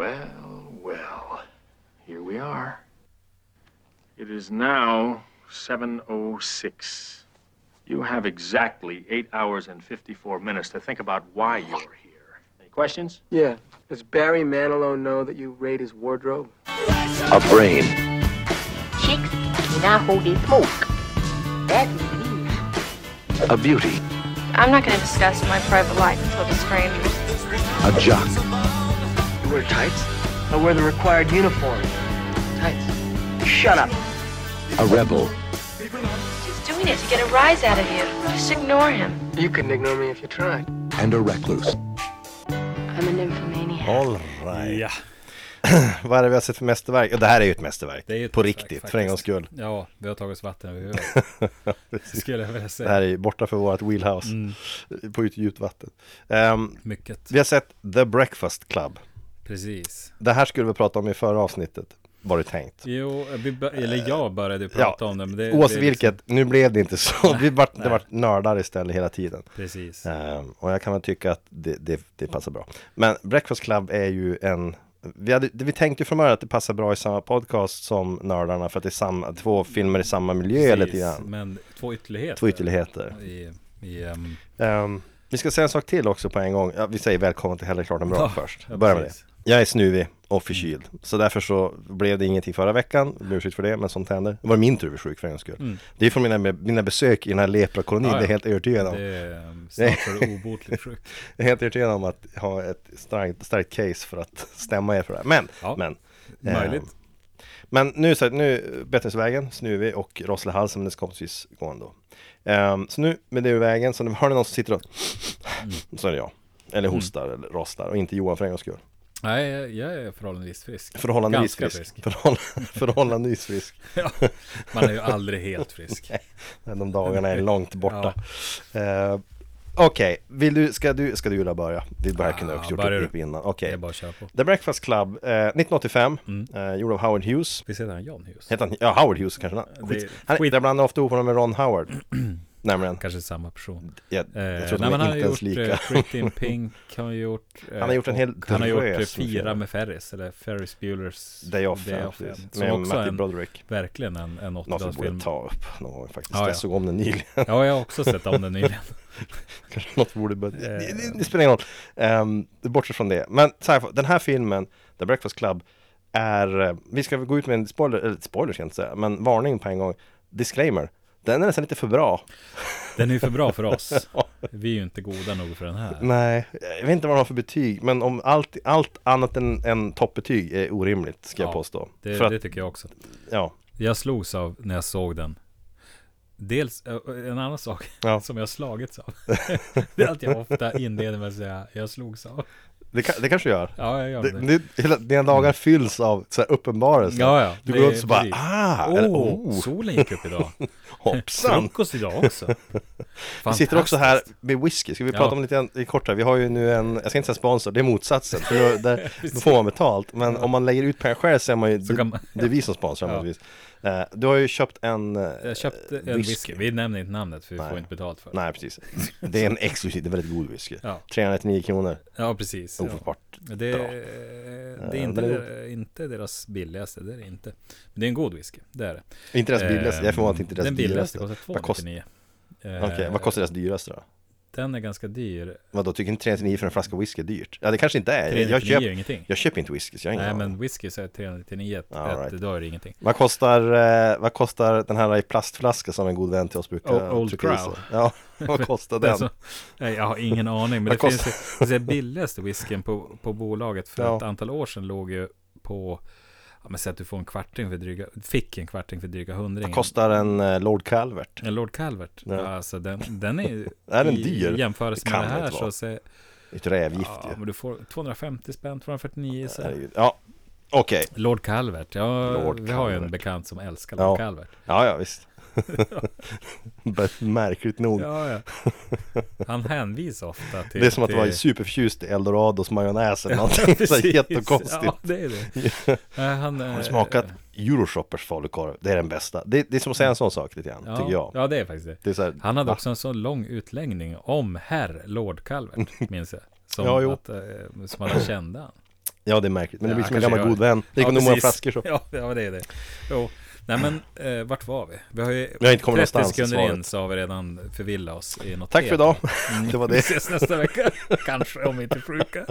Well, well, here we are. It is now 7.06. You have exactly 8 hours and 54 minutes to think about why you're here. Any questions? Yeah. Does Barry Manilow know that you raid his wardrobe? A brain, Chicks do not hold their smoke. That's what a beauty, I'm not going to discuss my private life with strangers. a jock, You wear tights? I wear the required uniform. Tights. Shut up. a rebel, He's doing it to get a rise out of you. Just ignore him. You couldn't ignore me if you tried. and a recluse. I'm a nymphomaniac. All right. Ja, Vad är det vi har sett för mästerverk? Ja, det här är ju ett mästerverk. det är ju ett På mästerverk, riktigt, för faktiskt. en gång skull. Ja, vi har tagit oss vatten över huvudet. Skulle jag vilja Det säga. här är ju borta för vårt wheelhouse. Mm, På djupt vatten. Ehm, mycket. vi har sett The Breakfast Club. Precis. Det här skulle vi prata om i förra avsnittet. Var det tänkt. Jo, eller jag började prata om det. Men det Oavsett liksom- vilket, nu blev det inte så. Vi vart, det vart nördar istället hela tiden. Precis. Ehm, och jag kan väl tycka att det, det, det passar bra. Men Breakfast Club är ju en vi, hade, vi tänkte ju från början att det passar bra i samma podcast som Nördarna för att det är samma, två filmer i samma miljö lite Precis, grann. Men två ytterligheter. Två ytterligheter. I, i, ehm, Ehm, vi ska säga en sak till också på en gång. Ja, vi säger välkommen till Hellre klart än bra Ja, först. ja, Börja med det. Jag är snuvig och förkyld. Så därför så blev det ingenting förra veckan. Jag ber ursäkt för det, men sånt händer. Det var min tur att bli sjuk för en skull. Mm. Det är från mina, mina besök i den här leprakolonin, Ja, ja. det är helt övertygad om. Det är snart obotligt sjuk. Jag är helt övertygad om att ha ett starkt, starkt case för att stämma er för det här. Men, Ja, men. Möjligt. ehm, men nu så nu Betthusvägen, snuvig och Rosslehalsen, men det ska förhoppningsvis gå ändå. Ehm, så nu med det ur vägen, så nu har ni någon som sitter och Mm. så är det jag. Eller hostar eller rostar och inte Johan för en gångs skull. Nej, jag- jag är förhållandevis frisk. Förhållandevis Ganska frisk. frisk. Förhåll, förhållandevis frisk. Ja, man är ju aldrig helt frisk. De dagarna är långt borta. Eh, Okej, vill du, ska du, ska du Julia börja? Vi börjar kunde Ja, också gjort det du. innan. Okej. Det på. The Breakfast Club, eh, 1985, Mm. eh, gjord av Howard Hughes. Visst heter han John Hughes? Heter han, ja Howard Hughes kanske han, Det- skit, han Jag blandar ofta ihop honom med Ron Howard Nämligen, Kanske samma person. jag, Eh, jag tror att nej, de är han har gjort lika eh, Pretty in Pink, han har gjort eh, Han har gjort en hel och Han har gjort eh, drös med Ferris, eller Ferris Bueller's Day Off, Day ja, Off, precis. Som med också Matthew en, Broderick verkligen en, en Något vi borde 80-talsfilm. ta upp någon gång faktiskt, Ja, ja. jag såg om den nyligen Ja, jag har också sett om den nyligen. Kanske något borde börja, Eh. det, det spelar ingen roll um, Bortsett från det, men så här, den här filmen The Breakfast Club är, eh, vi ska gå ut med en spoiler, eller spoiler ska jag inte säga, men varning på en gång Disclaimer Den är nästan lite för bra Den är ju för bra för oss. Vi är ju inte goda nog för den här. Nej, jag vet inte vad de har för betyg Men om allt, allt annat än, än toppbetyg är orimligt ska jag Ja, påstå Det, För att, det tycker jag också. ja, Jag slogs av när jag såg den. Dels, en annan sak Ja. som jag slagits av. det är att jag ofta inleder med att säga jag slogs av. det, kan- det kanske gör Ja, jag gör det, det. det, hela, Dina dagar fylls av så här uppenbarelser Ja, ja. Du går är ut och bara, precis. ah, Åh, oh, solen gick upp idag. hoppsan Frukost idag också. Vi sitter också här med whisky, ska vi Ja. prata om lite i kort här? Vi har ju nu en, jag ska inte säga sponsor, det är motsatsen, för då, där, då får man betalt Men om man lägger ut pengar själv så är man ju, det, man, det är vi som sponsrar Ja. Eh, Du har ju köpt en eh, jag köpte en whisky. Vi nämner inte namnet för vi Nej. får inte betalt för det. Nej precis, det är en exklusiv, det är väldigt god whisky Ja, 399 kronor, ja precis. Ja. ofattbart Det, bra. det är Eh, inte, den der- inte deras billigaste, det är det inte. Men det är en god whisky, det är det. Inte deras billigaste, jag är förvånad att inte deras Den billigaste dyraste kostar Vad kost- 299. Okej, Eh, vad kostar deras dyraste då? Den är ganska dyr. Vadå, tycker inte 399 för en flaska whisky är dyrt? Ja det kanske inte är, jag 399 köper, är ingenting. jag köper inte whisky så jag har ingen Nej men whisky så är 399 ett, All ett, right. då är det ingenting. Vad kostar, eh, vad kostar den här i plastflaska som en god vän till oss brukar Old trycka Crow. Ja, vad kostar den? så- Nej, jag har ingen aning. Men det finns ju, det är billigaste whiskyn på, på bolaget för Ja. ett antal år sedan låg ju på Ja men säg att du får en kvarting för dryga, fick en kvarting för dryga hundringen. Vad kostar en eh, Lord Calvert? En Lord Calvert. Ja. Alltså den, den är Är den i dyr? jämförelse Det med det här så se, Ett rävgift ja, ju men du får 250 spänn, 249 så. Ja, okej Lord Calvert, ja Lord vi har ju en bekant som älskar Ja. Lord Calvert. Ja, ja visst Märkligt nog Ja, ja. Han hänvisar ofta till Det är som att till... vara superförtjust i Eldorados majonnäs eller Ja, någonting så jättekonstigt Ja, det är det. Han, Har eh, du smakat Euroshoppers falukorv? Det är den bästa det, det är som att säga en sån sak lite grann, ja, tycker jag Ja, det är faktiskt det. Det är så här, Han hade va? också en så lång utläggning om herr Lord Calvert, minns jag. Som Ja, jo. att, eh, som alla kände han. Ja, det är märkligt. Men det blir som en gammal god vän. Det Ja, går nog många flaskor så. Ja, ja, det är det. Jo. Nej men, eh, vart var vi? Vi har ju Vi har inte kommit 30 någonstans i sekunder in så har vi redan förvillat oss i något Tack för idag. Mm. Det var Vi det. ses nästa vecka. Kanske, om vi inte sjuka.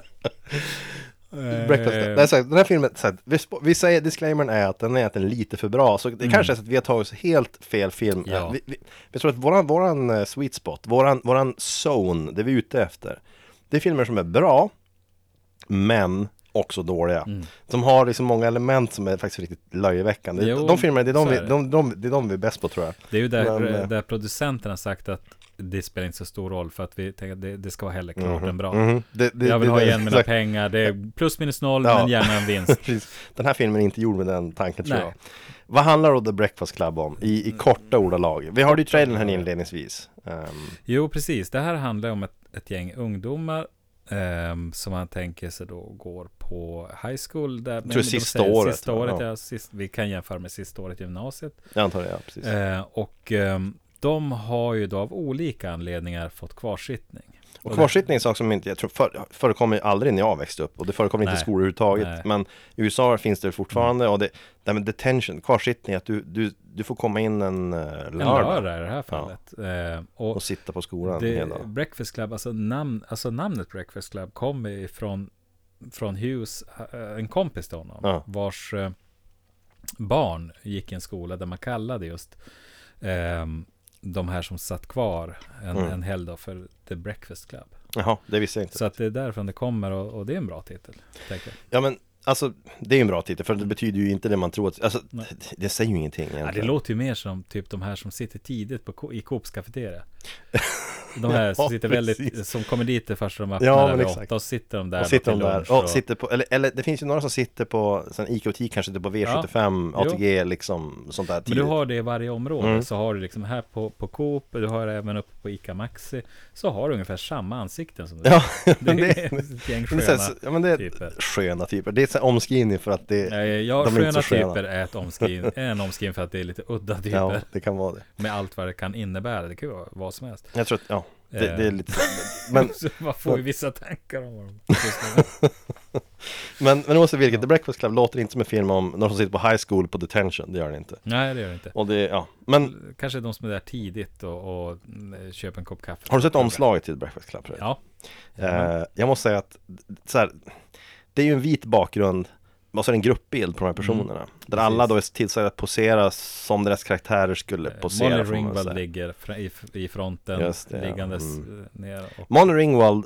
Breakfast Eh. Det är så här, den här filmen, så här, vi, vi säger, disclaimern är att den är, är lite för bra. Så det kanske är så att vi har tagit oss helt fel film. Mm. Ja. Vi, vi, vi tror att våran, våran eh, sweet spot, våran, våran zone, det vi är ute efter. Det är filmer som är bra, men också dåliga. Mm. Som har liksom många element som är faktiskt riktigt löjeväckande. Jo, de filmerna, det är de, vi, de, de, är de vi är bäst på tror jag. Det är ju där, Men, eh, där producenten har sagt att det spelar inte så stor roll för att vi tänker att det, det ska vara heller klart än bra. Mhm. Det, det, Jag vill ha igen mina exakt. pengar. Det är plus minus noll, Ja. men gärna en vinst. Den här filmen är inte gjord med den tanken tror Nej. jag. Vad handlar då The Breakfast Club om? I, i korta ordalag. Vi hörde ju trailern här inledningsvis. Ehm, Jo, precis. Det här handlar om ett, ett gäng ungdomar ehm, som man tänker sig då går på high school. Där, tror de sista säger året, Sista ja. året, Ja. ja. sist, vi kan jämföra med sista året i gymnasiet. jag antar det, ja precis. Eh, och ehm, de har ju då av olika anledningar fått kvarsittning. Och kvarsittning är en sak som inte, jag tror för, förekommer ju aldrig när jag växte upp och det förekommer inte i skolor överhuvudtaget. Nej. Men i USA finns det fortfarande och det, det med detention, kvarsittning, att du, du, du får komma in en uh, En lördag lördag i det här fallet. Eh, och och sitta på skolan det, hela. Breakfast Club, alltså, namn, alltså namnet Breakfast Club kommer ifrån från Hughes, eh, en kompis till honom, Ja. vars eh, barn gick i en skola där man kallade just ehm, de här som satt kvar en, Mm. en helg då för The Breakfast Club. Jaha, det visste jag inte. Så att det är därifrån det kommer och, och det är en bra titel. Ja men alltså, det är ju en bra titel för det betyder ju inte det man tror att, alltså det, det säger ju ingenting Ja, det egentligen. låter ju mer som typ de här som sitter tidigt på, i Coops cafeteria. De här som Ja, sitter precis. väldigt, som kommer dit det första de öppnar Ja, men exakt. åtta och sitter de där och sitter de där lunch och sitter på, eller, eller det finns ju några som sitter på sen ICA-butik kanske sitter på V75, Ja, ATG liksom, sånt där Men tidigt. du har det i varje område. Mm. Så har du liksom här på, på Coop, du har det även uppe på ICA Maxi. Så har du ungefär samma ansikten som du. Ja, det det, är ett gäng men sköna men det typer. sköna typer. Det är här omskrivning för att det, Eh, Ja, de är sköna sköna. typer är ett omskriv, en omskrivning för att det är lite udda typer. ja, det kan vara det. Med allt vad det kan innebära. Det kan ju vara vad som helst. Jag tror att, ja, det, Eh. det är lite så. Men, man får ju vissa tankar om vad de men, men oavsett vilket, The Breakfast Club låter inte som en film om någon som sitter på high school på detention, det gör det inte. Nej, det gör det inte. Och det, ja, men Kanske de som är där tidigt och, och mm, köper en kopp kaffe. har du sett omslaget till The Breakfast Club? jag? Ja. Eh, jag måste säga att så här, det är ju en vit bakgrund och så är det en gruppbild på de här personerna. där alla då är tillsagda att posera som deras karaktärer skulle posera. Eh, Molly får man Ringwald ligger i, i fronten, det, liggandes Mm. eh, ner. Och, Molly Ringwald,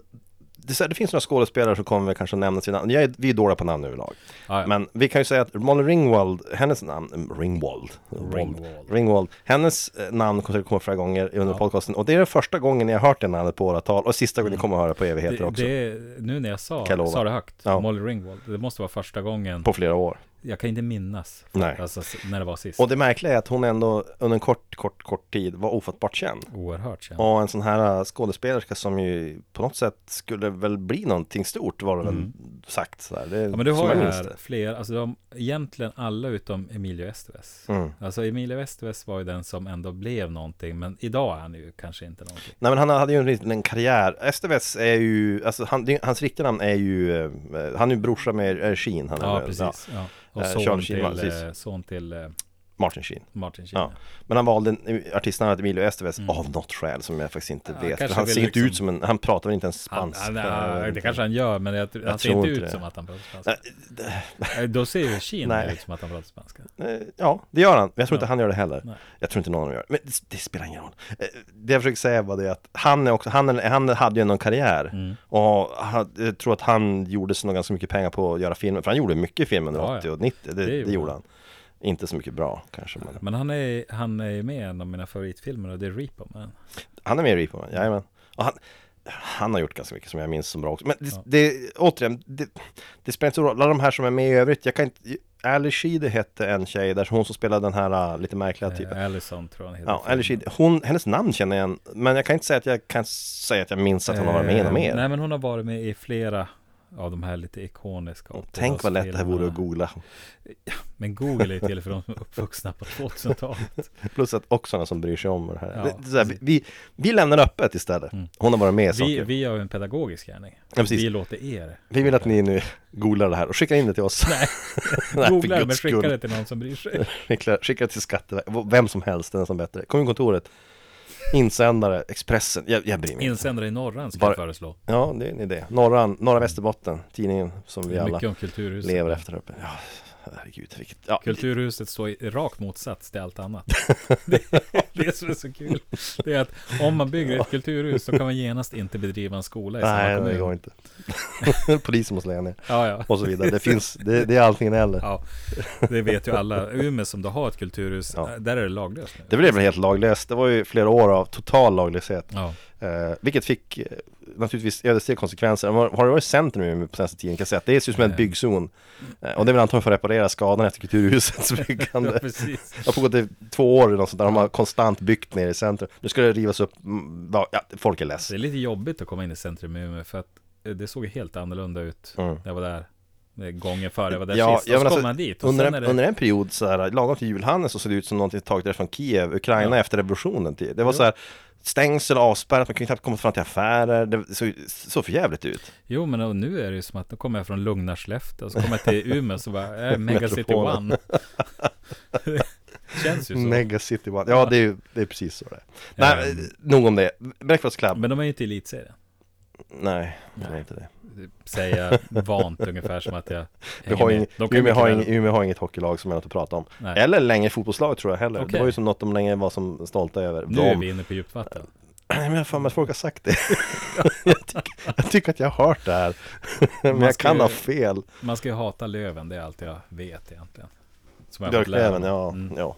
det, här, det finns några skådespelare som kommer kanske nämna sina namn. Är, vi är dåliga på namn överlag. ja, ja. Men vi kan ju säga att Molly Ringwald, hennes namn, Ringwald, Ringwald. Ringwald, hennes eh, namn kommer att komma flera gånger under Ja. podcasten och det är den första gången jag har hört det namnet på åratal och sista gången ni kommer att höra på evigheter det, också. det nu när jag sa, sa det högt, Ja. Molly Ringwald, det måste vara första gången, På flera år. Jag kan inte minnas, Nej. alltså när det var sist. Och det märkliga är att hon ändå under en kort, kort, kort tid var ofattbart känd. Oerhört känd. Och en sån här äh, skådespelerska som ju på något sätt skulle väl bli någonting stort var det väl Mm. sagt så här. Det, Ja men du har ju här det. fler, alltså de, egentligen alla utom Emilio Estevez. Mm. Alltså Emilio Estevez var ju den som ändå blev någonting, men idag är han ju kanske inte någonting. Nej men han hade ju en liten karriär. Estevez är ju, alltså han, hans riktiga namn är ju, eh, han är ju brorsa med Sheen. Han är, Ja, väl- precis. Ja. Och Eh, son, Charlie Sheen, till, eh, son till eh, Martin Sheen. Martin Sheen. Ja. Men han valde artistnamnet Emilio Estevez Mm. av något skäl som jag faktiskt inte Ja, vet. För han ser inte liksom- ut som en, han pratar väl inte ens spanska. han, Jag ja, det inte. kanske han gör, men jag, han ser inte inte ut det. som att han pratar spanska. Eh, Då ser ju Sheen Nej. ut som att han pratar spanska. Eh, Ja, det gör han. Men jag tror inte Ja. han gör det heller. Nej. Jag tror inte någon av dem gör det. Men det, det spelar ingen roll. Eh, Det jag försöker säga var det att han är också, han, han hade ju någon karriär. Mm. Och jag tror att han gjorde sig nog ganska mycket pengar på att göra filmer. För han gjorde mycket film under Ja, ja. 80 och 90. Det, Det det, gjorde han. Inte så mycket bra kanske. Men Men han är, han är med i en av mina favoritfilmer och det är Repo Man. han är med i Reaper Man, jajamän. Och han, han har gjort ganska mycket som jag minns som bra också. Men det, Ja. det återigen, det, det spelar inte så roll. Alla de här som är med i övrigt. Jag kan inte... Ali Sheedy hette en tjej där, hon som spelade den här uh, lite märkliga typen. Eh, Allison tror jag han heter. Ja, Ali Sheedy. Hon, hennes namn känner jag igen, men jag kan inte säga att jag kan säga att jag minns att hon har varit med i något Eh, mer. Nej men hon har varit med i flera av de här lite ikoniska Tänk vad lätt det här vore att 80-talsfilmerna. googla. Men Google är till för de som är uppvuxna på 2000-talet. Plus att också någon som bryr sig om det här. Ja. Det- det här vi, vi, vi lämnar öppet istället. Mm. Hon har varit med i Vi, saker. vi gör en pedagogisk gärning. Ja. Vi låter er Vi vill att ni nu googlar det här och skickar in det till oss. Nej. Nej, googla det, men skicka det till någon som bryr sig. Skicka, skicka till Skatteverket, vem som helst, den som bättre. Kommunkontoret, insändare, Expressen, jag, jag bryr mig. Insändare i Norran ska Bara- jag föreslå. Ja, det är en idé. Norra, Norra Västerbotten, tidningen som vi alla lever efter uppe. Ja, herregud, vilket... Ja, Kulturhuset står i rakt motsats till allt annat. det, det som är så kul. Det är att om man bygger ett kulturhus så kan man genast inte bedriva en skola i samma nej, kommun. det går inte. Polisen måste lägga ner. Ja, ja. Och så vidare. Det finns, det, det är allting eller. Ja, det vet ju alla. Umeå som då har ett kulturhus, Ja. där är det laglöst nu. Det blev väl helt laglöst. Det var ju flera år av total laglöshet. Ja, Eh, vilket fick eh, naturligtvis ödesdigra konsekvenser. Har, har det varit centrum Umeå på senaste tiden kan jag säga att det ser ut som en Nej. byggzon. Eh, och det är väl antagligen för att reparera skadan efter kulturhusets ja byggande. precis. Det har pågått i två år eller något sånt där. De har konstant byggt ner i centrum. Nu ska det rivas upp. mm, Ja, ja, folk är less. Det är lite jobbigt att komma in i centrum Umeå för att eh, det såg helt annorlunda ut Mm. när jag var där. Gången före var där Ja, sist. Och så men kom alltså, man dit Under en, det... under en period så här, lagom till julhandeln så såg det ut som någonting taget från Kiev, Ukraina Ja. efter revolutionen. Till. Det var Jo. så här stängsel avspärrat, man kunde knappt komma fram till affärer. Det såg så för jävligt ut. Jo, men nu är det ju som att då kommer jag från lugna Skellefteå så kommer jag till Umeå så bara, äh, Megacity Metropolen. One. det känns ju så. Mega City One. Ja, Ja. det är det är precis så det är. Nej, Ehm. nog om det. Breakfast Club. Men de är ju inte elitserien. Nej, det är inte det. Säger jag vant ungefär som att jag hänger har ing, Umeå, har ing, Umeå har inget hockeylag som är något att prata om. Nej. Eller längre fotbollslag tror jag heller. Det Okej. var ju som något de länge var som stolta över. Nu är De, vi inne på djupt vatten. Nej, men jag för mig att folk har sagt det. jag, tycker, jag tycker att jag har hört det här. men jag kan ju- ha fel. Man ska ju hata Löven, det är allt jag vet egentligen. Som jag Björklöven, ja. Mm. ja.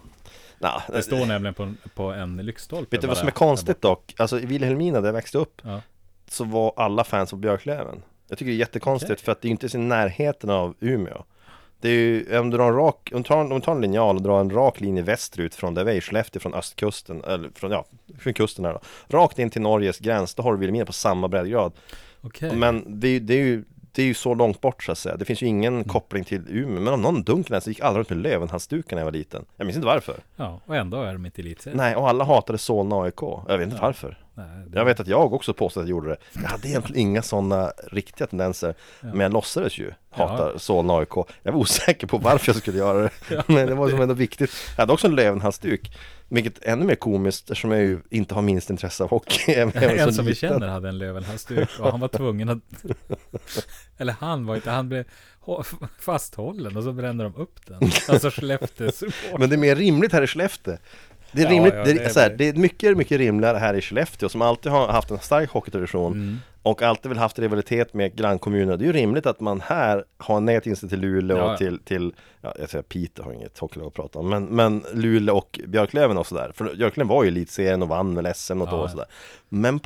Nah, Det står nämligen på, på en lyktstolpe. Vet du vad som är konstigt dock? Alltså i Vilhelmina där jag växte upp Ja. så var alla fans av Björklöven. Jag tycker det är jättekonstigt Okej. för att det är inte ens i närheten av Umeå. Det är ju, om du drar en rak, om du tar, om du tar en linjal och drar en rak linje västerut från där vi är Skellefteå, från östkusten, eller från, ja, från kusten här då. Rakt in till Norges gräns, då har du Vilhelmina på samma breddgrad. Okej. Men det, det är ju det är ju så långt bort så att säga. Det finns ju ingen Mm. koppling till Umeå. Men om någon dunken så gick alla runt med Lövenhalsdukar när jag var liten. Jag minns inte varför. Ja, och ändå är de inte elitserien. Nej, och alla hatade Solna AIK. Jag vet inte Ja. varför. Nej, det- Jag vet att jag också påstod att jag gjorde det. Jag hade egentligen inga sådana riktiga tendenser. Ja. Men jag låtsades ju hata Ja. Solna AIK. Jag var osäker på varför jag skulle göra det. Men det var som ändå viktigt. Jag hade också en Lövenhalsduk. Vilket är ännu mer komiskt eftersom jag ju inte har minst intresse av hockey. jag En som vi känner hade en Lövenhalsduk och han var tvungen att Eller han var inte, han blev hå- fasthållen och så brände de upp den Alltså Skellefteå support Men det är mer rimligt här i Skellefteå. Det är Ja, rimligt, ja, det, det är så här, det. är mycket, mycket rimligare här i Skellefteå som alltid har haft en stark hockeytradition mm. och alltid väl haft rivalitet med grannkommuner. Det är ju rimligt att man här har en negativ till Luleå Ja, ja. och till, till ja, jag säger Piteå har inget hockeylag att prata om, men, men Luleå och Björklöven och sådär. För Björklöven var ju elitserien och vann väl SM något Ja, år och ja. sådär. Men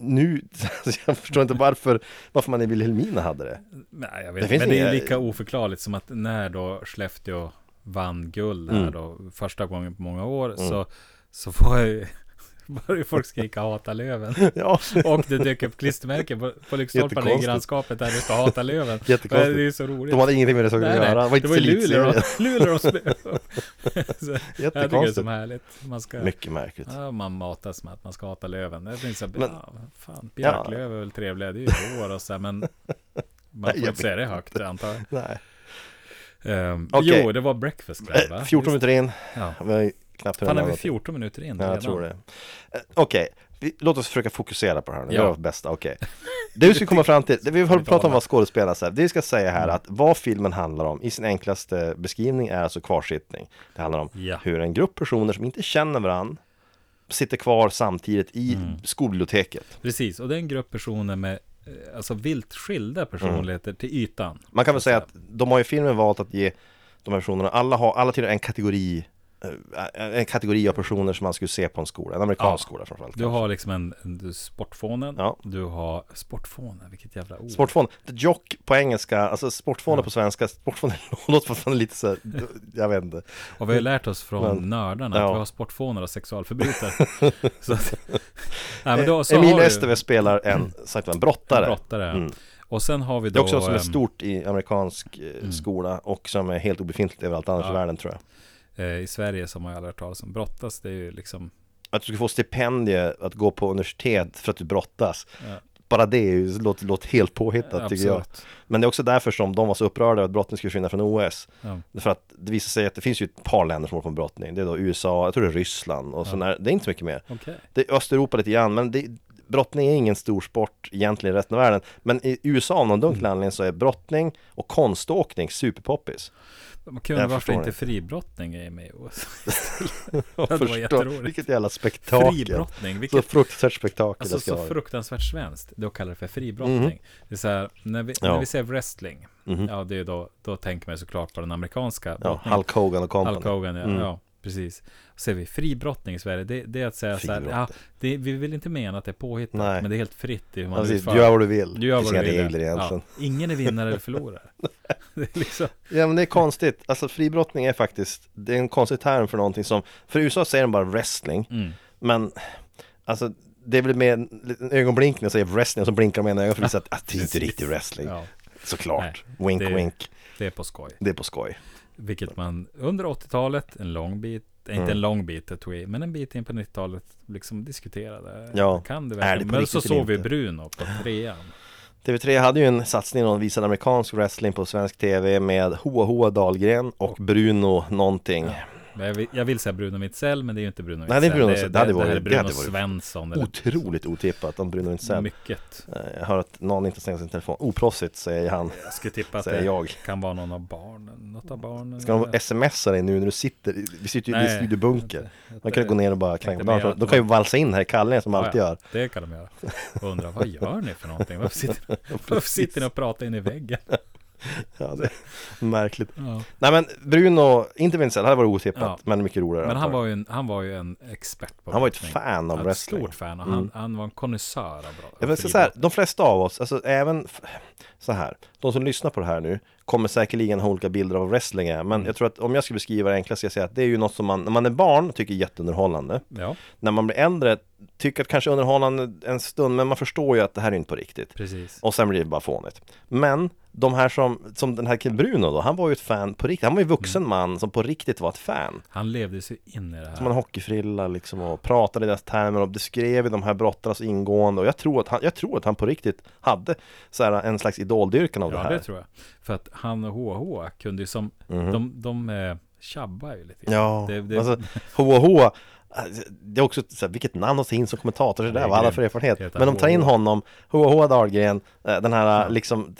nu, jag förstår inte varför, varför man i Vilhelmina hade det. Nej jag Det vet finns Men det är lika oförklarligt som att när då Skellefteå vann guld här Mm. då Första gången på många år Mm. så Så var ju Började folk skrika hata Löven Ja, Och det dök upp klistermärken på, på lyktstolparna i Jättekonstigt. grannskapet där det står hata Löven Det jättekonstigt. är ju så roligt De hade ingenting med det att Nej, nej, göra. Det var inte det var Luleå. Luleå de. Så Jag tycker det är Jättekonstigt. som härligt. Man ska, Mycket märkligt. ja, man matas med att man ska hata Löven. Det finns så, Men- ja, fan, Björklöv är väl trevliga, det är ju vår och så här, men man Nej, får jag inte säga det högt antar jag. Nej. Um, Okej. Jo, det var breakfast club va? Eh, 14 minuter in, Ja. vi knappt Fan, är vi någonting. 14 minuter in Ja, jag redan? tror det. Eh, Okej, vi- låt oss försöka fokusera på det här nu. Ja. Göra vårt bästa, okej. Det vi ska komma fram till, det vi har pratat om vad skådespelare här. Det vi ska säga här Mm. att vad filmen handlar om i sin enklaste beskrivning är alltså kvarsittning. Det handlar om Ja. hur en grupp personer som inte känner varandra sitter kvar samtidigt i Mm. skolbiblioteket. Precis, och det är en grupp personer med alltså vilt skilda personligheter till ytan. Man kan väl säga att de har i filmen valt att ge de här personerna, alla, har, alla tillhör en kategori eh, en kategori av personer som man skulle se på en skola, en amerikansk Ja. skola framförallt. Du har liksom en, du, sportfånen, Ja. du har sportfånen, vilket jävla ord. Sportfån, the jock på engelska, alltså sportfåne Ja. på svenska, sportfåne låter fortfarande lite så jag vet inte. Och vi har lärt oss från Men- nördarna ja. att vi har sportfånar och sexualförbrytare. så att, nej, men då, så Emil Esteve spelar en, sagt en brottare. en brottare. Mm. Och sen har vi Det är då också något som är ehm, stort i amerikansk eh, Mm. skola och som är helt obefintligt överallt annars Ja. i världen tror jag. Eh, i Sverige som har jag aldrig hört talas om. Brottas, det är ju liksom Att du ska få stipendie att gå på universitet för att du brottas. Ja. Bara det är ju, låter, låter helt påhittat tycker jag. Men det är också därför som de var så upprörda att brottning skulle försvinna från OS. Ja. För att det visar sig att det finns ju ett par länder som håller på med brottning. Det är då USA, jag tror det är Ryssland och Ja. sådär. Det är inte så mycket mer. Okej. Det är Östeuropa lite grann, men det, brottning är ingen stor sport egentligen i resten av världen. Men i USA av någon Mm. dunkel anledning så är brottning och konståkning superpoppis. Man kunde Jag varför inte det. fribrottning är med OS? Jag var jätteroligt. Vilket jävla spektakel. Fribrottning, Så vilket fruktansvärt spektakel Alltså det ska så vara. fruktansvärt svenskt, då kallar det för fribrottning. Mhm. Det är så här, när vi, Ja. när vi säger wrestling, Mhm. ja det är då, då tänker man såklart på den amerikanska Ja, brottningen. Hulk Hogan och company. Hulk Hogan, ja, Mm. ja precis. Och säger vi fribrottning i Sverige, det, det är att säga så här, ja, det, vi vill inte mena att det är påhittat, Nej. men det är helt fritt i hur man utför. Du gör vad du vill. Du gör det finns du inga vill. regler egentligen. Ja, ingen är vinnare eller förlorare. det är liksom, Ja men det är konstigt, alltså fribrottning är faktiskt, det är en konstig term för någonting som, för i USA säger de bara wrestling, mm. men alltså det är väl med en ögonblinkning och säger wrestling och så blinkar de med en ögon för att visa att, att det är inte riktigt wrestling. ja, Såklart, wink det- wink, det är på skoj. det är på skoj. Vilket man under 80-talet, en lång bit, eh, inte Mm. en lång bit, tog i, men en bit in på 90-talet liksom diskuterade. Ja, kan det verkligen? men så såg vi? Bruno på trean. TV3 hade ju en satsning och visade amerikansk wrestling på svensk TV med Hoa Hoa Dahlgren och Bruno någonting. Men Jag vill, jag vill säga Bruno Witzell, men det är ju inte Bruno Nej, det är. Bruno Witzell. Det det, varit- är det Bruno hade varit Svensson. eller- Otroligt otippat om Bruno Witzell. Mycket. Eh, Jag hör att någon inte stänger sin telefon. Oproffsigt säger han, Jag skulle tippa att det jag. kan vara någon av barnen. Något av barnen. Ska de smsa dig nu när du sitter, vi sitter ju i studiobunker. De kan gå ner och bara mer barn. att De kan ju valsa in här i kallningen som Ja, alltid gör. Det kan de göra. Och undra, vad gör ni för någonting? Varför sitter, varför sitter ni och pratar in i väggen? Ja, det är märkligt. Ja. Nej men Bruno, inte Vincent, hade varit otippat, Ja. men mycket roligare. Men han var, ju en, han var ju en expert på han var ett fan av Ja, ett wrestling. stort fan. Och Mm. han, han var en konnässör av bra. Jag vill säga så här, de flesta av oss, alltså även så här, de som lyssnar på det här nu kommer säkerligen ha olika bilder av vad wrestling är. Men Mm. jag tror att om jag skulle beskriva det enklast ska jag säga att det är ju något som man, när man är barn, tycker är jätteunderhållande. Ja, När man blir äldre, tycker att kanske underhållande en stund, men man förstår ju att det här är inte på riktigt. precis. Och sen blir det bara fånigt. Men de här som, som den här killen Bruno då, han var ju ett fan på riktigt. Han var ju en vuxen Mm. man som på riktigt var ett fan. Han levde sig in i det Som en här. hockeyfrilla liksom och pratade i deras termer och beskrev de här brottarna så ingående. Och jag tror att han, jag tror att han på riktigt hade så här en slags idoldyrkan av det Ja, här. det tror jag. För att han och HH kunde ju som, Mhm. de, de eh, tjabbar ju lite. grann. Ja, Det- det- alltså HH det är också så här, vilket namn att ta in som kommentator så Det är där, vad alla för erfarenhet. Men de tar in HH. honom, HH Dahlgren, eh, den här Ja. liksom,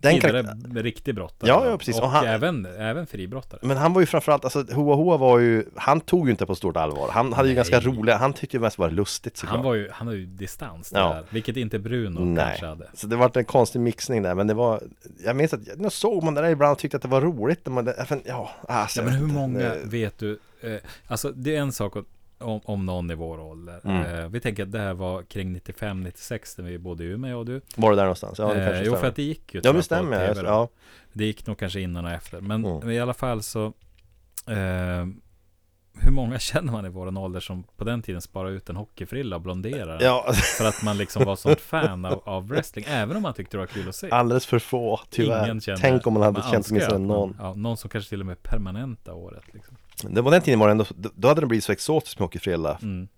den karaktär- riktig brottare. Ja, ja, precis. Och, Och han- även, även fribrottare. Men han var ju framförallt, alltså Hoa var ju, han tog ju inte på stort allvar. Han hade ju Nej. ganska roliga, han tyckte ju mest var lustigt såklart. Han var ju, han har ju distans Ja. där, vilket inte Bruno Nej, kanske hade. så det var en konstig mixning där, men det var, jag minns att, jag såg man det där ibland och tyckte att det var roligt. men, ja, alltså, Ja, men hur många Det- vet du? Eh, alltså det är en sak om, om någon i vår ålder. Mm. Eh, vi tänker att det här var kring 95-96 när vi bodde i Umeå och du. Var det där någonstans? Ja, det eh, kanske jo, stämmer. för att det gick ju Ja, på stämmer. TV då. ja. Det gick nog kanske innan och efter. Men Mm. i alla fall så eh, hur många känner man i vår ålder som på den tiden sparade ut en hockeyfrilla och blonderade den? Ja, För att man liksom var sånt fan av, av wrestling, även om man tyckte det var kul att se. alldeles för få tyvärr. Ingen kände, Tänk om man hade känt önskar åtminstone man- någon. Ja, någon som kanske till och med permanenta året. Liksom. Det var den tiden var det ändå, då hade det blivit så exotiskt med hockeyfrilla. Mm.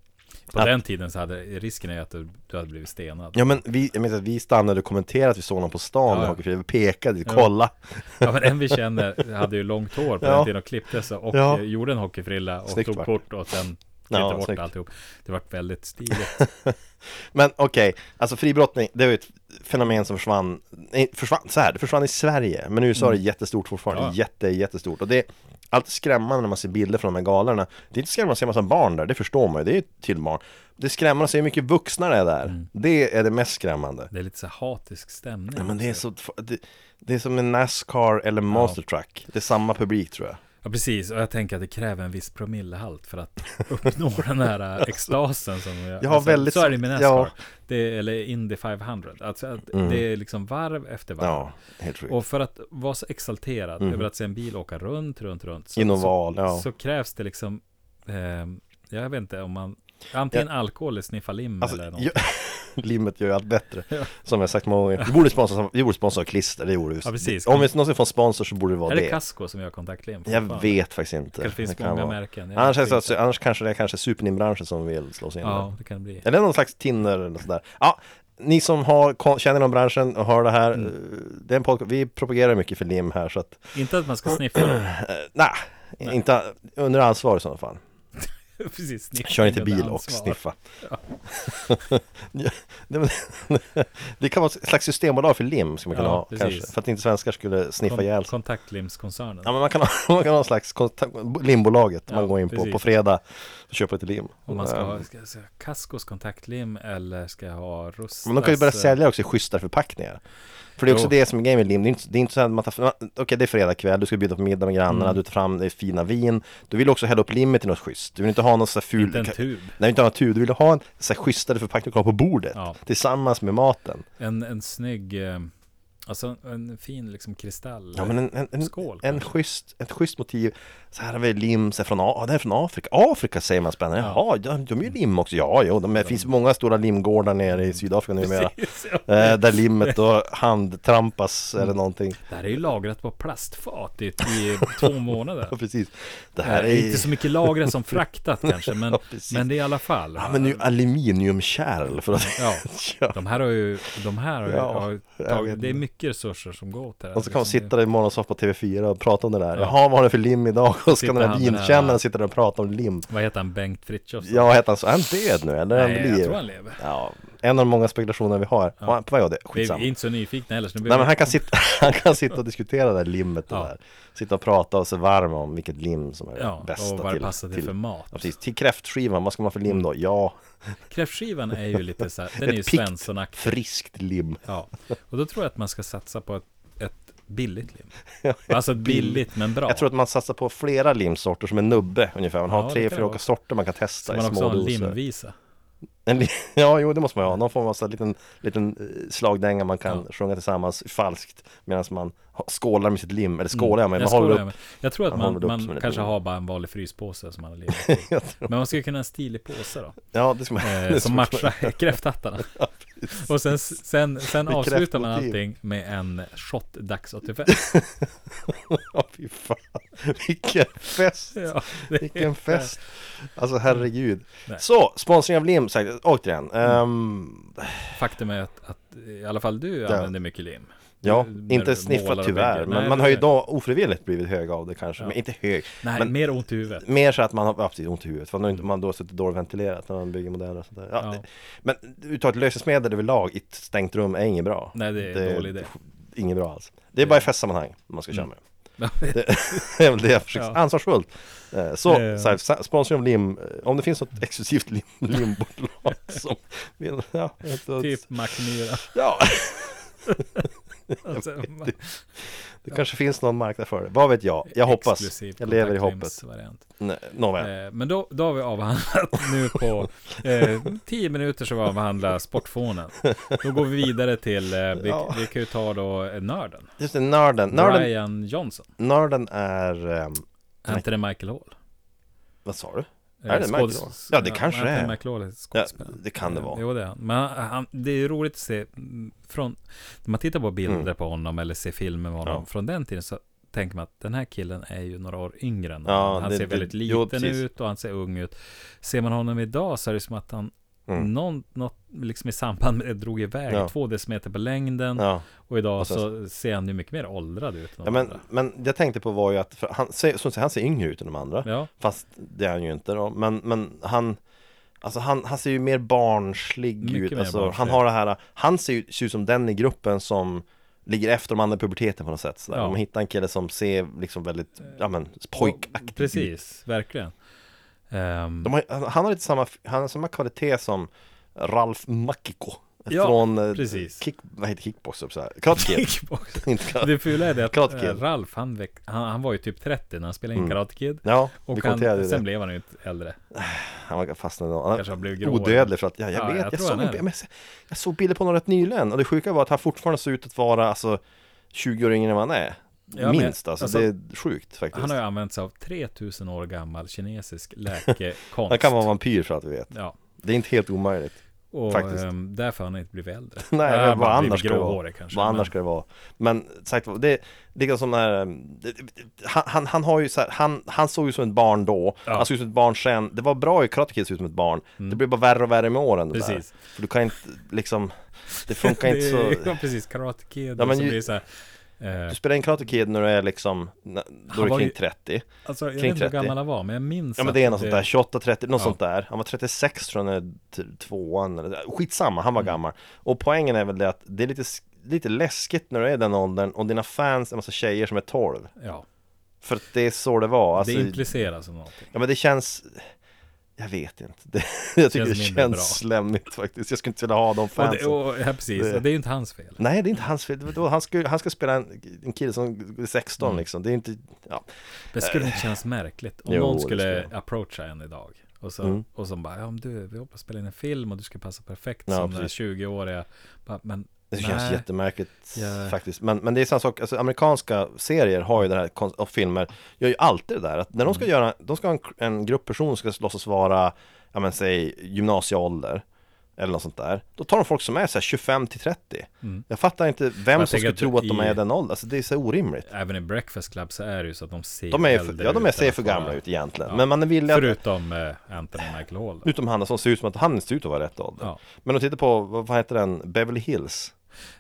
På Att- den tiden så hade risken är att du, du hade blivit stenad. Ja. Ja men vi, jag att vi stannade och kommenterade att vi såg någon på stan Ja, med ja. hockeyfrilla, vi pekade, Ja. kolla. men en vi känner hade ju långt hår på Ja. den tiden och klippte sig och Ja. gjorde en hockeyfrilla och Snyggt tog vart kort och sen Ja, klippte bort snyggt. alltihop. Det var väldigt stiligt. Men okej, alltså fribrottning, det var ju ett fenomen som försvann, nej, försvann, så här, det försvann i Sverige, men i USA är det jättestort fortfarande, Mm. Ja. jätte, jättestort. Och det alltid skrämmande när man ser bilder från de här galorna. Det är inte skrämmande att se en massa barn där, det förstår man ju, det är ju till barn. Det är skrämmande att se hur mycket vuxna det är där. Mm. Det är det mest skrämmande. Det är lite så hatisk stämning. Ja, men det är också. så, det, det är som en Nascar eller Monster Truck. Det är samma publik tror jag. Ja, precis. Och jag tänker att det kräver en viss promillehalt för att uppnå den här äh, extasen som jag... Jag har väldigt Så är det med Nascar. ja. Det eller Indy 500. Alltså att Mm. det är liksom varv efter varv. Ja, helt. Och för att vara så exalterad Mhm. över att se en bil åka runt, runt, runt. Så, In oval, så, ja. så krävs det liksom, eh, jag vet inte om man Antingen alkohol eller sniffa lim Alltså, eller något. jag, limmet gör ju allt bättre Ja. Som jag sagt många gånger Vi borde sponsra, vi borde sponsra klister, det gjorde vi Ja, precis. Om vi någonsin får en sponsor så borde det vara Är det, det Casco som gör kontaktlim? Jag fortfarande? vet faktiskt inte kanske finns Det kan många vara. märken. Jag Annars, är vet det så, inte. annars kanske det är kanske superlimbranschen som vill slå sig in där. Ja, det kan det bli. Eller någon slags Tinner eller sådär Ja, ni som har, känner någon branschen och hör det här Mm. eh, det är en podcast, Vi propagerar mycket för lim här så att Inte att man ska sniffa det. Nej, inte under ansvar i sådana fall Precis, Kör inte bil och sniffa. Ja, det, kan vara ett slags systembolag för lim ska man Ja, ha precis. kanske För att inte svenskar skulle sniffa Kon- ihjäl sig. Kontaktlimskoncernen. Ja men man kan ha, man kan ha en slags kontakt, limbolaget Ja, Man går in på, på fredag och köper lite lim Om man ska Ehm, ha, ska jag säga, Cascos kontaktlim eller ska jag ha Rustas Men de kan ju börja eh, sälja också i schysstare förpackningar För det är också Jo. det som är grejen med lim, det är inte, det är inte så att man tar okej det är fredag kväll, du ska bjuda på middag med grannarna, Mm. du tar fram det fina vin Du vill också hälla upp limmet i något schysst, du vill inte ha någon sån här ful Inte en tub. Nej inte ha någon tur, du vill ha en så här schysstare förpackning att ha på bordet Ja. Tillsammans med maten En, en snygg, eh, alltså en fin liksom kristall. Ja men en, en, en, Skål, en schysst, ett schysst motiv Så här har vi lim så från, A- ja, det är från Afrika, Afrika säger man spännande, Ja. jaha, de, de är ju lim också, ja jo, de, det finns många stora limgårdar nere i Sydafrika numera Precis, ja. eh, Där limmet då handtrampas eller någonting Det här är ju lagrat på plastfat i, två månader. Ja precis Det här här är inte så mycket lagrat som fraktat kanske, men, Ja, men det är i alla fall. Ja men nu aluminiumkärl för att Ja, ja. de här har ju, de här har ju, Ja, har tagit, det är inte. Mycket resurser som går till det. Och så kan man liksom. sitta där i morgonsoffa på TV4 och prata om det där Ja. Jaha, vad har ni för lim idag? Och så ska den här vinkännaren sitta där och prata om lim Vad heter han? Bengt Frithiofsson? Ja, heter han så? Är han död nu eller? Nej, han jag tror han lever. Ja, en av de många spekulationer vi har Ja. ja. Han på väg att dö, Vi skitsamma är inte så nyfikna heller, så nu Nej men han kan, sitta, han kan sitta och diskutera det där limmet Ja. där Sitta och prata och sig varm om vilket lim som är det Ja, bästa och vad det passar till, till för mat. ja, precis, till kräftskivan, vad ska man för lim då? Ja, Kräftskivan är ju lite så här, den är ju svenssonaktig. friskt lim Ja, och då tror jag att man ska satsa på ett, ett billigt lim. Ja, Alltså billigt men bra. Jag tror att man satsar på flera limsorter som en nubbe ungefär Man Ja, har det tre, fyra det olika sorter man kan testa Så i man också små har en doser limvisa. En Ja, jo det måste man ju ha. Någon form av så här liten, liten eh, slagdänga man kan Ja. sjunga tillsammans falskt Medan man skålar med sitt lim, eller skålar jag med, Mm. Jag man håller upp med. Jag tror att man man, man, kanske har bara en vanlig fryspåse som man har limat i. Men man skulle kunna ha en stilig påse då. Ja, det ska man Eh, det som matchar kräfthattarna. Och sen, sen, sen avslutar man allting med en shot dags 85. Ja, fy fan Vilken fest! Ja, Vilken fest! Alltså herregud Nej. Så, sponsring av lim, sagt, återigen um, Faktum är att, att i alla fall du använder mycket lim. Ja, inte och tyvärr. Men Nej, man har ju det- då ofrivilligt blivit hög av det kanske, Ja. men inte hög Nej, men- mer ont i huvudet. Mer så att man har precis, ont i huvudet, för man inte- man då suttit dåligt ventilerat när man bygger modeller och sånt där. Ja, Ja. det- Men uttaget lösningsmedel överlag i ett stängt rum är inget bra Nej, det är en dålig idé. Inget bra alls Det är bara i festsammanhang man ska köra Mm. med Det det är väl det jag försöker, Ja. ansvarsfullt Eh, Så, så sponsring av lim, om det finns något exklusivt lim, limbolag som vill, ja. Typ Macmyra. ja, Alltså, det, det kanske finns någon marknad för det, vad vet jag? Jag hoppas, jag lever i hoppet. Nej, Nåväl, Eh, Men då, då har vi avhandlat nu på eh, 10 minuter så vi avhandlat sportfånen. Då går vi vidare till, eh, vi, Ja. vi kan ju ta då eh, nörden. just det, nörden, nörden, Brian Johnson. nörden är, ehm, Är inte det Michael Hall? vad sa du? Eh, Är det skådes- Hall? Ja, det kanske Anthony är. Är Ja, det kan det Eh, vara Jo, det är han. Men han, han, det är roligt att se mm, från, när man tittar på bilder Mm. på honom eller ser filmer med honom Ja. från den tiden så tänker man att den här killen är ju några år yngre än Ja. Han det- ser det- väldigt jo, liten precis. ut och han ser ung ut. Ser man honom idag så är det som att han Mm. någon, något liksom i samband med det drog iväg Ja. två decimeter på längden Ja, och idag Och sen- så ser han ju mycket mer åldrad ut. ja de men, andra. men jag tänkte på var ju att, han, ser, som sagt, han ser yngre ut än de andra Ja, Fast det är han ju inte då, men, men han Alltså han, han ser ju mer barnslig Mycket ut, alltså, barnslig. han har det här Han ser ju ser ut som den i gruppen som Ligger efter de andra i puberteten på något sätt sådär. Ja. Man hittar en kille som ser liksom väldigt, ja men pojkaktig precis, verkligen. Ehm, har, han- Han har lite samma, han har samma kvalitet som Ralf Macchio Ja, Från, eh, precis. kick, vad heter kickbox upp så här? Kickbox. Det fula är det att Karate eh. Ralf, han, väck, han, han var ju typ 30 när han spelade in Mm. Karate Kid. Ja, Och han, sen det blev han ju äldre. Han var fastnad Han Kanske har blivit gråare. odödlig för att, ja, jag Ja, vet, jag jag, såg, han en- jag såg bilder på honom rätt nyligen Och det sjuka var att han fortfarande såg ut att vara, alltså 20 år yngre än vad han är Ja, men Minst alltså, alltså, det är sjukt faktiskt. Han har ju använt sig av 3000 år gammal kinesisk läkekonst. Han kan vara vampyr för att vi vet. Ja, Det är inte helt omöjligt. och Faktiskt. ehm, därför har han inte blivit äldre. Nej, men vad annars ska det vara? kanske. Vad men- annars ska det vara? Men sagt det, det är som när um, det- han, han, han har ju så här, han, han såg ju som ett barn då, Ja. han såg ut som ett barn sen. Det var bra i Karate Kid att se ut som ett barn. Det blir bara värre och värre med åren. det där. Mm. Precis. För du kan inte liksom, det funkar inte så. Det Ja, precis. Karate Kid. Ja, men så ju- blir det så här, Du spelar in Karate Kid när du är liksom, då Han är du kring ju- 30. alltså, jag kring vet inte hur 30. gammal han var, men jag minns Ja men det är något sånt där, 28, 30, något Ja. sånt där. Han var 36 tror jag när tvåan eller Skitsamma, han var Mm. gammal. Och poängen är väl det att det är lite, lite läskigt när du är i den åldern och dina fans är en massa tjejer som är 12. Ja, För att det är så det var. Alltså, det impliceras som någonting. ja men det känns Jag vet inte. Det, jag tycker Känns det känns slemmigt faktiskt. Jag skulle inte vilja ha de Och det, fansen. och, ja, precis. Det- det är ju inte hans fel. Nej, det är inte hans fel. Det Han ska, han ska spela en, en kille som är 16 Mm. liksom. Det är inte, ja. Det skulle inte kännas märkligt om Jo, någon det skulle approacha en idag. Och så, Mm. och så bara, ja men du, vi hoppas spela in en film och du ska passa perfekt Ja, som den här precis. 20-åriga. Bara, Men Det känns Nej. jättemärkligt Ja. faktiskt. Men, men det är samma sak, alltså, amerikanska serier har ju det här, och filmer gör ju alltid det där att när de ska Mm. göra, de ska ha en, en grupp personer som ska låtsas vara, ja men säg gymnasieålder eller något sånt där. Då tar de folk som är så här 25 till 30. Mm. Jag fattar inte vem Jag som skulle tro att de i- är den åldern. Alltså det är så orimligt. även i Breakfast Club så är det ju så att de ser De är, för, ja de är, ser för gamla ut egentligen. Ja. Men man är villig att, Förutom eh, Anthony Michael Hall. utom han som ser ut som att han ser ut att vara rätt ålder. Ja. Men om du tittar på, vad heter den, Beverly Hills.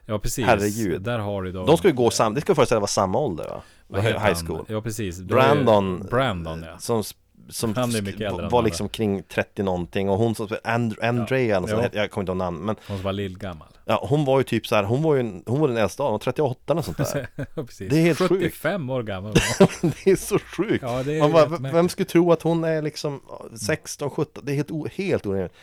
Ja, precis. Herregud. Där har du då De ska ju gå sam, det ska föreställa vara samma ålder va? vad heter High school. Ja, precis. Brandon Brandon, ja. Som, som Han är mycket äldre var liksom kring 30 någonting och hon som And, Andrea, ja. Ja. jag kommer inte ihåg namn men Hon som var lillgammal. ja, hon var ju typ så här, hon var ju hon var den äldsta av dem, 38 eller sånt där ja, precis. Det är helt sjukt. 75 år gammal. var. Det är så sjukt! Ja, det är Man bara, vem skulle tro att hon är liksom 16, 17, det är helt, helt orimligt Eh,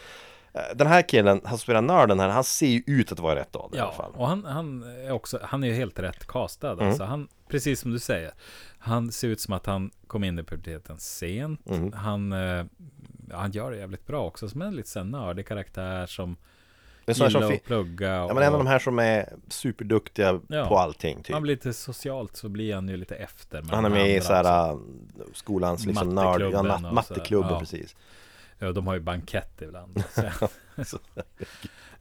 Den här killen, han spelar nörden här, han ser ju ut att vara rätt ålder i alla Ja, fall och han, han är också, han är ju helt rätt castad. Mm. Alltså han, precis som du säger, han ser ut som att han kom in i puberteten sent. Mm. Han, eh, han gör det jävligt bra också, som en lite sån nördig karaktär som Det är sådana gillar som att plugga. Och, Ja men en av de här som är superduktiga Ja. på allting typ Han blir lite socialt så blir han ju lite efter. Han är med i andra så här, också. äh, skolans liksom nörd, ja, nat- matteklubben Ja. precis Ja, de har ju bankett ibland. Så.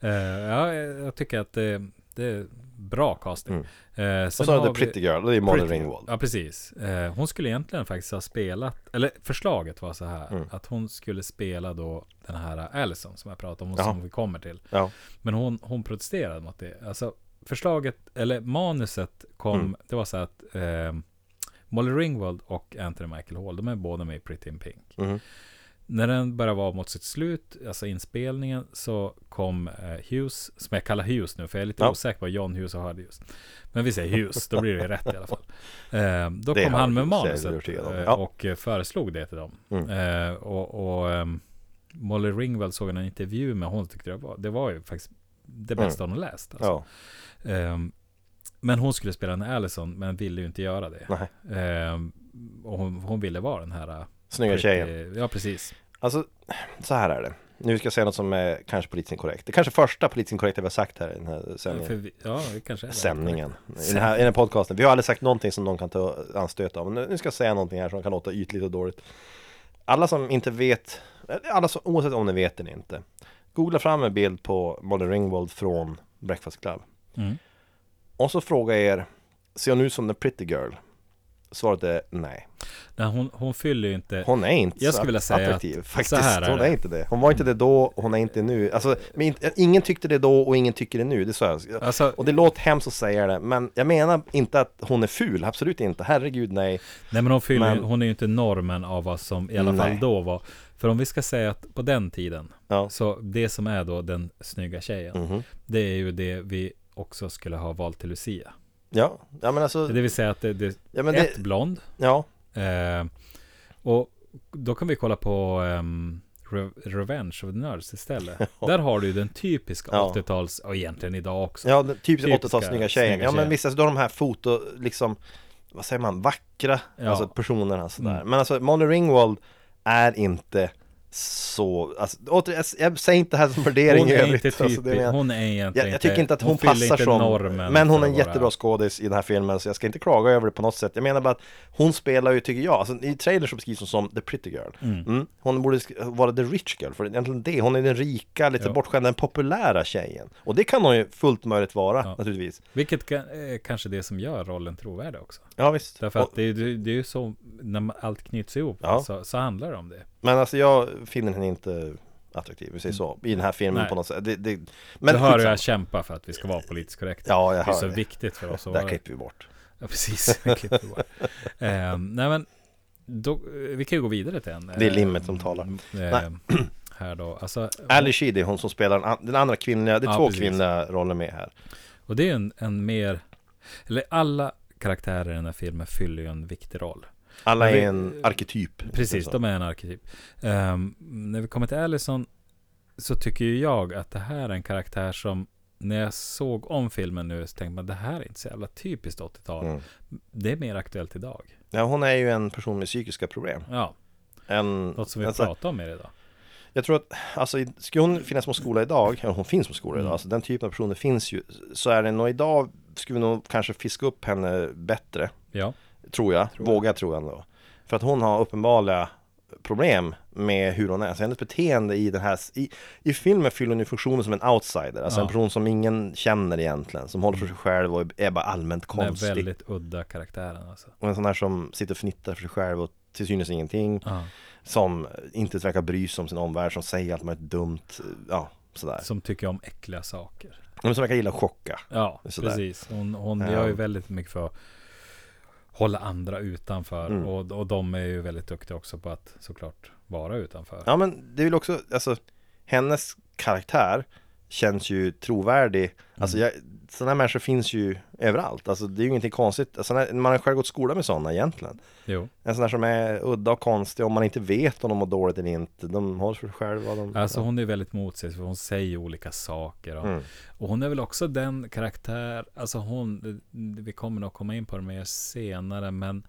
Eh, ja, jag tycker att det, det är bra casting. Mm. Eh, Och så har vi- Pretty Girl, det är Molly Ringwald Ja, precis. Eh, hon skulle egentligen faktiskt ha spelat, eller förslaget var så här, Mm. att hon skulle spela då den här Allison som jag pratade om, Jaha. som vi kommer till. Ja, Men hon, hon protesterade mot det. Alltså, förslaget, eller manuset kom, Mm. det var så att Molly Ringwald och Anthony Michael Hall, de är båda med i Pretty in Pink. När den började vara mot sitt slut, alltså inspelningen, så kom eh, Hughes, som jag kallar Hughes nu, för jag är lite Ja. osäker på John Hughes och Hard Hughes. Men vi säger Hughes, då blir det rätt i alla fall. Eh, då Det kom han med manuset eh, Ja. och föreslog det till dem. Mm. Och och ehm, Molly Ringwald såg en intervju med hon tyckte det var, det var ju faktiskt det bästa hon läst. Alltså. ja, Ehm, men hon skulle spela en Allison, men ville ju inte göra det. Ehm, och hon, hon ville vara den här Snygga tjejen. Ja, precis. Alltså, så här är det. Nu ska jag säga något som är kanske politiskt inkorrekt. Det är kanske första politiskt inkorrekta vi har sagt här i den här sändningen. vi, ja, det kanske är det. Sändningen. I den, här, I den här podcasten. Vi har aldrig sagt någonting som någon kan ta anstöt av Men nu- ska jag säga någonting här som kan låta ytligt och dåligt. Alla som inte vet Alla som, oavsett om ni vet eller inte Googla fram en bild på Molly Ringwald från Breakfast Club. Mm. Och så fråga er Ser hon ut som the pretty girl? Svaret är nej Nej, hon, hon fyller ju inte... Hon är inte Jag skulle vilja säga attraktiv att- faktiskt så här är Hon är det. inte det Hon var inte det då och hon är inte nu Alltså, men ingen tyckte det då och ingen tycker det nu Det sa jag Alltså, Och det låter hemskt att säga det Men jag menar inte att hon är ful Absolut inte, herregud nej nej men hon fyller men- hon är ju inte normen av vad som i alla Nej. fall då var. För om vi ska säga att på den tiden, Ja, så det som är då den snygga tjejen, mhm. det är ju det vi också skulle ha valt till Lucia. Ja, ja men alltså Det vill säga att det, det ja, men ett det, blond, ja, eh, och då kan vi kolla på ehm, Re- Revenge of the Nerds istället. Där har du ju den typiska Ja. 80-tals, och egentligen idag också. ja den typiska Typiska 80-tals snygga tjejen Ja men visst, alltså, då har de här foto, liksom Vad säger man, vackra Ja. Alltså personerna sådär Mm. Men alltså Molly Ringwald är inte så, alltså, åter, jag, jag säger inte det här som värdering Hon i är övrigt. inte alltså, det typisk, menar- hon är egentligen jag, jag tycker inte att hon, fyller passar som normen Men hon är en att jättebra skådis i den här filmen Så jag ska inte klaga över det på något sätt Jag menar bara att hon spelar ju, tycker jag alltså, I trailern så beskrivs hon som the pretty girl mm. Hon borde vara the rich girl För egentligen det, hon är den rika, lite Ja. bortskämda, den populära tjejen Och det kan hon ju fullt möjligt vara Ja. naturligtvis Vilket kan, är kanske det som gör rollen trovärdig också. Ja visst Därför att Och- det, är- det, det är ju så, när man- allt knyts ihop Ja. så, så handlar det om det. Men alltså jag finner henne inte attraktiv, vi säger så, i den här filmen Nej. på något sätt det, det, Men du hör hur jag kämpar för att vi ska vara politiskt korrekta. Ja, jag det är hör så det. viktigt för oss att Där vara klipper vi bort Ja, precis. Det klipper bort. Ehm, nej, men då, vi kan ju gå vidare till en. Det är limmet som talar. Ehm, här då. Alltså, Ali Sheedy, hon som spelar den andra kvinnliga, det är Ja, två precis. kvinnliga roller med här och det är en, en mer, eller alla karaktärer i den här filmen fyller ju en viktig roll. Alla är en arketyp Precis, de är en arketyp. Ehm, när vi kommer till Allison så tycker ju jag att det här är en karaktär som när jag såg om filmen nu så tänkte man det här är inte så jävla typiskt 80-tal. Mm. Det är mer aktuellt idag. Ja, hon är ju en person med psykiska problem Ja, en, något som vi alltså, pratar om mer idag. Jag tror att, alltså skulle hon finnas på skola idag, eller hon finns på skola idag, Mm. alltså den typen av personer finns ju Så är det nog idag, skulle vi nog kanske fiska upp henne bättre Ja, Tror jag, Tror jag. vågar tro ändå För att hon har uppenbara problem med hur hon är, alltså hennes beteende i den här I, i filmen fyller hon ju funktionen som en outsider, alltså Ja. en person som ingen känner egentligen Som håller för sig själv och är bara allmänt den är konstig väldigt udda karaktären alltså. Och en sån här som sitter och fnittar för sig själv och till synes ingenting Ja. Som inte verkar bry sig om sin omvärld, som säger allt möjligt dumt, ja sådär Som tycker om äckliga saker. Men som verkar gilla att chocka Ja, Sådär. precis. Hon, hon Ja. gör ju väldigt mycket för att hålla andra utanför. Mm. Och, och de är ju väldigt duktiga också på att såklart vara utanför. Ja men det är väl också, alltså Hennes karaktär känns ju trovärdig Alltså jag, sådana här människor finns ju överallt Alltså det är ju ingenting konstigt när- Man har själv gått skola med sådana egentligen Jo. En sån här som är udda och konstig om man inte vet om de mår dåligt eller inte De håller för sig själva de, Alltså hon är väldigt motsägelsefull, hon säger olika saker. Och, Mm. och hon är väl också den karaktär, alltså hon, vi kommer nog komma in på det mer senare, men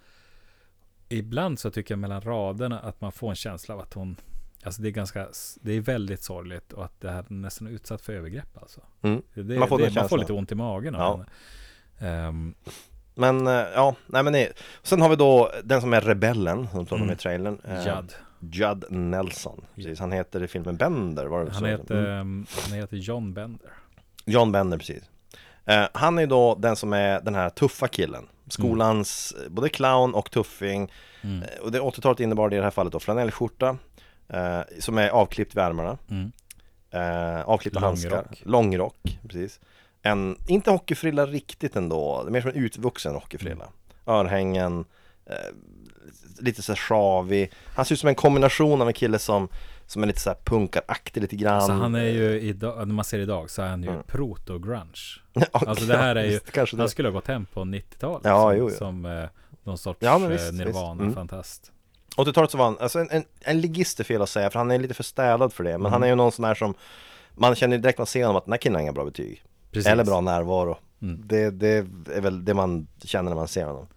ibland så tycker jag mellan raderna att man får en känsla av att hon, alltså det är ganska, det är väldigt sorgligt och att det här nästan är utsatt för övergrepp alltså. Mm. Det, Man får det, man får lite ont i magen av Ja. Ehm, Men eh, ja, nej men det, Sen har vi då den som är rebellen Som om Mm. i trailern eh, Judd. Judd Nelson Precis, han heter i filmen Bender var det Han så? heter, Mm. ehm, han heter John Bender. John Bender, precis. Eh, han är då den som är den här tuffa killen. Skolans eh, både clown och tuffing. Mm. Och det 80-talet innebar det i det här fallet då flanellskjorta. Eh, som är avklippt vid ärmarna. Mm. Eh, avklippta Lång handskar. rock. Långrock, precis. En, inte hockeyfrilla riktigt ändå. Det är mer som en utvuxen hockeyfrilla. Örhängen. Eh, lite så här sjavig. Han ser ut som en kombination av en kille som som är lite så här punkaraktig lite grann. Alltså han är ju idag, när man ser idag så är han ju Mm. proto-grunge. Ja, Alltså det här är ju, han skulle ha gått hem på 90-talet. Ja, som, jo, jo. som eh, någon sorts Ja, eh, visst, visst. Mm. Nirvana-fantast. 80-talet så var han, alltså en, en, en ligist är fel att säga för han är lite för städad för det Men Mm. han är ju någon sån här som Man känner direkt man ser honom att den här killen har inga bra betyg Precis. Eller bra närvaro Mm. det, det är väl det man känner när man ser honom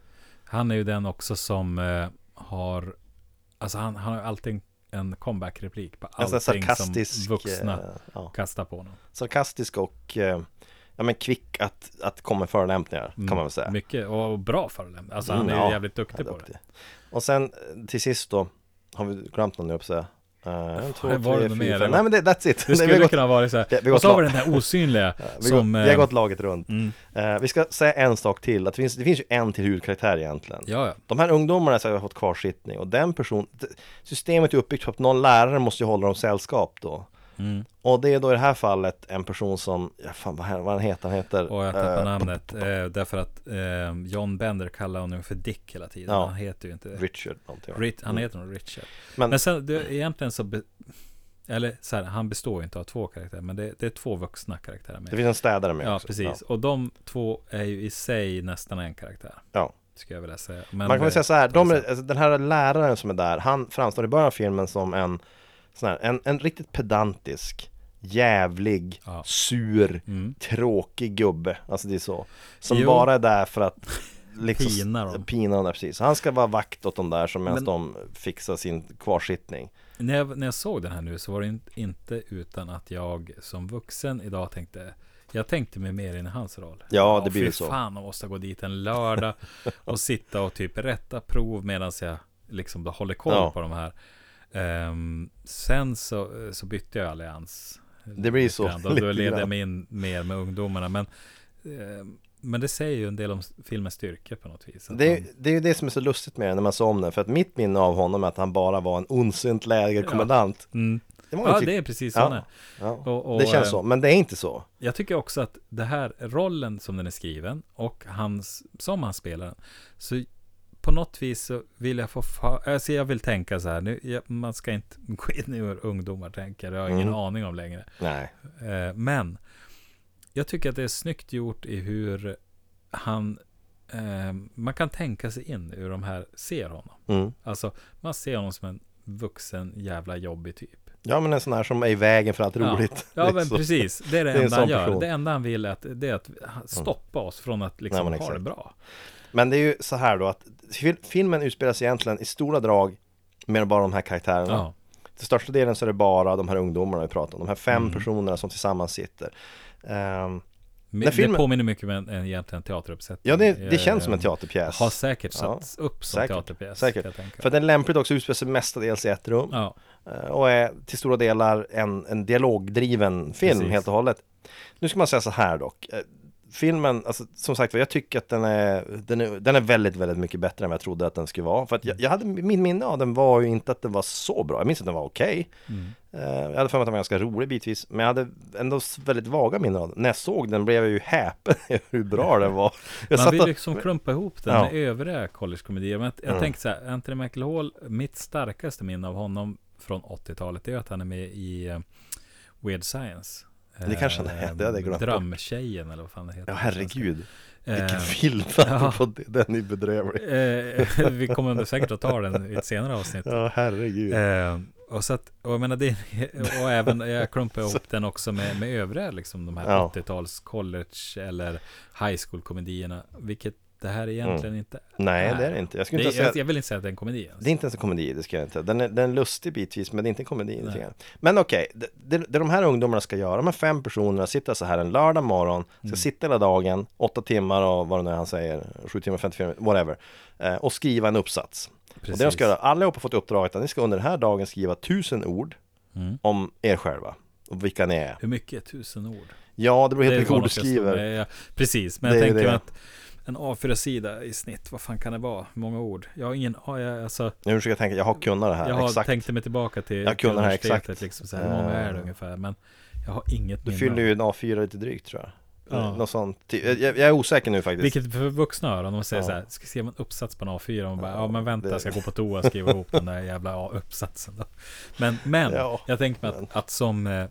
Han är ju den också som eh, har, alltså han, han har alltid en, en comeback-replik på allting sarkastisk som vuxna eh, ja, kastar på honom. Sarkastisk och eh, Ja men kvick att, att komma med förolämpningar kan man väl säga Mycket, och bra förolämpning. Alltså han Mm, är ju ja. jävligt duktig på duktig. det. Och sen eh, till sist då Har vi glömt någon nu upp säga. Uh, en, två, var det tre, något mer, fem. eller? Nej men det, that's it. Det skulle kunna vara så här. har Och så har vi den här osynliga vi, som... går, vi har eh, gått laget runt. Mm, Eh, Vi ska säga en sak till, att det finns, det finns ju en till huvudkaraktär egentligen. Ja, ja. De här ungdomarna så har fått kvarsittning och den person Systemet är uppbyggt så att någon lärare måste ju hålla dem sällskap då Mm. Och det är då i det här fallet en person som, ja fan vad, vad han heter, han heter Och jag tappar eh, namnet. Eh, därför att eh, John Bender kallar honom för Dick hela tiden. Ja. Han heter ju inte Richard någonting? Rit, han Mm. heter nog Richard. Men- Men, sen, det, egentligen så... Be, eller så här, han består ju inte av två karaktärer. Men det, det är två vuxna karaktärer med. Det finns en städare med ja, också precis. Och de två är ju i sig nästan en karaktär. Ja. Skulle jag vilja säga. Men Man kan väl säga så här, de, alltså, den här läraren som är där, han framstår i början av filmen som en sån här, en, en riktigt pedantisk jävlig, Ja. sur, Mm. tråkig gubbe Alltså det är så Som Jo. bara är där för att liksom, Pinar dem. Pinar dem där, precis. Han ska vara vakt åt de där som medan de fixar sin kvarsittning. När jag, när jag såg den här nu så var det in- inte utan att jag som vuxen idag tänkte jag tänkte mig mer in i hans roll. Ja, det blir fy så. fan, man måste gå dit en lördag och sitta och typ rätta prov medan jag liksom då håller koll Ja. på de här. Ehm, sen så, så bytte jag allians. Det blir så. Då, då leder jag mig in mer med ungdomarna. Men, ehm, men det säger ju en del om filmens styrka på något vis. Det, man- det är ju det som är så lustigt med det när man såg om den, för att mitt minne av honom är att han bara var en ondsint lägerkommendant. Mm. Det Ja, det är precis så Ja. han ja. Och, och, Det känns så, men det är inte så. Jag tycker också att det här rollen som den är skriven och hans, som han spelar den, så på något vis så vill jag få, fa- alltså jag vill tänka så här, nu, jag, man ska inte gå in i hur ungdomar tänker, det har jag ingen Mm. aning om längre. Nej. Eh, men jag tycker att det är snyggt gjort i hur han, eh, man kan tänka sig in hur de här ser honom. Mm. Alltså, man ser honom som en vuxen jävla jobbig typ. Ja, men en sån här som är i vägen för allt roligt. Ja, Det är men så. precis. Det är det, Det är enda han gör. person. Det enda han vill är att, det är att stoppa oss från att liksom Nej, ha exakt. det bra. Men det är ju så här då att fil- filmen utspelas egentligen i stora drag med bara de här karaktärerna. Ja. Till största delen så är det bara de här ungdomarna vi pratar om. De här fem Mm. personerna som tillsammans sitter. Men När filmen- Det påminner mycket om en, en egentligen teateruppsättning. ja, det, det Eh, känns som en teaterpjäs. Har säkert Ja, satts upp som säkert, teaterpjäs. säkert. För den lämpligt också utspelar sig mestadels i ett rum. Ja, Eh, Och är till stora delar en, en dialogdriven film Precis. helt och hållet. Nu ska man säga så här dock. Filmen, alltså, som sagt jag tycker att den är, den är, den är väldigt, väldigt mycket bättre än vad jag trodde att den skulle vara. För att jag, jag hade, min minne av den var ju inte att den var så bra. Jag minns att den var okej. Mm. Eh, Jag hade för mig att den var ganska rolig bitvis. Men jag hade ändå väldigt vaga minnen av den. När jag såg den blev jag ju häpen hur bra den var. Jag man vill och- liksom klumpa ihop den Ja. med övriga collegekomedier. Men jag Mm. tänkte så här, Anthony McLeod, mitt starkaste minne av honom från 80-talet, det är att han är med i eh, Weird Science. Det kanske han är, det hade jag glömt. Drömtjejen eller vad fan det heter. Ja herregud. Eh, Vilken film ja. på det. Den är bedrövlig. Eh, vi kommer säkert att ta den i ett senare avsnitt. Ja herregud. Eh, och så att, och jag menar det, och även, jag klumpar ihop den också med, med övriga liksom de här Ja. 80-tals college eller high school komedierna, vilket det här egentligen inte Mm. Nej, är. det är det inte. Jag skulle Det, inte säga jag, jag vill inte säga att det är en komedi ens. Det är inte ens en komedi, det ska jag inte. Den är, den är lustig bitvis, men det är inte en komedi. Nej. Men okej, det, det, det de här ungdomarna ska göra, de här fem personerna sitter så här en lördag morgon, ska Mm. sitta hela dagen, åtta timmar och vad det nu är han säger, sju timmar, 54 whatever, eh, och skriva en uppsats. Och det de ska göra, allihopa har fått uppdraget att ni ska under den här dagen skriva tusen ord Mm. om er själva och vilka ni är. Hur mycket är tusen ord? Ja, det beror helt på ord du skriver. precis, men Det jag är tänker att en A4-sida i snitt, vad fan kan det vara? Många ord? Jag har ingen, ja, jag, alltså, Nu försöker jag tänka, jag har kunnat det här, jag har exakt. tänkt mig tillbaka till, Jag kunde det här exakt. liksom, så här, hur många är det Eh. ungefär? Men jag har inget Du minne fyller ju en A4 lite drygt tror jag. Ja. Något sånt. Jag, jag är osäker nu faktiskt. Vilket för vuxna öron, de säger Ja. så här, ska skriva en uppsats på en A4 och man bara, Ja, ja men vänta, det- jag ska gå på toa och skriva ihop den där jävla A-uppsatsen då. Men, men, Ja, jag tänker mig men. att, att som eh,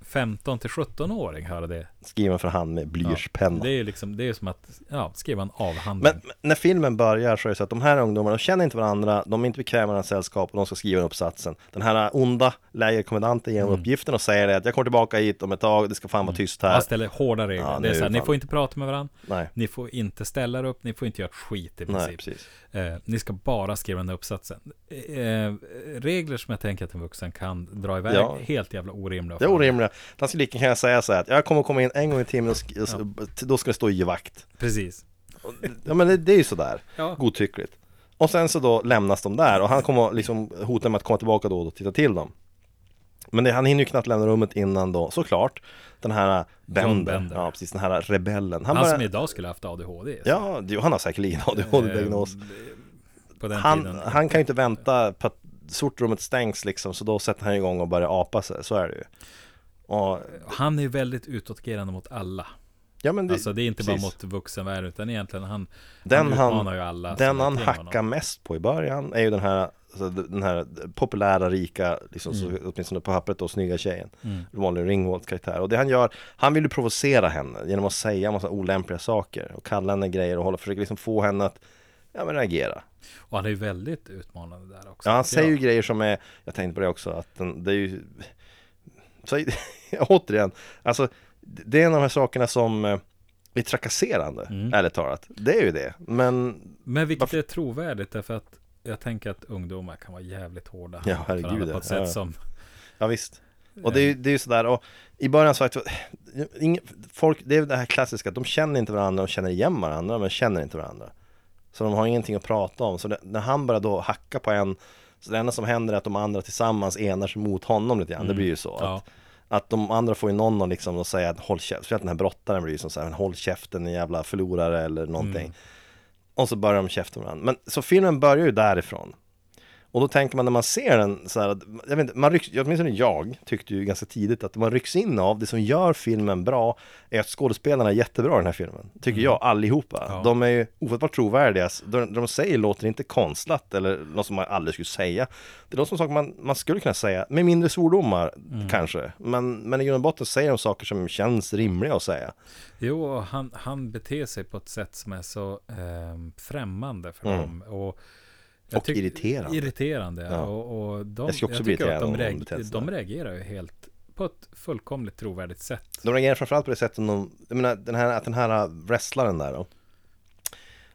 15 till 17-åring höra det. Skriven för hand med blyertspenna. Det är ju liksom, det är som att, ja, skriva en avhandling. Men men när filmen börjar så är det så att de här ungdomarna, de känner inte varandra, de är inte bekväma med varandras sällskap och de ska skriva en uppsatsen. Den här onda lägerkommendanten ger Mm. uppgiften och säger det att jag kommer tillbaka hit om ett tag, det ska fan vara tyst här. Han ställer hårda regler. Ja, det är så här, ni får inte prata med varandra, Nej, ni får inte ställa er upp, ni får inte göra ett skit i nej, princip. precis. Eh, ni ska bara skriva den här uppsatsen. Eh, regler som jag tänker att en vuxen kan dra iväg, Ja. helt jävla orimliga. Det är orimligt. Han skulle lika gärna säga så här att jag kommer komma in en gång i timmen och sk- och s- då ska det stå i vakt. Precis. Ja men det, det är ju sådär, Ja. godtyckligt. Och sen så då lämnas de där och han kommer liksom hota med att komma tillbaka då och titta till dem. Men det, han hinner ju knappt lämna rummet innan då, såklart, den här Bender, Bender. ja precis, den här rebellen. Han, Han, som börjar, idag skulle haft ADHD. så. ja, det- han har säkerligen ADHD-diagnos. Eh, På den Han, tiden. han kan ju inte vänta på att sortrummet stängs liksom, så då sätter han igång och börjar apa sig, så är det ju. Och, han är ju väldigt utåtagerande mot alla. ja men det, alltså det är inte precis. bara mot vuxenvärlden, utan egentligen han, Den han utmanar ju alla. Den han hackar honom. mest på i början är ju den här alltså, den här populära, rika, liksom, så, åtminstone på pappret då, snygga tjejen. Mm. Vanlig Ringwalds karaktär. Och det han gör, han vill ju provocera henne genom att säga en massa olämpliga saker och kalla henne grejer och hålla, försöker liksom få henne att ja, men reagera. Och han är ju väldigt utmanande där också. Ja, han säger ju jag. grejer som är, jag tänkte på det också, att den, det är ju så, återigen, alltså det är en av de här sakerna som eh, är trakasserande, Mm. ärligt talat. Det är ju det. Men Men vilket Varför- är trovärdigt därför att jag tänker att ungdomar kan vara jävligt hårda. Ja, herregud. På ett sätt Ja. som... Ja visst. Och det är ju det är sådär, och i början så folk, det är det här klassiska de känner inte varandra och känner igen varandra men känner inte varandra. Så de har ingenting att prata om. Så det, när han börjar då hacka på en, så det enda som händer är att de andra tillsammans enar sig mot honom lite grann. Det blir ju så. Ja. Att, att de andra får ju någon att liksom att säga att håll käften, speciellt den här brottaren blir ju som så här, håll käften en jävla förlorare eller någonting. Mm. Och så börjar de käfta med varandra. Men så filmen börjar ju därifrån. Och då tänker man när man ser den så här, att- jag vet inte, man rycks, åtminstone jag tyckte ju ganska tidigt att man rycks in av det som gör filmen bra är att skådespelarna är jättebra i den här filmen. Tycker jag, allihopa. Ja. De är ju ofattbart trovärdiga. De, de säger låter inte konstlat eller något som man aldrig skulle säga. Det är de som saker man, man skulle kunna säga, med mindre svordomar kanske. Men, men i grund och botten säger de saker som känns rimliga att säga. Jo, han, han beter sig på ett sätt som är så ehm, främmande för Mm. dem. Och, Och irriterande. Irriterande, Ja. och, och de, Jag skulle också bli att de, irriterad de beter reag, sig de så. reagerar ju helt på ett fullkomligt trovärdigt sätt. De reagerar framförallt på det sättet de, jag menar den här, att den här wrestlaren där då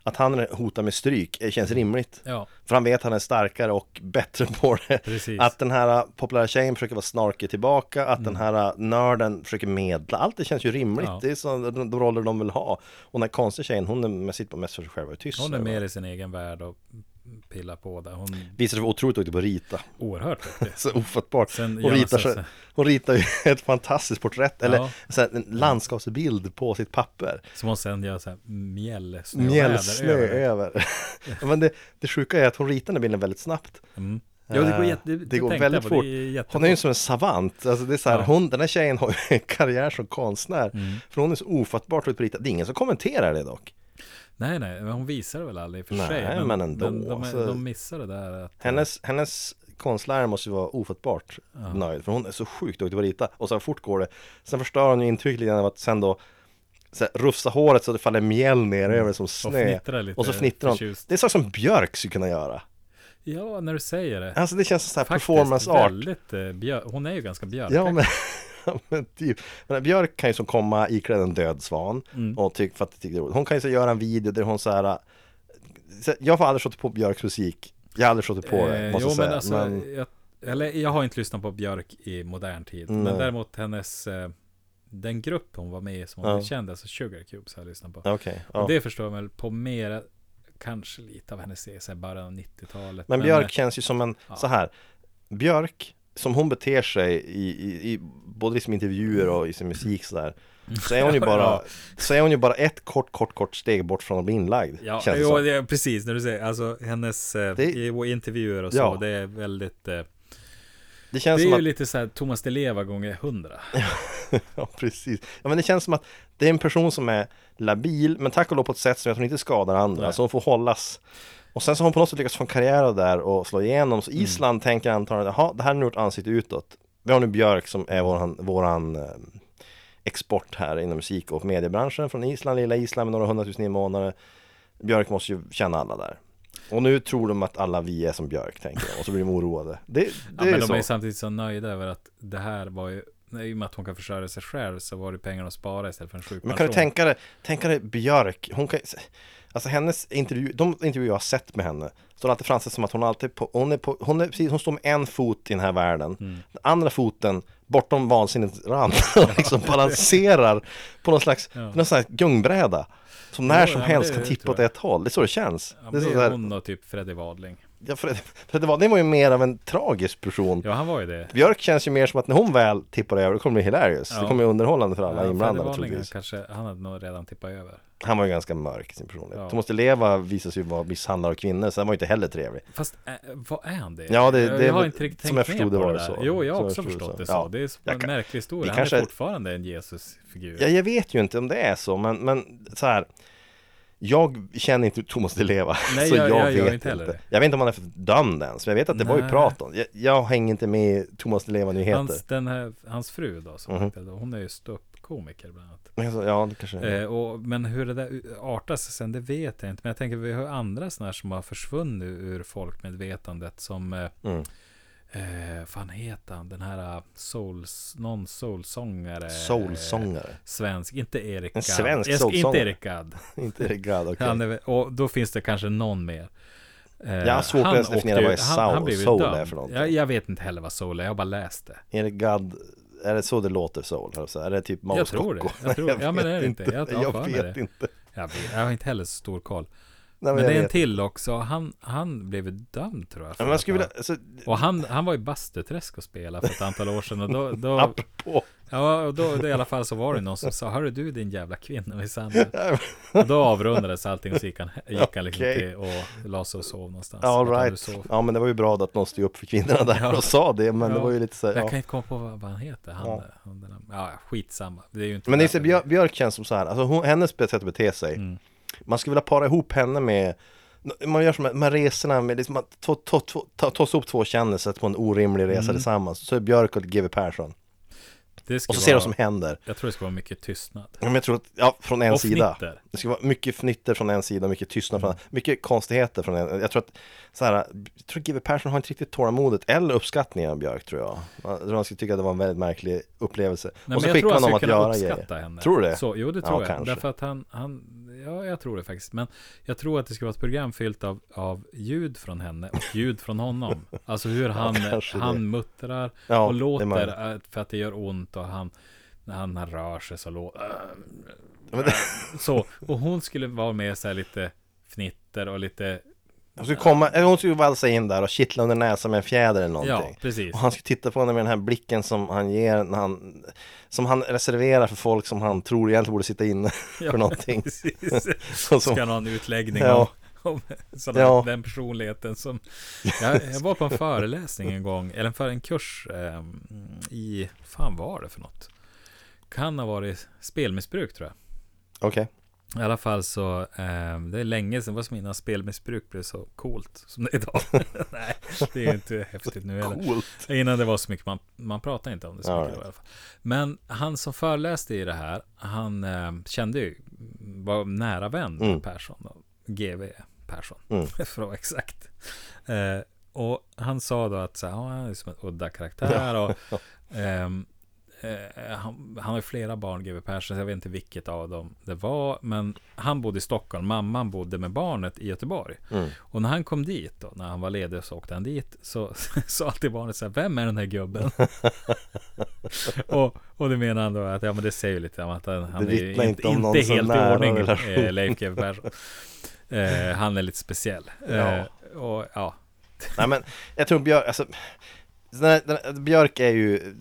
Att han hotar med stryk eh, känns rimligt Ja, För han vet att han är starkare och bättre på det precis. Att den här populära tjejen försöker vara snarkig tillbaka Att den här nörden försöker medla Allt det känns ju rimligt Ja. Det är så de, de roller de vill ha Och den här konstiga tjejen, hon är sitter mest för sig själv och är tyst hon är mer i sin egen värld och pillar på där. Hon Visar sig vara otroligt duktig på att rita oerhört duktig. Så ofattbart Sen Hon ritar, så, hon ritar ju ett fantastiskt porträtt Eller Ja. här, en landskapsbild på sitt papper Som hon sen gör så här mjällsnö Mjällsnö över. över. Men det, det sjuka är att hon ritar den här bilden väldigt snabbt. Mm. Ja, det går, Eh, jätte, det, det går väldigt på, fort. Är. Hon är ju som en savant. Alltså det är så här, Ja. hon, den här tjejen har en karriär som konstnär. Mm. För hon är så ofattbart duktig på att rita. Det är ingen som kommenterar det dock. Nej, nej, men hon visar det väl aldrig i och för Nej, sig. men ändå, De, de, alltså- de missar det där att... Hennes, hennes konstlärare måste ju vara ofattbart Ja. nöjd. För hon är så sjukt duktig på att rita. Och så fort går det. Sen förstör hon ju intrycket lite av att sen då så rufsa håret så det faller mjäll ner över som och snö. lite Och så fnittrar hon. Det är så som Björk skulle kunna göra. Ja, när du säger det. Alltså det känns så här Faktiskt performance art. väldigt eh. Hon är ju ganska björk. Ja men, men typ. Men Björk kan ju som komma iklädd en död svan Mm. och tyck, för att det är roligt. Hon kan ju så göra en video där hon så här så, Jag har aldrig stått på Björks musik Jag har aldrig stått på det, Eh, måste jo, jag säga men alltså, men, jag, eller, jag har inte lyssnat på Björk i modern tid. Nej. Men däremot hennes, eh, den grupp hon var med i som hon Ja. blev känd, alltså Sugar Cubes har jag lyssnat på. Okej, ja. Och det förstår jag väl på mer, kanske lite av hennes av 90-talet. Men Björk eh, känns ju som en, ja. så här Björk, som hon beter sig i, i, i både liksom intervjuer och i sin musik sådär Så är hon ju bara, så är hon ju bara ett kort, kort, kort steg bort från att bli inlagd Ja, känns det jo, det precis när du säger, alltså hennes eh, Det- i intervjuer och så, Ja. det är väldigt, eh, Det känns det är som ju att lite så här Thomas Di Leva gånger hundra. Ja, precis. Ja, men det känns som att det är en person som är labil, men tack och lov på ett sätt som jag tror inte skadar andra. Nej. Så hon får hållas. Och sen så har hon på något sätt lyckats få en karriär där och slå igenom. Så Island tänker antagligen, jaha, det här är nu vårt ansikte utåt. Vi har nu Björk som är våran, våran eh, export här inom musik och mediebranschen från Island, lilla Island med några hundratusen invånare. Björk måste ju känna alla där. Och nu tror de att alla vi är som Björk, tänker jag. Och så blir de oroade. Det, det Ja, är men så. de är samtidigt så nöjda över att det här var ju, i och med att hon kan försörja sig själv så var det pengar att spara istället för en sjukpension. Men kan du tänka dig, tänka dig Björk, hon kan Alltså hennes intervju, de intervjuer jag har sett med henne det alltid framställts som att hon alltid på, hon är på, hon är precis, hon står med en fot i den här världen Mm. Den andra foten bortom vansinnets rand och liksom balanserar på någon slags, Ja. någon slags gungbräda Som när Jo, som ja, helst det- kan det tippa åt ett håll, det är så det känns Ja, det är det är hon och typ Freddie Wadling. ja, för, för det, var, det ju mer av en tragisk person Ja, han var ju det. Björk känns ju mer som att när hon väl tippar över, det kommer bli hilarious Ja. Det kommer bli underhållande för alla Ja, inblandade Wadling, han troligtvis kanske, han hade nog redan tippat över. Han var ju ganska mörk i sin personlighet. Ja. Thomas Di Leva visade sig ju vara misshandlare av kvinnor, så han var ju inte heller trevlig. Fast äh, vad är han det? Ja, det- jag, det jag har inte riktigt som tänkt jag förstod det var det så. Jo, jag har Som jag också förstått det så. Ja. Det är en kan- märklig historia. Han kanske är fortfarande en Jesusfigur. Ja, jag vet ju inte om det är så, men, men så här. Jag känner inte Thomas Di Leva, Nej, så jag- jag, jag vet inte inte. Jag vet inte om han är dömd ens, men jag vet att det var ju Nej. prat om. Jag, jag hänger inte med Thomas Di Leva-nyheter. Hans, den här, hans fru då, som mm hon är ju ståuppkomiker bland annat. Ja, det kanske Eh, och, men hur det där artar sig sen, det vet jag inte. Men jag tänker, vi har andra sådana här som har försvunnit ur folkmedvetandet som eh, Mm. Eh, fan heter han? Den här uh, souls, någon soulsångare. Soulsångare. Svensk, inte Erik En svensk Jag ska- Inte soulsångare. Erik Gadd. Inte Erik Gadd, okej. Väl- och då finns det kanske någon mer. Eh, Jag har svårt att definiera vad är han- han soul- soul är för någonting. Jag, jag vet inte heller vad soul är, jag har bara läst det. Erik Gadd, är det så det låter soul? jag säga? Är det typ Mauro Jag tror det. Scocco? Jag tror- ja, men vet är det inte? Jag Jag mig vet det. inte. Jag, vet, jag har inte heller så stor koll. Nej, Men, jag det är en till också. Han, han blev dömd tror jag. Men man skulle vilja, alltså, Och han, han var i Bastuträsk och spelade för ett antal år sedan. Och då, då, apropå. Ja, och då, då i alla fall så var det någon som sa Hörru du din jävla kvinnomisshandel. Och då avrundades allting och så gick han, gick han liksom Okej. till och la sig och sov någonstans. All right. sov. Ja men det var ju bra att någon stod upp för kvinnorna där Ja. och sa det. Men det Ja. var ju lite så här, Jag ja. kan inte komma på vad, vad han heter. Han, Ja. han, den, ja, skitsamma. Det är ju inte Men det därför- Björk, Björk känns som så här, alltså hon, hennes sätt att bete sig Mm. Man skulle vilja para ihop henne med man gör som de här resorna med liksom att ta, ta, ta, ta, ta upp två kändisar på en orimlig resa Mm. tillsammans Så är Björk och GW Persson det Och så ser de vara, vad som händer Jag tror det ska vara mycket tystnad. Men jag tror att, ja, från en Och sida fnitter. Det ska vara mycket fnitter från en sida, mycket tystnad från en Mycket konstigheter från en Jag tror att så här, Jag tror att GW Persson har inte riktigt tålamodet eller uppskattningen av Björk tror jag Jag tror han skulle tycka att det var en väldigt märklig upplevelse Nej, Och så men jag tror skickar han man dem att göra grejer henne. Tror du det? Så, jo, det Ja, tror jag. kanske. Därför att han, han, ja, jag tror det faktiskt. Men jag tror att det ska vara ett program fyllt av, av ljud från henne och ljud från honom. Alltså hur han, det. han muttrar Ja, och låter äh, för att det gör ont och han, när han, han rör sig så låter Men det- Så, och hon skulle vara med så här lite fnitter och lite, Hon skulle komma, hon skulle valsa in där och kittla under näsan med en fjäder eller någonting ja, precis. Och han skulle titta på henne med den här blicken som han ger när han Som han reserverar för folk som han tror egentligen borde sitta inne Ja, för någonting Precis. Som- Ska en utläggning Ja. om, om sådär, Ja. den personligheten som jag, jag var på en föreläsning en gång, eller för en kurs ehm, i, fan var det för något? Kan ha varit spelmissbruk tror jag. Okej I alla fall så, ehm, det är länge sedan, vad som innan spelmissbruk blev så coolt som det är idag. Nej, det är ju inte häftigt nu heller. Coolt Innan det var så mycket, man, man pratar inte om det så mycket då, i alla fall. Men han som föreläste i det här, han eh, kände ju, var nära vän med Mm. Persson, då, GV Persson, Mm. för att vara exakt. Eh, och han sa då att så ja, han är som en udda karaktär och ehm, eh, han, han har ju flera barn, GW Persson, så jag vet inte vilket av dem det var. Men han bodde i Stockholm, mamman bodde med barnet i Göteborg. Mm. Och när han kom dit då, när han var ledig så åkte han dit. Så sa alltid barnet så här, vem är den här gubben? och, och det menar han då att, ja men det säger ju lite om att han, han är ju inte, inte inte helt i ordning, eh, Leif GW Persson. Eh, han är lite speciell. Eh, Ja. och ja, Nej men jag tror Björk, alltså den här, den här, Björk är ju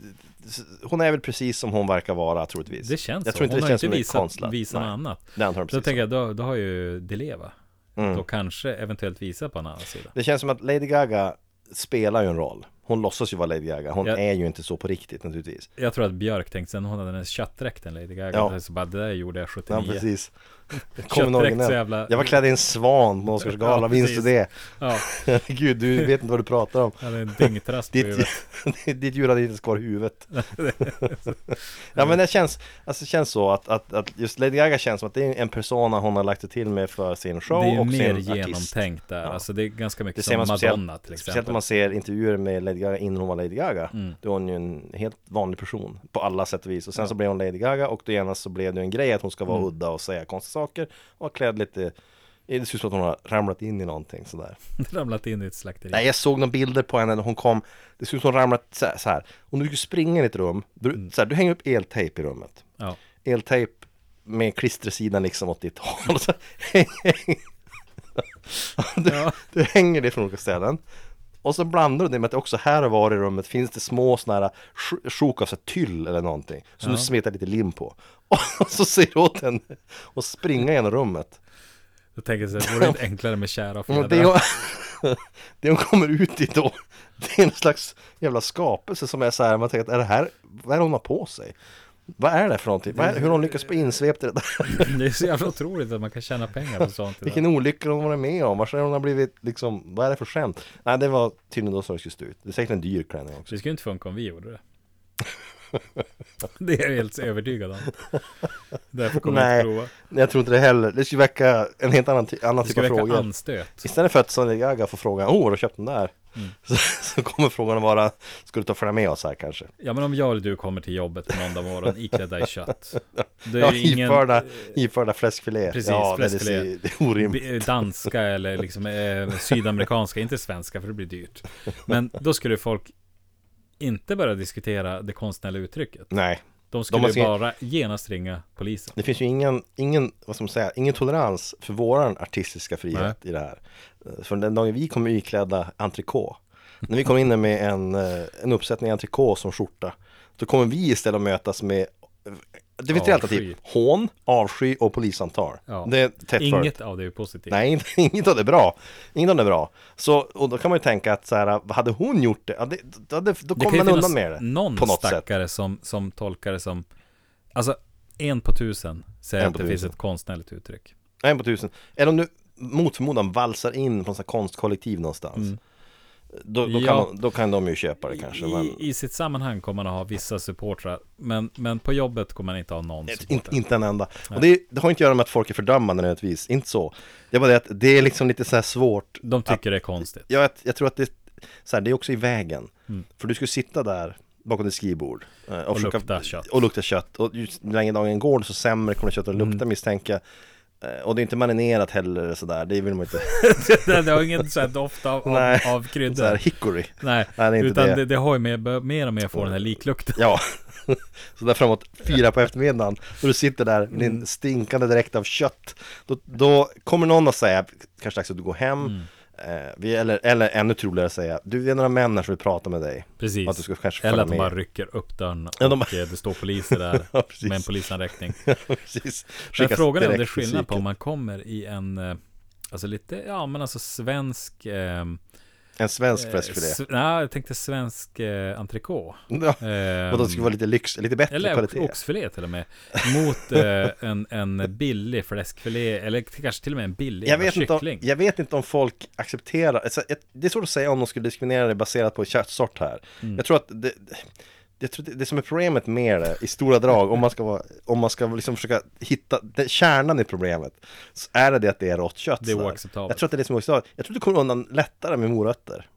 Hon är väl precis som hon verkar vara troligtvis det känns Jag så. tror inte Hon det har känns inte visat, konstlat. visat något annat. Jag Så precis tänker jag, då, då har ju Deleva Mm. då kanske eventuellt visat på en annan sida. Det känns som att Lady Gaga spelar ju en roll Hon låsas ju vara Lady Gaga Hon Ja. är ju inte så på riktigt naturligtvis Jag tror att Björk tänkte sen hon hade den här köttdräkten Lady Gaga. Ja. Så bara, det där gjorde jag Ja 79. precis Jag kommer ihåg Köttdräkt den. jävla... Jag var klädd i en svan på Oscarsgalan, Ja, minns du precis. det? Ja, Gud, du vet inte vad du pratar om hade en dyngtrast på Ditt, huvudet. ditt djur hade inte ens kvar huvudet Ja men det känns, alltså det känns så att, att, att just Lady Gaga känns som att det är en persona hon har lagt det till med för sin show Det är och mer sin artist genomtänkt där. Ja. Alltså det är ganska mycket Det som Madonna speciellt, till speciellt exempel. om man ser intervjuer med Lady Gaga innan hon var Lady Gaga Mm. Då är hon ju en helt vanlig person på alla sätt och vis Och sen Ja. så blev hon Lady Gaga och då genast så blev det en grej att hon ska vara Mm. udda och säga konstiga saker Och vara klädd lite Det ser ut som att hon har ramlat in i någonting sådär Ramlat in i ett slakteri. Nej jag såg några bilder på henne när hon kom Det ser ut som hon ramlat så här, så här. Om du springer i ett rum du, Mm. så här, du hänger upp eltejp i rummet Ja. Eltejp med klistersidan liksom åt ditt håll du, Ja. du hänger det från olika ställen och så blandar du det med att också här och var i rummet finns det små sådana här sj- sjok av så tyll eller någonting Som Ja. du smetar lite lim på Och så ser du åt henne och springa genom rummet Då tänker jag så här, vore det inte enklare med kära och det, hon, det hon kommer ut i då Det är en slags jävla skapelse som är så här Man tänker att är det här Vad är det hon har på sig? Vad är det för någonting? Vad är, hur har hon lyckats bli insvept det där? Det är så jävla otroligt att man kan tjäna pengar på sånt. Vilken olycka hon varit med om? Varför har hon blivit liksom Vad är det för skämt? Nej det var tydligen då så det skulle stå ut Det är säkert en dyr klänning också Det skulle inte funka om vi gjorde det. Det är jag helt övertygad om. Därför kommer jag Nej. inte prova. Jag tror inte det heller Det skulle väcka en helt annan, annan Det typ av skulle väcka frågor anstöt. Istället för att Sonny Gaga får frågan Åh, har du köpt den där? så, så kommer frågan vara, ska du ta följa med oss här kanske? Ja men om jag eller du kommer till jobbet på måndag morgon iklädda i kött. Det är Ja, ingen iförda, iförda fläskfilé. Precis, ja, nej, fläskfilé. Det, det är orimligt. b- danska eller liksom eh, sydamerikanska, inte svenska för det blir dyrt. Men då skulle folk inte börja diskutera det konstnärliga uttrycket. Nej, De skulle måste- bara genast ringa polisen. det finns ju ingen, ingen, vad ska man säga, ingen tolerans för våran artistiska frihet i det här. Eh, För den dagen vi kommer iklädda entrecote, när vi kommer in med en, eh, en uppsättning entrecote som skjorta, då kommer vi istället mötas med det finns tre alternativ. Hån, avsky och polisantal. Ja. Det är tätt. Inget av det är positivt. Nej, inget av det är bra. Inget av det är bra. Så, och då kan man ju tänka att så här, hade hon gjort det? Ja, det då, då Det kommer man undan med det. någon på något sätt. stackare som, som tolkar det som Alltså en på tusen säger att det finns tusen. ett konstnärligt uttryck. En på tusen. Eller om du mot förmodan valsar in på en sån här konstkollektiv någonstans. Då, då, Ja. kan, de- då kan de ju köpa det kanske. I, Men I sitt sammanhang kommer man att ha vissa supportrar men, men på jobbet kommer man inte ha någon inte, supporter. inte en enda. Och det, det har inte att göra med att folk är fördömande nödvändigtvis. Inte så. Det är bara det att det är liksom lite så här svårt. De tycker det är konstigt. Jag, vet- jag tror att det, så här, det är också i vägen. Mm. För du skulle sitta där bakom ditt skrivbord. eh, Och lukta kött. Och lukta kött. Och ju längre dagen går så sämre kommer köttet att lukta Mm. misstänker jag. Eh, Och det är inte marinerat heller sådär. Det vill man inte. det, det har ingen så här doft av, av, Nej. av här kryddor. hickory. Nej, Nej, det utan det. det. Det, har ju mer, mer och mer få den här liklukten. Ja, så där framåt fyra på eftermiddagen När du sitter där med Mm. din stinkande direkt av kött Då, då kommer någon att säga, kanske dags att du går hem Mm. Eh, vi, eller, eller ännu troligare säga, du vi är några män här som vill prata med dig Precis. Att du ska kanske Eller att de med. bara rycker upp dörren och Ja, de- det står poliser där Ja, med en polisanräckning. Precis. Men frågan är om det är skillnad på om man kommer i en eh, Alltså lite, ja men alltså svensk eh, En svensk eh, fläskfilé s- Nej, jag tänkte svensk eh, entrecote ja. eh, Och ska det vara lite lyx, lite bättre Eller kvalitet ox, oxfilé till och med Mot eh, en, en billig fläskfilé Eller kanske till och med en billig jag vet, inte om, kyckling jag vet inte om folk accepterar, alltså, det är svårt att säga om de skulle diskriminera det baserat på köttsort här. Mm. Jag tror att det, jag tror det, det som är problemet med det i stora drag, om man ska, vara, om man ska liksom försöka hitta det, kärnan i problemet, så är det det att det är rått kött. Det är oacceptabelt. Jag tror att det är det som är oacceptabelt. Jag tror att du kommer undan lättare med morötter,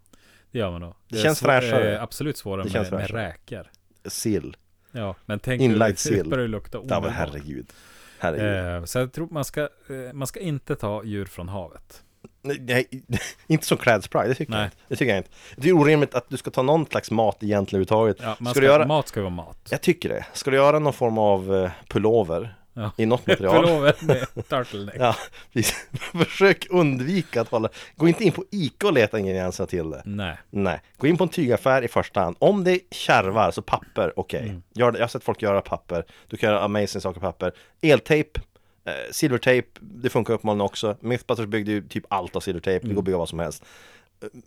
Det gör man då Det är känns svår- fräschare. eh, Absolut svårare Det känns med, med räkor sill. Ja, men tänk Inlagd sill. det lukta Ja men herregud. Herregud. Eh, så jag tror man ska, eh, man ska inte ta djur från havet. Nej, inte som klädesplagg, det tycker Nej. jag inte. Det tycker jag inte. Det är orimligt att du ska ta någon slags mat egentligen överhuvudtaget. Ja, man ska ska, göra, Mat ska vara mat. Jag tycker det. Ska du göra någon form av eh, pullover Ja. i något material? Förlovet med turtleneck. Ja. Försök undvika att hålla... Gå inte in på Ica och leta ingredienserna till det. Nej. Nej, gå in på en tygaffär i första hand. Om det kärvar, så papper, okej. Mm. Gör det. Jag har sett folk göra papper. Du kan göra amazing saker papper. Eltejp, eh, silvertejp, det funkar uppenbarligen också. Mythbusters byggde ju typ allt av silvertejp, Mm. det går att bygga vad som helst.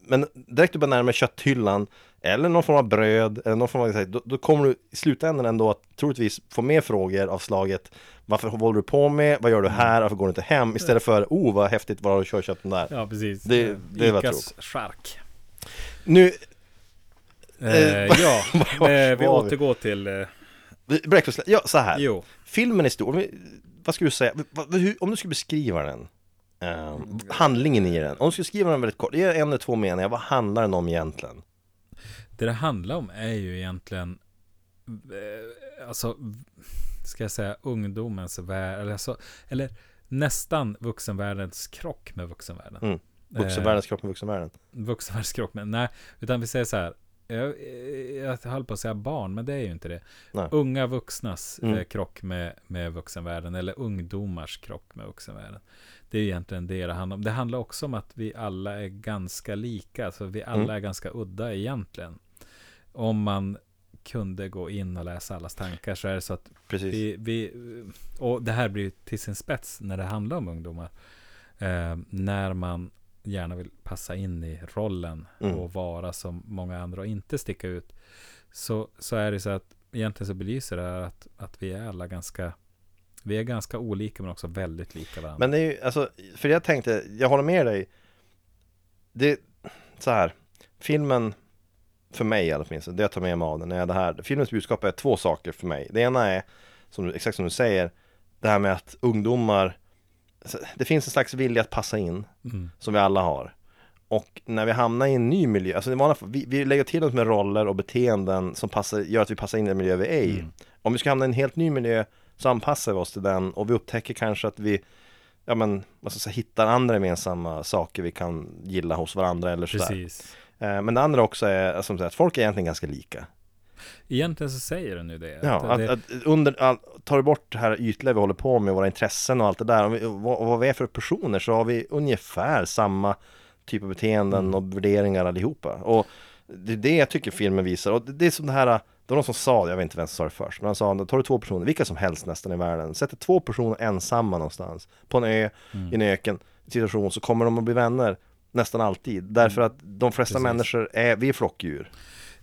Men direkt du börjar närma dig kötthyllan eller någon form av bröd eller någon form av, då, då kommer du i slutändan ändå att troligtvis få mer frågor av slaget Varför håller du på med? Vad gör du här? Varför går du inte hem? Istället för oh vad häftigt, var har du kört köpt den där? Ja, precis. Det- Eh, det var Icas chark. Nu, Eh, Eh, ja, var eh, vi var vi? återgår till... Eh, breakfast, ja så här jo, Filmen är stor, vad skulle du säga? Om du skulle beskriva den eh, Handlingen i den, om du skulle skriva den väldigt kort, ge en eller två meningar, vad handlar den om egentligen? det det handlar om är ju egentligen... Eh, alltså, ska jag säga ungdomens värld, eller, så, eller nästan vuxenvärldens krock med vuxenvärlden. Mm. Vuxenvärldens kropp med vuxenvärlden vuxenvärldens krock, men nej, utan vi säger så här. Jag, jag höll på att säga barn, men det är ju inte det. Nej. Unga vuxnas Mm. eh, krock med, med vuxenvärlden, eller ungdomars krock med vuxenvärlden. Det är egentligen det det handlar om. Det handlar också om att vi alla är ganska lika, alltså vi alla Mm. är ganska udda egentligen. Om man kunde gå in och läsa allas tankar så är det så att Precis vi, vi, och det här blir till sin spets när det handlar om ungdomar. Eh, när man gärna vill passa in i rollen Mm. och vara som många andra och inte sticka ut. Så, så är det så att egentligen så belyser det här att, att vi är alla ganska vi är ganska olika men också väldigt lika varandra. Men det är ju, alltså, för jag tänkte, jag håller med dig Det, så här Filmen För mig fall, det jag tar med mig av den är det här Filmens budskap är två saker för mig Det ena är, som, exakt som du säger Det här med att ungdomar Det finns en slags vilja att passa in mm. Som vi alla har Och när vi hamnar i en ny miljö, alltså vanliga vi, vi lägger till oss med roller och beteenden som passar, gör att vi passar in i den miljö vi är i. Mm. Om vi ska hamna i en helt ny miljö så anpassar vi oss till den och vi upptäcker kanske att vi Ja men, jag säga, hittar andra gemensamma saker vi kan gilla hos varandra eller sådär. Precis. Eh, Men det andra också är som sagt, att folk är egentligen ganska lika. Egentligen så säger den ju det. Ja, Att det att under, all, tar du bort det här ytliga vi håller på med, våra intressen och allt det där, och, vi, och vad, vi är för personer, så har vi ungefär samma typ av beteenden Mm. och värderingar allihopa. Och det är det jag tycker filmen visar. Och det, är som det här, det var någon som sa, jag vet inte vem som sa det först, men han sa, tar du två personer, vilka som helst nästan i världen, sätter två personer ensamma någonstans, på en ö, Mm. i en öken, situation, så kommer de att bli vänner nästan alltid. Därför att de flesta Mm. Precis. människor är, vi är flockdjur.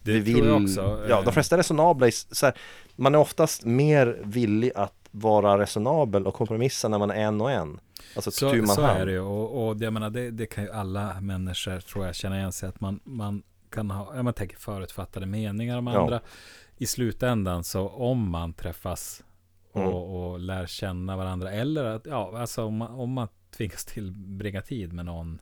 Det vi tror jag vill- också. Ja, Eh, de flesta är resonabla i, så här, Man är oftast mer villig att vara resonabel och kompromissa när man är en och en Alltså Så, man så hand. är det ju och, och jag menar, det, det kan ju alla människor tror jag känna igen sig att man, man kan ha, ja man tänker förutfattade meningar om Ja. andra. I slutändan så om man träffas och, Mm. och lär känna varandra eller att, ja alltså om man, om man tvingas tillbringa tid med någon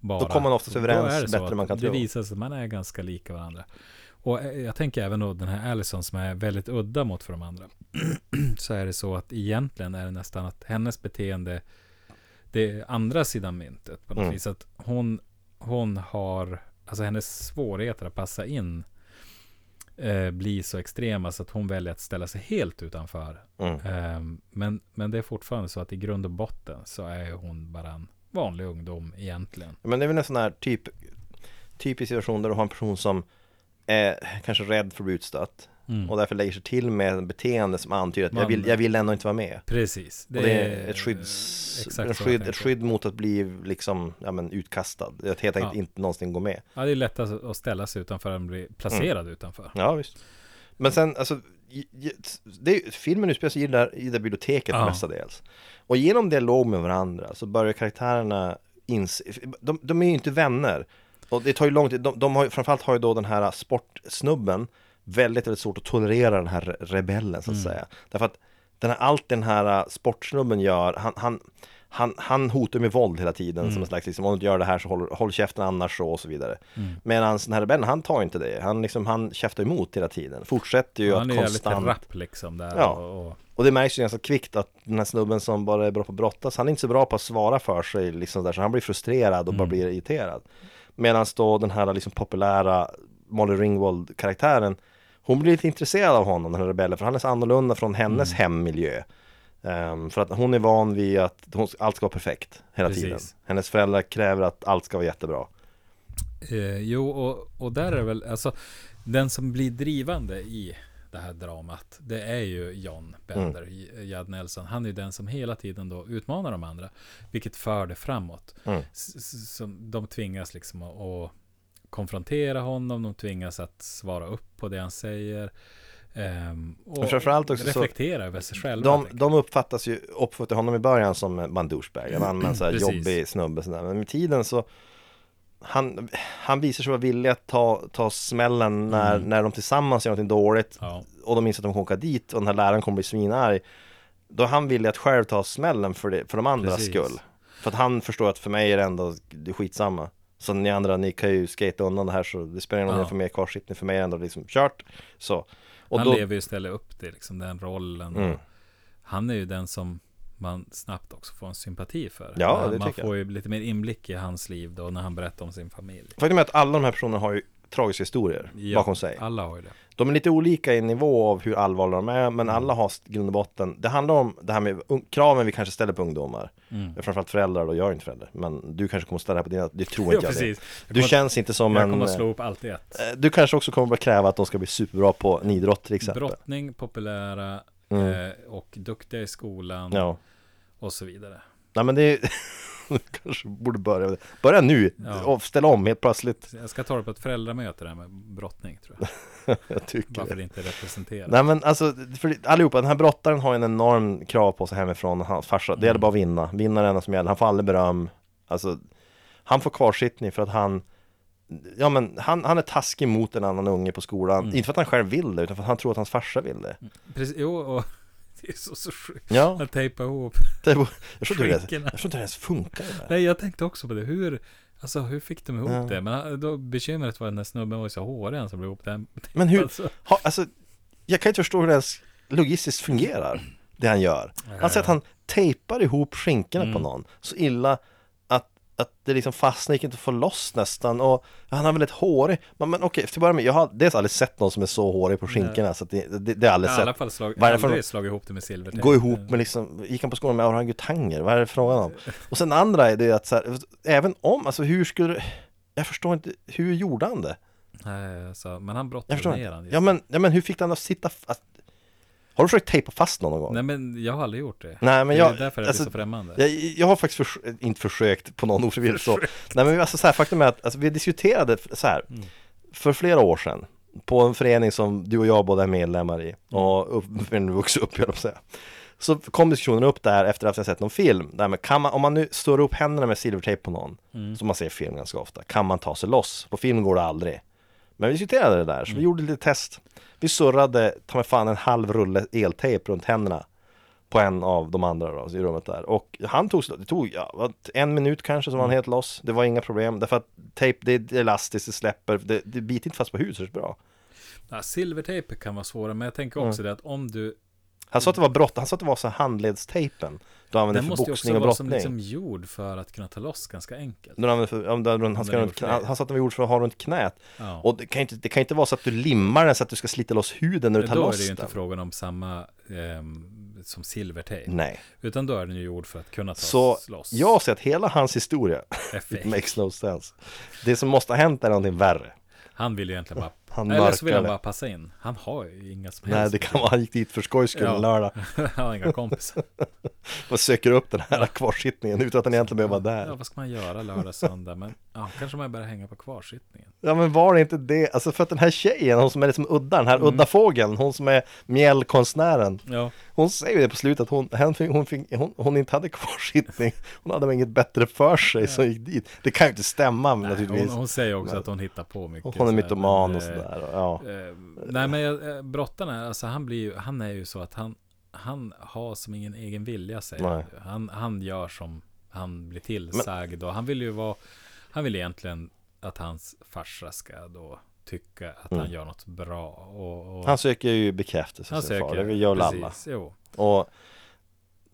bara. Då kommer man oftast överens det bättre än man kan Det tro. visar sig att man är ganska lika varandra. Och eh, jag tänker även då den här Allison som är väldigt udda mot för de andra. så är det så att egentligen är det nästan att hennes beteende det är andra sidan myntet på något Mm. vis. Att hon, hon har, alltså hennes svårigheter att passa in eh, blir så extrema så att hon väljer att ställa sig helt utanför. Mm. Eh, men, men det är fortfarande så att i grund och botten så är hon bara en vanlig ungdom egentligen. Men det är väl en sån här typ Typisk situation där du har en person som är kanske rädd för att bli utstött Mm. Och därför lägger sig till med en beteende som antyder att jag Man- vill, jag vill ändå inte vara med Precis. Det, det är ett, skydds, exakt jag skydd, ett skydd mot att bli liksom, ja men utkastad Att helt enkelt Ja. inte någonsin gå med Ja, det är lättast att ställa sig utanför än bli placerad Mm. utanför. Ja visst Men sen alltså det Filmen utspelar sig i det, där, i det biblioteket Ja. mestadels Och genom dialog med varandra så börjar karaktärerna inse De, de är ju inte vänner Och det tar ju lång tid, de, de har ju, framförallt har ju då den här sportsnubben Väldigt, väldigt svårt att tolerera den här rebellen så att Mm. säga Därför att den här, allt den här sportsnubben gör, han, han han, han hotar med våld hela tiden Mm. som en slags liksom, om du inte gör det här så håll, håll käften annars så och så vidare Mm. Medan den här rebellen, han tar inte det. Han, liksom, han käftar emot hela tiden. Fortsätter ju Han är att ju lite konstant... rapp liksom där. Ja. Och, och, Och det märks ju ganska kvickt att den här snubben som bara är bra på att brottas, han är inte så bra på att svara för sig liksom där, så han blir frustrerad och bara Mm. blir irriterad. Medan då den här liksom populära Molly Ringwald-karaktären, hon blir lite intresserad av honom, den här rebellen, för han är så annorlunda från hennes Mm. hemmiljö. Ehm, för att hon är van vid att hon, allt ska vara perfekt hela Precis. tiden. Hennes föräldrar kräver att allt ska vara jättebra. eh, jo, och, och där är väl, alltså den som blir drivande i det här dramat, det är ju John Bender, Mm. Judd Nelson. Han är ju den som hela tiden då utmanar de andra, vilket för det framåt. Mm. Som de tvingas liksom att, att konfrontera honom, de tvingas att svara upp på det han säger. Ehm, och framförallt också så- reflektera över sig själva. De, de uppfattas ju, uppfattar honom i början som en douchebag, en allmän så här jobbig snubbe sådär. Men med tiden så han, han visar sig vara villig att ta, ta smällen när, Mm. när de tillsammans gör någonting dåligt Ja, och de inser att de kommer åka dit och den här läraren kommer bli svinarg. Då är han villig att själv ta smällen för, det, för de andras Precis. skull. För att han förstår att för mig är det ändå det är skitsamma. Så ni andra, ni kan ju skata undan det här så det spelar ingen roll Ja. ni får mer kvarsittning, för mig är det ändå liksom kört. Så. Och han då, lever ju istället upp till liksom den rollen. Mm. Han är ju den som man snabbt också får en sympati för. Ja, det man tycker får ju lite mer inblick i hans liv då när han berättar om sin familj. Faktum är att alla de här personerna har ju tragiska historier Ja, bakom sig. Alla har ju det. De är lite olika i nivå av hur allvarliga de är, men alla har grund och botten Det handlar om det här med kraven vi kanske ställer på ungdomar Mm. Framförallt föräldrar, och jag är inte förälder Men du kanske kommer att ställa det här på dina, det tror inte Ja, jag det precis. Jag Du kommer- känns inte som jag en kommer att slå upp allt i ett. eh, Du kanske också kommer att kräva att de ska bli superbra på en idrott till exempel Brottning, populära Mm. eh, och duktiga i skolan Ja, och så vidare. nej men det är kanske borde börja Börja nu, Ja. och ställa om helt plötsligt Jag ska ta det på ett föräldramöte där med brottning tror jag. Jag tycker Varför det inte representerar. Nej men alltså, för allihopa, den här brottaren har en enorm krav på sig hemifrån, hans farsa, det gäller Mm. bara att vinna, vinna är det enda som gäller, han får aldrig beröm Alltså, han får kvarsittning för att han Ja men han, han är taskig mot en annan unge på skolan, Mm. inte för att han själv vill det, utan för att han tror att hans farsa vill det Precis, jo, och det är så, så sjukt Ja, att tejpa ihop det, jag tror inte det, skinkorna. jag tror inte det ens där. Nej, jag tänkte också på det. Hur, Alltså hur fick de ihop Ja. det? Men han- då, bekymret var att den här snubben var så hårig han som blev ihop den. Men hur, Alltså. ha, alltså, jag kan inte förstå hur det ens logistiskt fungerar, det han gör. Han säger att han tejpar ihop skinkorna på Mm. någon så illa att, det liksom fastnar, gick inte att få loss nästan och han har väldigt hårig, men, men okej, till att börja med, jag har dels aldrig sett någon som är så hårig på skinkorna så att det, det, det har jag aldrig har i sett. alla fall slag, aldrig slagit ihop det med silvertejp. Gå ihop med liksom, gick han på skolan med orangutanger? Vad är det frågan om? Och sen andra är det att så här, även om, alltså hur skulle jag förstår inte, hur gjorde han det? Nej, alltså, men han brottade ner han. Ja men, ja men hur fick han att sitta fast? Har du försökt tejpa fast någon någon gång? Nej men jag har aldrig gjort det. Nej, men det jag- är därför det alltså, blir så främmande. Jag, jag har faktiskt förs- inte försökt på någon ofrivilligt så. Nej men alltså så här, faktum är att alltså, vi diskuterade så här Mm. för flera år sedan på en förening som du och jag båda är medlemmar i och upp, men vuxit upp, jag säga. Så kom diskussionen upp där efter att jag sett någon film. Där med, kan man, om man nu står upp händerna med silvertejp på någon, som man ser i film ganska ofta, kan man ta sig loss? På film går det aldrig. Men vi diskuterade det där, så vi gjorde lite test. Vi surrade, ta mig fan, en halv rulle eltejp runt händerna på en av de andra då, i rummet där. Och han tog, det tog ja, en minut kanske så var han helt loss. Det var inga problem, därför att tejp, det är elastiskt, det släpper, det, det biter inte fast på är bra. Ja, silvertejp kan vara svårare, men jag tänker också det att om du Han sa att det var brott, han sa att det var så handledstejpen. Du använder Den för måste ju boxning också och vara som brottning. liksom gjord för att kunna ta loss ganska enkelt. Du använder för, ja, där, han, ska den runt, han, han sa att den gjord för att ha runt knät. Ja. Och det kan, inte, det kan inte vara så att du limmar den så att du ska slita loss huden när du tar Då är loss det ju inte den. frågan om samma ehm, som silvertejp. Nej. Utan då är den ju gjord för att kunna ta Så loss. jag ser att hela hans historia, it makes no sense. Det som måste ha hänt är någonting värre. Han vill ju egentligen bara Han Eller så vill han bara passa in. Han har ju inga som Nej, helst det kan vara han gick dit för skojs skull Ja. lördag Han har inga kompisar. och söker upp den här kvarsittningen utan att den egentligen behöver vara Ja, där. vad ska man göra lördag, söndag? Men ja, kanske man börjar hänga på kvarsittningen. Ja, men var det inte det? Alltså för att den här tjejen, hon som är liksom udda, den här Mm. udda fågeln, hon som är mjällkonstnären. Ja, Hon säger ju det på slutet att hon, hon, fick, hon, fick, hon, hon inte hade kvarsittning. Hon hade väl inget bättre för sig som gick dit. Det kan ju inte stämma nej, naturligtvis. hon, hon säger också Men- att hon hittar på mycket. Hon är mytoman och eh, sådär. Och Ja. Eh, nej men eh, brottaren, alltså han blir ju, han är ju så att han, han har som ingen egen vilja säger han. han. Gör som han blir tillsagd och han vill ju vara, han vill egentligen att hans farsa ska då tycka att han gör något bra och, och Han söker ju bekräftelse han far, söker, det gör väl alla. precis, jo. Och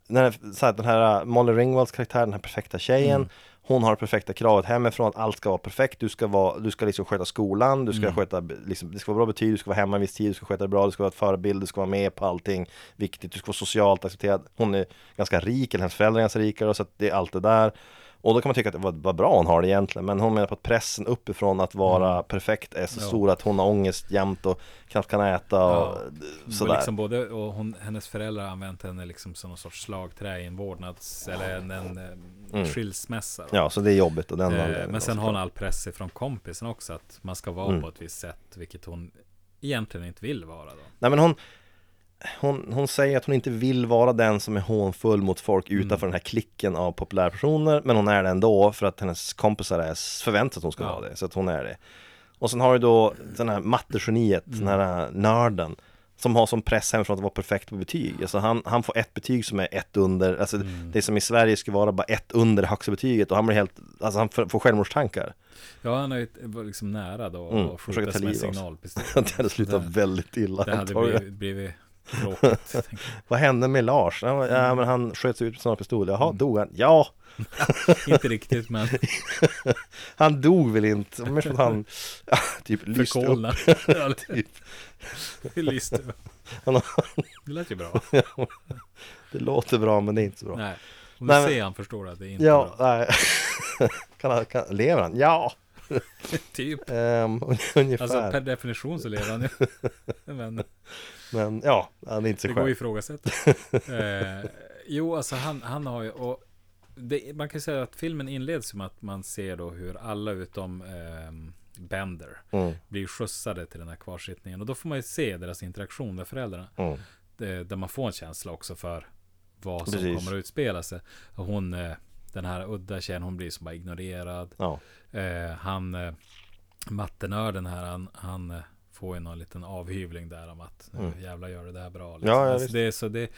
den här, så här, den här Molly Ringwalds karaktär, den här perfekta tjejen Mm. Hon har det perfekta kravet hemifrån att allt ska vara perfekt. Du ska, vara, du ska liksom sköta skolan, du ska Mm. sköta, liksom, det ska vara bra betyg, du ska vara hemma en viss tid, du ska sköta det bra, du ska vara ett förebild, du ska vara med på allting Viktigt, du ska vara socialt accepterad. Hon är ganska rik, eller hennes föräldrar är ganska rika, så att det är allt det där och då kan man tycka att det var, var bra hon har det egentligen Men hon menar på att pressen uppifrån att vara perfekt är så Mm. Ja. stor att hon har ångest jämt och knappt kan äta och Ja, sådär liksom både, och hon, hennes föräldrar har använt henne liksom som någon sorts slagträ i en vårdnads eller en, en, eh, skilsmässa. då. Mm. Ja, så det är jobbigt och den Eh, Men sen har hon all press ifrån kompisen också att man ska vara Mm. på ett visst sätt, vilket hon egentligen inte vill vara då. Nej men hon, hon, hon säger att hon inte vill vara den som är hånfull mot folk utanför den här klicken av populärpersoner Men hon är det ändå för att hennes kompisar är förväntat att hon ska Ja. vara det, så att hon är det. Och sen har du då den här mattegeniet, den här nörden Som har som press hemifrån att vara perfekt på betyg. Alltså han, han får ett betyg som är ett under, alltså det som i Sverige skulle vara bara ett under högsta betyget Och han blir helt, alltså han får självmordstankar. Ja, han är ju liksom nära då Mm, och försöker skjutas ta med liv av sig. signalpistol. Det hade slutat väldigt illa Det hade blivit, blivit tråkigt. Vad hände med Lars? Ja, ja men han sköts ut med sån pistol. Jaha, Mm. dog han? Ja, inte riktigt, men han dog väl inte. Mer som han ja, typ lyste upp. Typ. lyste. Han har- Det lät ju bra. Det låter bra men det är inte så bra. Nej, om du men- ser han förstår att det är inte Ja, bra. nej. kan han, kan, lever han? Ja, Typ. um, ungefär. Alltså per definition så lever han ju. Men Men ja, han är inte det sig går ju själv. ifrågasätta. eh, jo, alltså han, han har ju, och det, man kan säga att filmen inleds med att man ser då hur alla utom ehm, Bender Mm, blir skjutsade till den här kvarsittningen. Och då får man ju se deras interaktion med föräldrarna. mm, Det, där man får en känsla också för vad som Precis. kommer att utspela sig. Och hon, eh, den här udda tjejen, hon blir som bara ignorerad. ja. Eh, han, eh, mattenörden här, han, han får ju någon liten avhyvling där om att nu Mm. jävlar gör du det här bra. Liksom. Ja, ja, alltså det, är så det,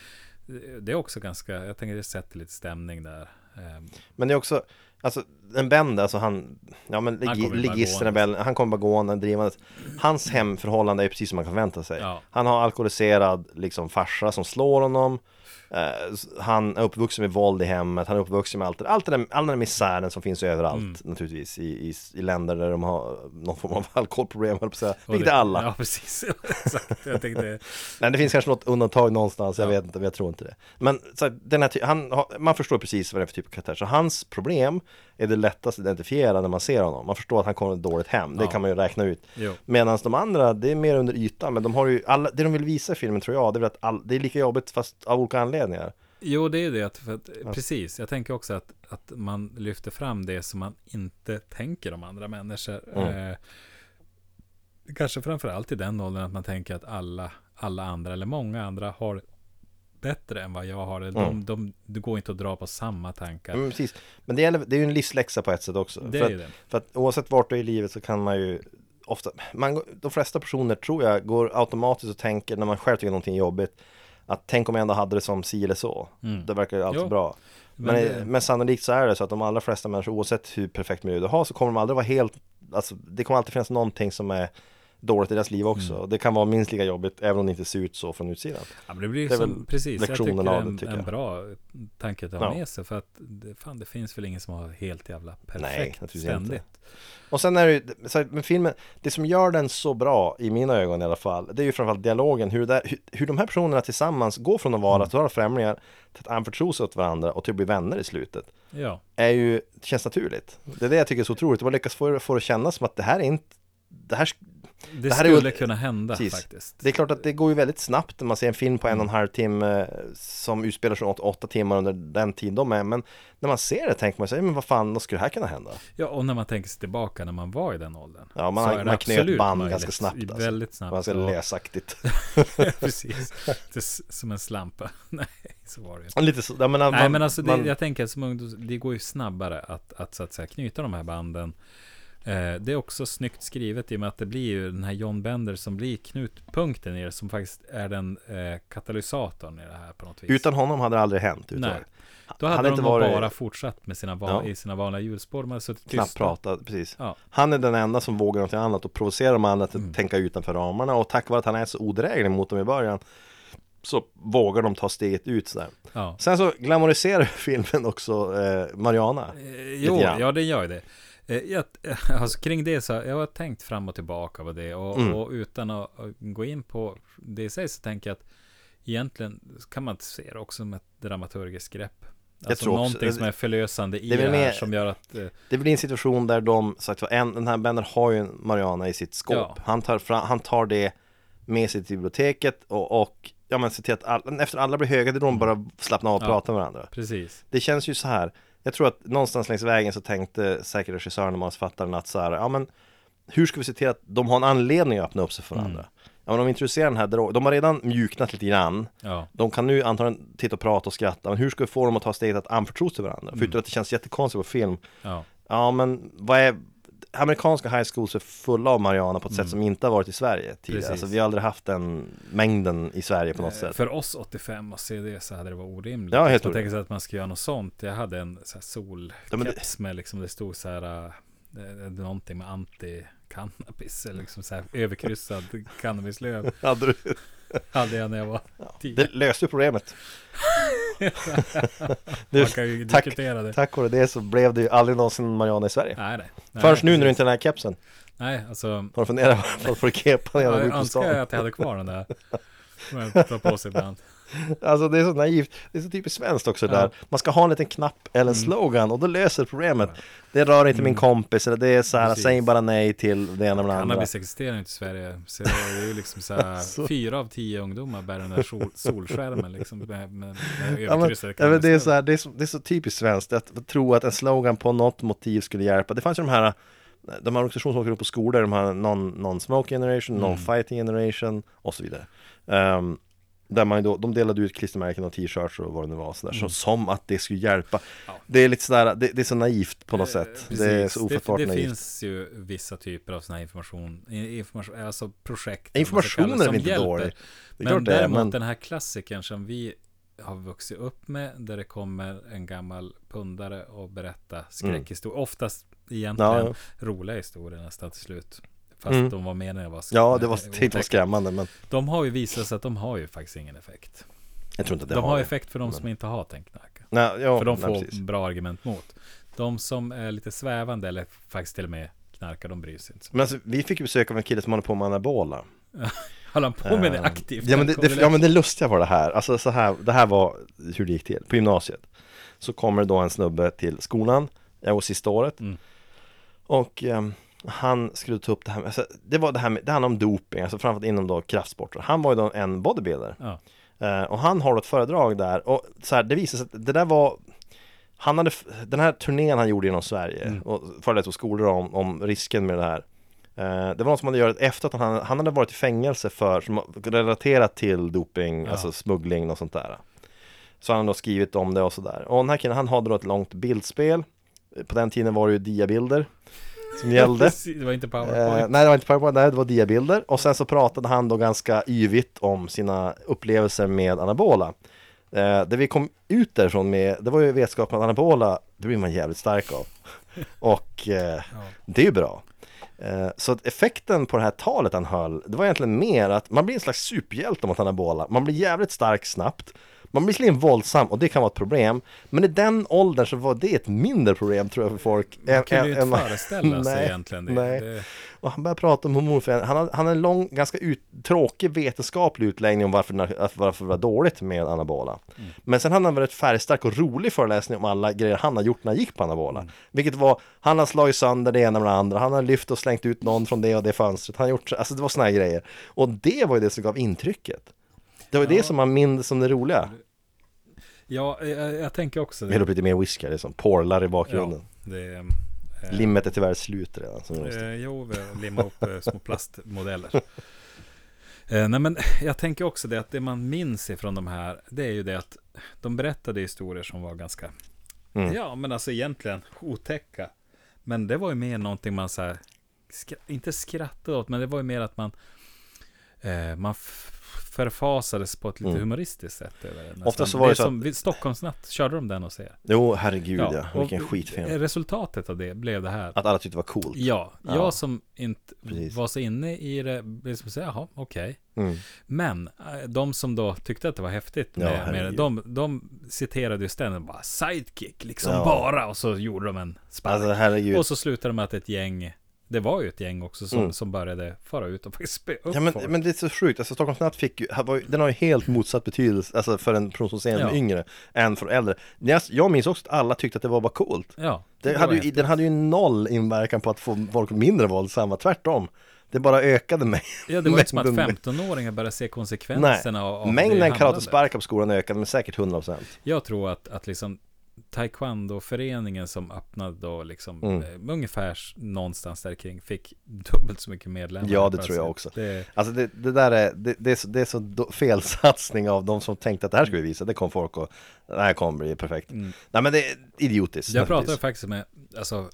det är också ganska, jag tänker det sätter lite stämning där. Ehm, Men det är också, alltså en Bender, alltså han, ja men Han ligisterna. Bell- han kommer bara gående, drivandes. Hans hemförhållande är precis som man kan förvänta sig. Ja. Han har alkoholiserad liksom farsa som slår honom. Eh, han är uppvuxen med våld i hemmet, han är uppvuxen med allt, allt där, all den där misären som finns överallt Mm. naturligtvis i, i, i länder där de har någon form av alkoholproblem, höll jag på att säga. Vilket det- är alla. Ja, precis. Exakt. Jag tänkte, Nej, det finns kanske något undantag någonstans, jag Ja. vet inte, men jag tror inte det. Men så här, den här han, man förstår precis vad det är för typ av karaktär. Så hans problem är det lättaste att identifiera när man ser honom. Man förstår att han kommer dåligt hem, det Ja. kan man ju räkna ut. Medan de andra, det är mer under ytan, men de har ju alla, det de vill visa i filmen tror jag, det är att all, det är lika jobbigt fast av olika anledningar. Jo, det är det. att- att, Precis, jag tänker också att, att man lyfter fram det som man inte tänker om andra människor. Mm. Eh, kanske framförallt i den åldern att man tänker att alla, alla andra, eller många andra, har bättre än vad jag har. De, Mm. de, det går inte att dra på samma tankar. Mm, precis. Men det, gäller, det är ju en livsläxa på ett sätt också. Det för, är att, det. för att oavsett vart du är i livet så kan man ju ofta, man, de flesta personer tror jag går automatiskt och tänker när man själv tycker någonting är jobbigt att tänk om jag ändå hade det som si eller så. Mm. Det verkar ju alltid Jo, bra. Men, men men, det- sannolikt så är det så att de allra flesta människor oavsett hur perfekt miljö du har så kommer de aldrig vara helt, alltså det kommer alltid finnas någonting som är dåligt i deras liv också. Mm. Det kan vara minst lika jobbigt även om det inte ser ut så från utsidan. Ja, men det blir ju Det är som, precis, jag tycker det är av det, en, en bra tanke att ha Ja. med sig. För att det, fan, det finns väl ingen som har helt jävla perfekt naturligtvis ständigt. inte. Och sen är det ju, men filmen, det som gör den så bra i mina ögon i alla fall, det är ju framförallt dialogen, hur, där, hur, hur de här personerna tillsammans går från att vara Mm. totala främlingar till att anförtro sig åt varandra och till att bli vänner i slutet. Ja, Är ju, känns naturligt. Det är det jag tycker är så otroligt, man lyckas få, få det att kännas som att det här är inte, det här det, Det här är ju- skulle kunna hända Precis. faktiskt. Det är klart att det går ju väldigt snabbt när man ser en film på en och en halv timme som utspelar sig åt åtta timmar under den tid de är. Men när man ser det tänker man sig, men vad fan, vad skulle det här kunna hända? Ja, och när man tänker sig tillbaka när man var i den åldern. Ja, man- det man knöt band möjligt. ganska snabbt, alltså. Väldigt snabbt. Man ska och- läsaktigt. Precis. Som en slampa. Nej, så var det ju inte. Lite så, ja, men, man, Nej, men alltså det, man, jag tänker som ungdoms, det går ju snabbare att, att så att säga knyta de här banden. Eh, det är också snyggt skrivet i och med att det blir ju den här John Bender som blir knutpunkten i det, som faktiskt är den eh, katalysatorn i det här på något vis. Utan honom hade det aldrig hänt. Utan, Nej. Då hade hade de varit- bara fortsatt med sina, va- Ja. i sina vanliga hjulspår. De hade suttit Knappt pratat, precis. Ja. Han är den enda som vågar någonting annat och provocerar de andra att Mm. tänka utanför ramarna och tack vare att han är så odräglig mot dem i början så vågar de ta steget ut sådär. Ja. Sen så glamoriserar filmen också eh, Mariana. Eh, jo, ja det gör det. Eh, jag, alltså, kring det så jag har tänkt fram och tillbaka på det och, Mm. och utan att gå in på det i sig så tänker jag att egentligen kan man se det också som ett dramaturgiskt grepp. Alltså tror också- någonting som är förlösande i Det det, här mer- som gör att eh, Det blir en situation där de, sagt vad, en, den här Bender har ju Mariana i sitt skåp. Ja. Han, tar fram, han tar det med sig till biblioteket och, och ja men ser till att all, efter alla blir höga, det är då de bara slappnar av och. Ja. pratar med varandra. precis. Det känns ju så här Jag tror att någonstans längs vägen så tänkte säkert regissören och manusförfattaren att så här, ja men Hur ska vi se till att de har en anledning att öppna upp sig för varandra? Mm. Ja men om vi introducerar den här drogen, de har redan mjuknat lite grann Ja, De kan nu antagligen titta och prata och skratta, men hur ska vi få dem att ta steget att anförtro sig varandra? Mm. Förutom att det känns jättekonstigt på film ja, Ja men vad är Amerikanska high schools är fulla av marijuana på ett sätt som inte har varit i Sverige tidigare Mm. Precis. Alltså vi har aldrig haft den mängden i Sverige på något Eh, sätt För oss 85 och se det så hade det varit orimligt. Ja, helt Man tänker sig att man ska göra något sånt. Jag hade en så solkeps med liksom det stod så här eh, någonting med anti-cannabis eller liksom så här överkryssad cannabislöv Hade du, hade jag när jag var tio. Det löste problemet Man du, kan ju tack, diskutera det. tack vare det så blev det ju aldrig någonsin marijuana i Sverige Nej, nej. nej Först nu när du inte har den här kepsen Nej, alltså. Får du fundera på att få kepa när Ja, jag går jag ut på önskar stan att jag hade kvar den där. Som jag tar på sig ibland. Alltså det är så naivt, det är så typiskt svenskt också där Man ska ha en liten knapp eller Mm. slogan och då löser problemet Det rör inte min Mm. kompis eller det är så här, Precis. säg bara nej till det ena med det andra Cannabis existerar inte i Sverige. Så det är ju liksom så här, fyra av tio ungdomar bär den där sol, solskärmen liksom. Med, med, med Ja men, ja, men det, är så här, det, är så, det är så typiskt svenskt att tro att en slogan på något motiv skulle hjälpa. Det fanns ju de här de här organisationer som åker upp på skolor, de här non- non-smoke generation, Mm. non-fighting generation och så vidare. Ehm, där man ju då, de delade ut klistermärken och t-shirts och vad det nu var sådär, så, Mm. som att det skulle hjälpa. Ja. Det är lite sådär, det, det är så naivt på något Eh, sätt. precis. Det är så ofattbart det, det naivt. finns ju vissa typer av sådana information, information, alltså projekt. Informationen är väl inte hjälper. dålig. Det Men det är, däremot men den här klassikern som vi har vuxit upp med. Där det kommer en gammal pundare och berätta skräckhistorier. Oftast egentligen Mm. Ja, roliga historier nästan till slut. Fast Mm. de var menade att vara Ja, det var, det var skrämmande men De har ju visat sig att de har ju faktiskt ingen effekt. jag tror inte det de har det. effekt för de Men- som inte har tänkt knarka. Nej, ja, För de nej, får precis. bra argument mot. De som är lite svävande eller faktiskt till och med knarkar, de bryr sig inte. Men alltså, vi fick ju besök av en kille som håller på med anabola Håller han på med det Eh, aktivt? Ja men det, det, ja men det lustiga var det här, alltså så här, det här var hur det gick till på gymnasiet Så kommer det då en snubbe till skolan, jag var sista året Mm. Och ehm, han skulle ta upp det här med, alltså, det var det här med, det handlar om doping, alltså framförallt inom då kraftsporter Han var ju då en bodybuilder. Ja. Eh, Och han har ett föredrag där och så här, det visade sig att det där var han hade, den här turnén han gjorde genom Sverige Mm. och föreläste på skolor om, om risken med det här. Eh, Det var någon som hade gjort efter att han, han hade varit i fängelse för, som relaterat till doping, Ja. alltså smuggling och sånt där. Så han har skrivit om det och sådär Och den här killen han hade då ett långt bildspel. På den tiden var det ju diabilder Som gällde. Det var inte powerpoint. Eh, nej det var inte PowerPoint, nej det var diabilder. Och sen så pratade han då ganska yvigt om sina upplevelser med anabola. Eh, Det vi kom ut därifrån med, det var ju vetskapen att anabola, det blir man jävligt stark av. Och eh, det är ju bra. Eh, Så att effekten på det här talet han höll, det var egentligen mer att man blir en slags superhjälte mot anabola. Man blir jävligt stark snabbt man blir visserligen våldsam och det kan vara ett problem Men i den åldern så var det ett mindre problem tror jag för folk Man kan ju inte föreställa sig Nej, egentligen det. nej. det. och han börjar prata om hormonförändring. Han han har en lång, ganska ut, tråkig vetenskaplig utläggning om varför, varför det var dåligt med anabola. Mm. Men sen hade han en väldigt färgstark och rolig föreläsning om alla grejer han har gjort när han gick på anabola. Mm. Vilket var, han har slagit sönder det ena med det andra, han har lyft och slängt ut någon från det och det fönstret. Han har gjort, alltså det var såna här grejer. Och det var ju det som gav intrycket. Det var Ja. det som man minns som det roliga. Ja, jag, jag tänker också Vi häller upp det. lite mer whisky, det är som porlar i bakgrunden. det eh, Limmet är tyvärr slut redan. Som. Eh, jo, vi limmar upp eh, små plastmodeller. Eh, nej, men jag tänker också det att det man minns ifrån de här, det är ju det att de berättade historier som var ganska, Mm. ja, men alltså egentligen otäcka. Men det var ju mer någonting man så här, skra- inte skrattade åt, men det var ju mer att man, eh, man förfasades på ett lite Mm. humoristiskt sätt. Över det, nästan. Ofta så var det så som vid Stockholmsnatt, körde de den och se? Jo, herregud ja. och Vilken skitfilm. Resultatet av det blev det här. Att alla tyckte det var coolt. Ja, Ja. jag som inte Precis. var så inne i det, blev som säga, jaha, okej. Mm. Men eh, de som då tyckte att det var häftigt Ja, med, med det, de, de citerade ju ständigt bara sidekick, liksom Ja. bara, och så gjorde de en spark. Alltså och så slutade de med att ett gäng, det var ju ett gäng också som, Mm. som började fara ut och faktiskt spö upp Ja men, folk. men det är så sjukt, alltså Stockholmsnatt fick ju, den har ju helt motsatt betydelse, alltså för en person som ser Ja. yngre än för äldre. Jag, jag minns också att alla tyckte att det var bara coolt. ja, Det var hade ju, den hade ju noll inverkan på att få folk mindre våldsamma, tvärtom. Det bara ökade mig. Ja, det var inte som att mängden- 15-åringar börade se Nej, konsekvenserna av, av det mängden karatesparkar på skolan ökade med säkert 100%. Jag tror att, att liksom Taekwondo-föreningen som öppnade då liksom Mm. eh, ungefär någonstans där kring fick dubbelt så mycket medlemmar. Ja, det tror jag också. Det, Alltså det, det där är, det, det är så, det är så felsatsning av de som tänkte att det här ska vi visa, det kom folk och det här kommer bli perfekt. mm. Nej men det är idiotiskt. Jag pratade faktiskt med, alltså,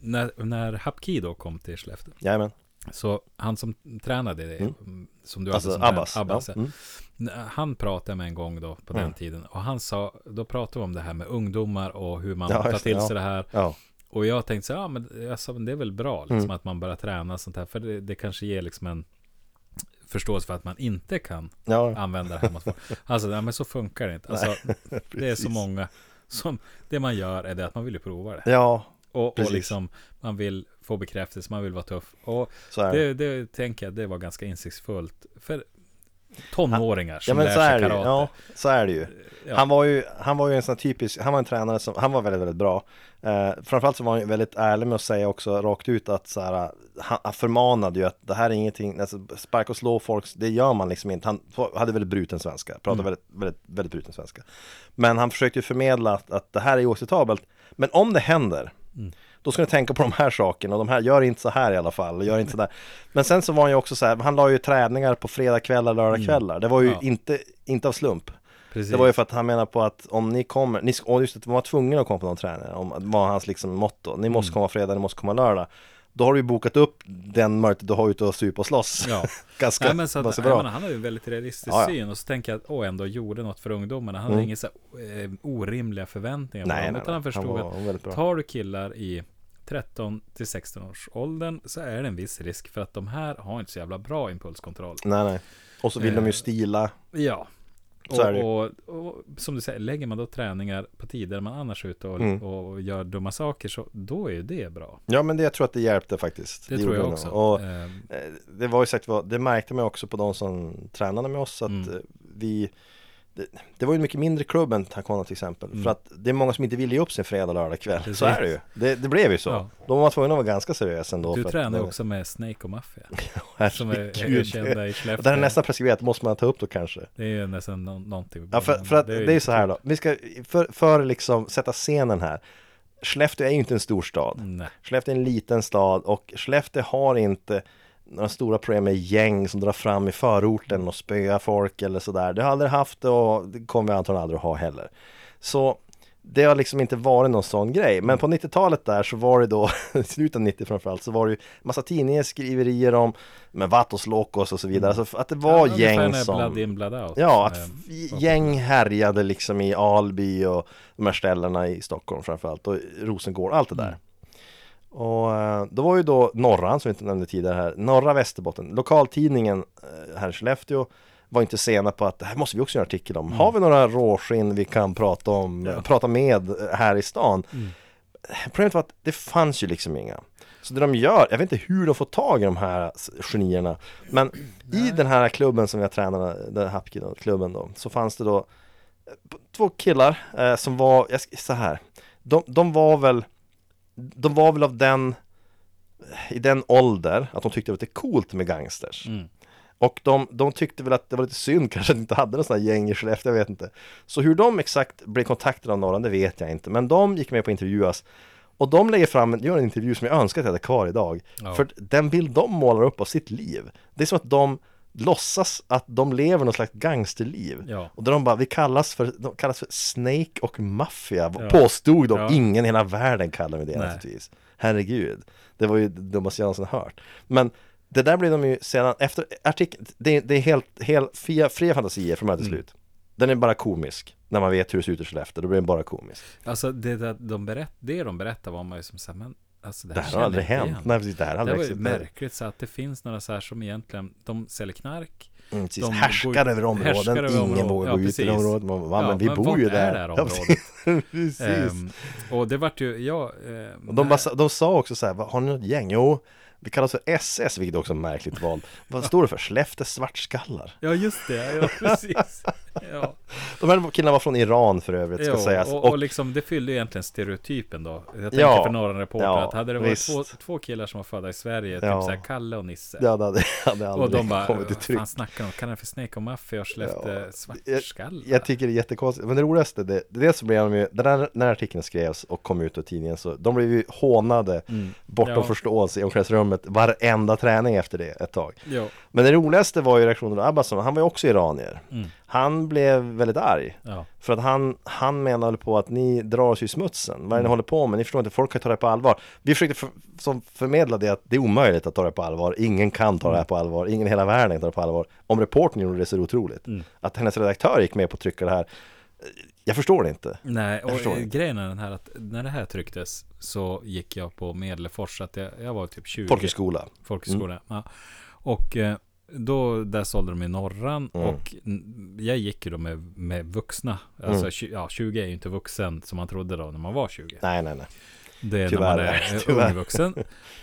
när, när Hapkido kom till Skellefteå, Jajamän. Så han som tränade det, Mm. som du Alltså hade som Abbas. Abbas ja. Mm. Han pratade med en gång då på den Mm. tiden och han sa, då pratade vi om det här med ungdomar och hur man Ja, tar till ja. sig det här. Ja. Och jag tänkte så här, ja men, jag sa, det är väl bra liksom Mm. att man börjar träna sånt här. För det, det kanske ger liksom en förståelse för att man inte kan använda det här mot folk. Alltså, nej, men så funkar det inte. Alltså, det är så många som, det man gör är det att man vill ju prova det. Ja, Och, och liksom, man vill få bekräftelse, man vill vara tuff. Och det. det, tänker jag, det var ganska insiktsfullt. För tonåringar Ja som men lär så är sig det ju. karate. Ja, så är det ju. Ja. Han var ju, han var ju en sån typisk, han var en tränare som, han var väldigt, väldigt bra. Eh, framförallt så var han ju väldigt ärlig med att säga också rakt ut att så här, han, han förmanade ju att det här är ingenting, alltså sparka och slå folk, det gör man liksom inte. Han hade väldigt bruten svenska, pratade Mm. väldigt, väldigt, väldigt bruten svenska. Men han försökte ju förmedla att, att det här är oacceptabelt. Men om det händer, Mm. Då ska ni tänka på de här sakerna och de här, gör inte så här i alla fall, gör inte så där. Men sen så var han ju också så här, han la ju träningar på fredagkvällar, lördagkvällar. Det var ju Mm. Ja. inte, inte av slump. Precis. Det var ju för att han menar på att om ni kommer, ni, och just att man var tvungen att komma på någon träning, om, var hans liksom motto. Ni måste Mm. komma fredag, ni måste komma lördag. då har du ju bokat upp den möjligheten du har ute och supa och slåss. Ja. Ganska, Nej, men så att, ganska bra. menar, han har ju en väldigt realistisk Ja, ja. syn och så tänker jag att åh, ändå gjorde något för ungdomarna. Han Mm. hade inga så här, eh, orimliga förväntningar på nej, dem, nej, utan han nej. förstod var att tar du killar i 13 till 16 års åldern så är det en viss risk för att de här har inte så jävla bra impulskontroll. Nej, nej. Och så vill de ju Eh, stila. Ja. Det. Och, och, och som du säger, lägger man då träningar på tider man annars är ute och, Mm. och gör dumma saker så då är ju det bra. Ja, men det, jag tror att det hjälpte faktiskt. Det, gjorde tror jag också. Och Eh, Det var ju sagt, det märkte man också på de som tränade med oss att Mm. eh, vi det, det var ju en mycket mindre klubb än Taekwondo till exempel Mm. För att det är många som inte vill ge upp sin fredag lördag kväll Precis. Så är det ju, det, det blev ju så Ja. Då var man tvungen att vara ganska seriös ändå du tränar ju också med Snake och Mafia. Som är, är kända i Skellefteå. Det här är nästan preskriberat, måste man ta upp då kanske Det är ju nästan nå- någonting. Ja för, för att det är ju så här då, vi ska, för, för liksom sätta scenen här Skellefteå är ju inte en stor stad Nej. Skellefteå är en liten stad och Skellefteå har inte några stora problem med gäng som drar fram i förorten och spöar folk eller sådär. Det har aldrig haft och det kommer vi antagligen aldrig att ha heller. Så det har liksom inte varit någon sån grej. Men på 90-talet där så var det då, i slutet av 90 framförallt, så var det ju massa tidningar, skriverier om med Vatos Locos och så vidare. Så att det var ungefär gäng som... Blood in, blood out. Ja, att f- gäng härjade liksom i Alby och de här ställena i Stockholm framförallt och Rosengård, allt det där. Mm. Och eh, då var ju då Norran, som vi inte nämnde tidigare här, Norra Västerbotten, lokaltidningen eh, här i Skellefteå var inte sena på att det här måste vi också göra en artikel om. Har vi några råskinn vi kan prata om, Ja. prata med eh, här i stan? Mm. Problemet var att det fanns ju liksom inga. Så det de gör, jag vet inte hur de får tag i de här genierna Men i den här klubben som jag tränade, den här Hapkido-klubben då Så fanns det då Två killar eh, som var, jag så här de, de var väl De var väl av den I den ålder att de tyckte att det var coolt med gangsters Mm. och de, de tyckte väl att det var lite synd kanske att de inte hade någon sån här gäng i Skellefteå, jag vet inte. Så hur de exakt blev kontaktade av Norran, det vet jag inte. Men de gick med på att intervjuas. Och de lägger fram, gör en intervju som jag önskar att jag hade kvar idag. Ja. För den bild de målar upp av sitt liv, det är som att de låtsas att de lever något slags gangsterliv. Ja. Och där de bara, vi kallas för, de kallas för Snake och Mafia, Ja. påstod de. Ja. Ingen i hela världen kallar mig det Nej. naturligtvis. Herregud, det var ju det dummaste jag någonsin hört. Men det där blev de ju sedan, efter artikeln, det, det är helt, helt fria, fria fantasier från början till Mm. slut. Den är bara komisk, när man vet hur det ser ut i Skellefteå, då blir den bara komisk. Alltså det, det, de berätt, det de berättar var man ju som såhär, men alltså det Det här, här känner har aldrig hänt. igen. Nej precis, det här har Det aldrig var ju existerat. märkligt så att det finns några så här som egentligen, de säljer knark. Mm, precis. de Härskar går- över områden, härskar över ingen områden. vågar Ja, gå ut i området. Man, Ja, men vi men bor ju är där. det här Ja, området? precis. Ehm, och det vart ju, ja... Och de, bara, de sa också så här, "Vad, har ni något gäng? Jo, vi kallas för SS, vilket också är märkligt val. Vad står det för? Skellefteå svartskallar. Ja just det, ja precis. Ja, De här killarna var från Iran för övrigt, ska jo, sägas. och, och liksom det fyllde egentligen stereotypen då. Jag tänker Ja, för några reporter ja, att hade det varit två, två killar som var födda i Sverige, Ja. typ såhär Kalle och Nisse. det hade, hade aldrig och de bara, kommit till vad tryck. fan snackar de om? Kallar det för Snake och Mafia och Skellefteå Ja, svartskallar? Jag tycker det är jättekonstigt, men det roligaste, det, det dels så blev de ju, den här, när artikeln skrevs och kom ut ur tidningen så, de blev ju hånade Mm. bortom Ja. förståelse i omklädningsrummet varenda träning efter det ett tag. Jo. Men det roligaste var ju reaktionen av Abbasson, han var ju också iranier. Mm. Han blev väldigt arg. Ja. För att han, han menade på att ni drar oss i smutsen. Vad är det Mm. ni håller på med? Ni förstår inte, folk kan ta det på allvar. Vi försökte för, som förmedla det att det är omöjligt att ta det på allvar. Ingen kan ta det Mm. här på allvar. Ingen i hela världen kan ta det på allvar. Om reportern gjorde det så är det otroligt. Mm. Att hennes redaktör gick med på att trycka det här. Jag förstår det inte. Nej, och inte. grejen är den här att när det här trycktes så gick jag på Medelfors, att jag, jag var typ 20 Folkhögskola. folkhögskola. Ja. Och eh, då, där sålde de i Norran Mm. och jag gick ju då med, med vuxna. Alltså, Mm. ja, 20 är ju inte vuxen som man trodde då när man var 20. Nej, nej, nej. Det är Tyvärr. när man är eh, Tyvärr. ung vuxen.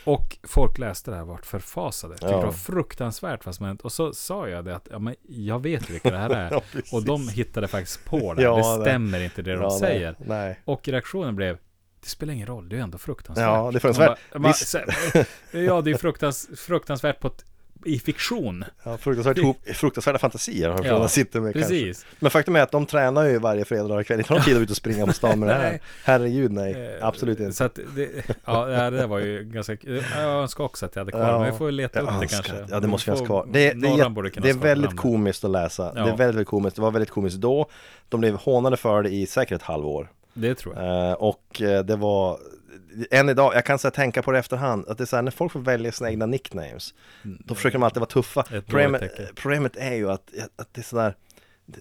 Och folk läste det här och vart förfasade. Tyckte Ja. det var fruktansvärt vad som hänt. Och så sa jag det att ja, men jag vet vilka det här är. Ja, och de hittade faktiskt på det. Ja, det stämmer inte det de nej, säger. Nej. Och reaktionen blev Det spelar ingen roll, det är ändå fruktansvärt. Ja, det är fruktansvärt. Man bara- man- Ja, det är fruktans, fruktansvärt på ett, i fiktion. Ja, fruktansvärt fruktansvärda fantasier. Ja, Ja, sitter med kanske. Precis. Men faktum är att de tränar ju varje fredag och kväll. Inte har de tid att ut och springa på stan med det här. Herregud nej, Eh, absolut inte. Så att det, ja, det där var ju ganska, jag önskar också att jag hade kvar Ja, men vi får leta jag upp det kanske. att- Ja, det måste finnas kvar. Det, det, är, det är väldigt komiskt att läsa. Ja. Det är väldigt, väldigt komiskt. Det var väldigt komiskt då. De blev hånade för det i säkert ett halvår. Det tror jag. Eh, och eh, det var än idag, jag kan så här tänka på det efterhand, att det är så här, när folk får välja sina egna nicknames, då försöker de alltid vara tuffa. Problemet, problemet är ju att, att det är sådär,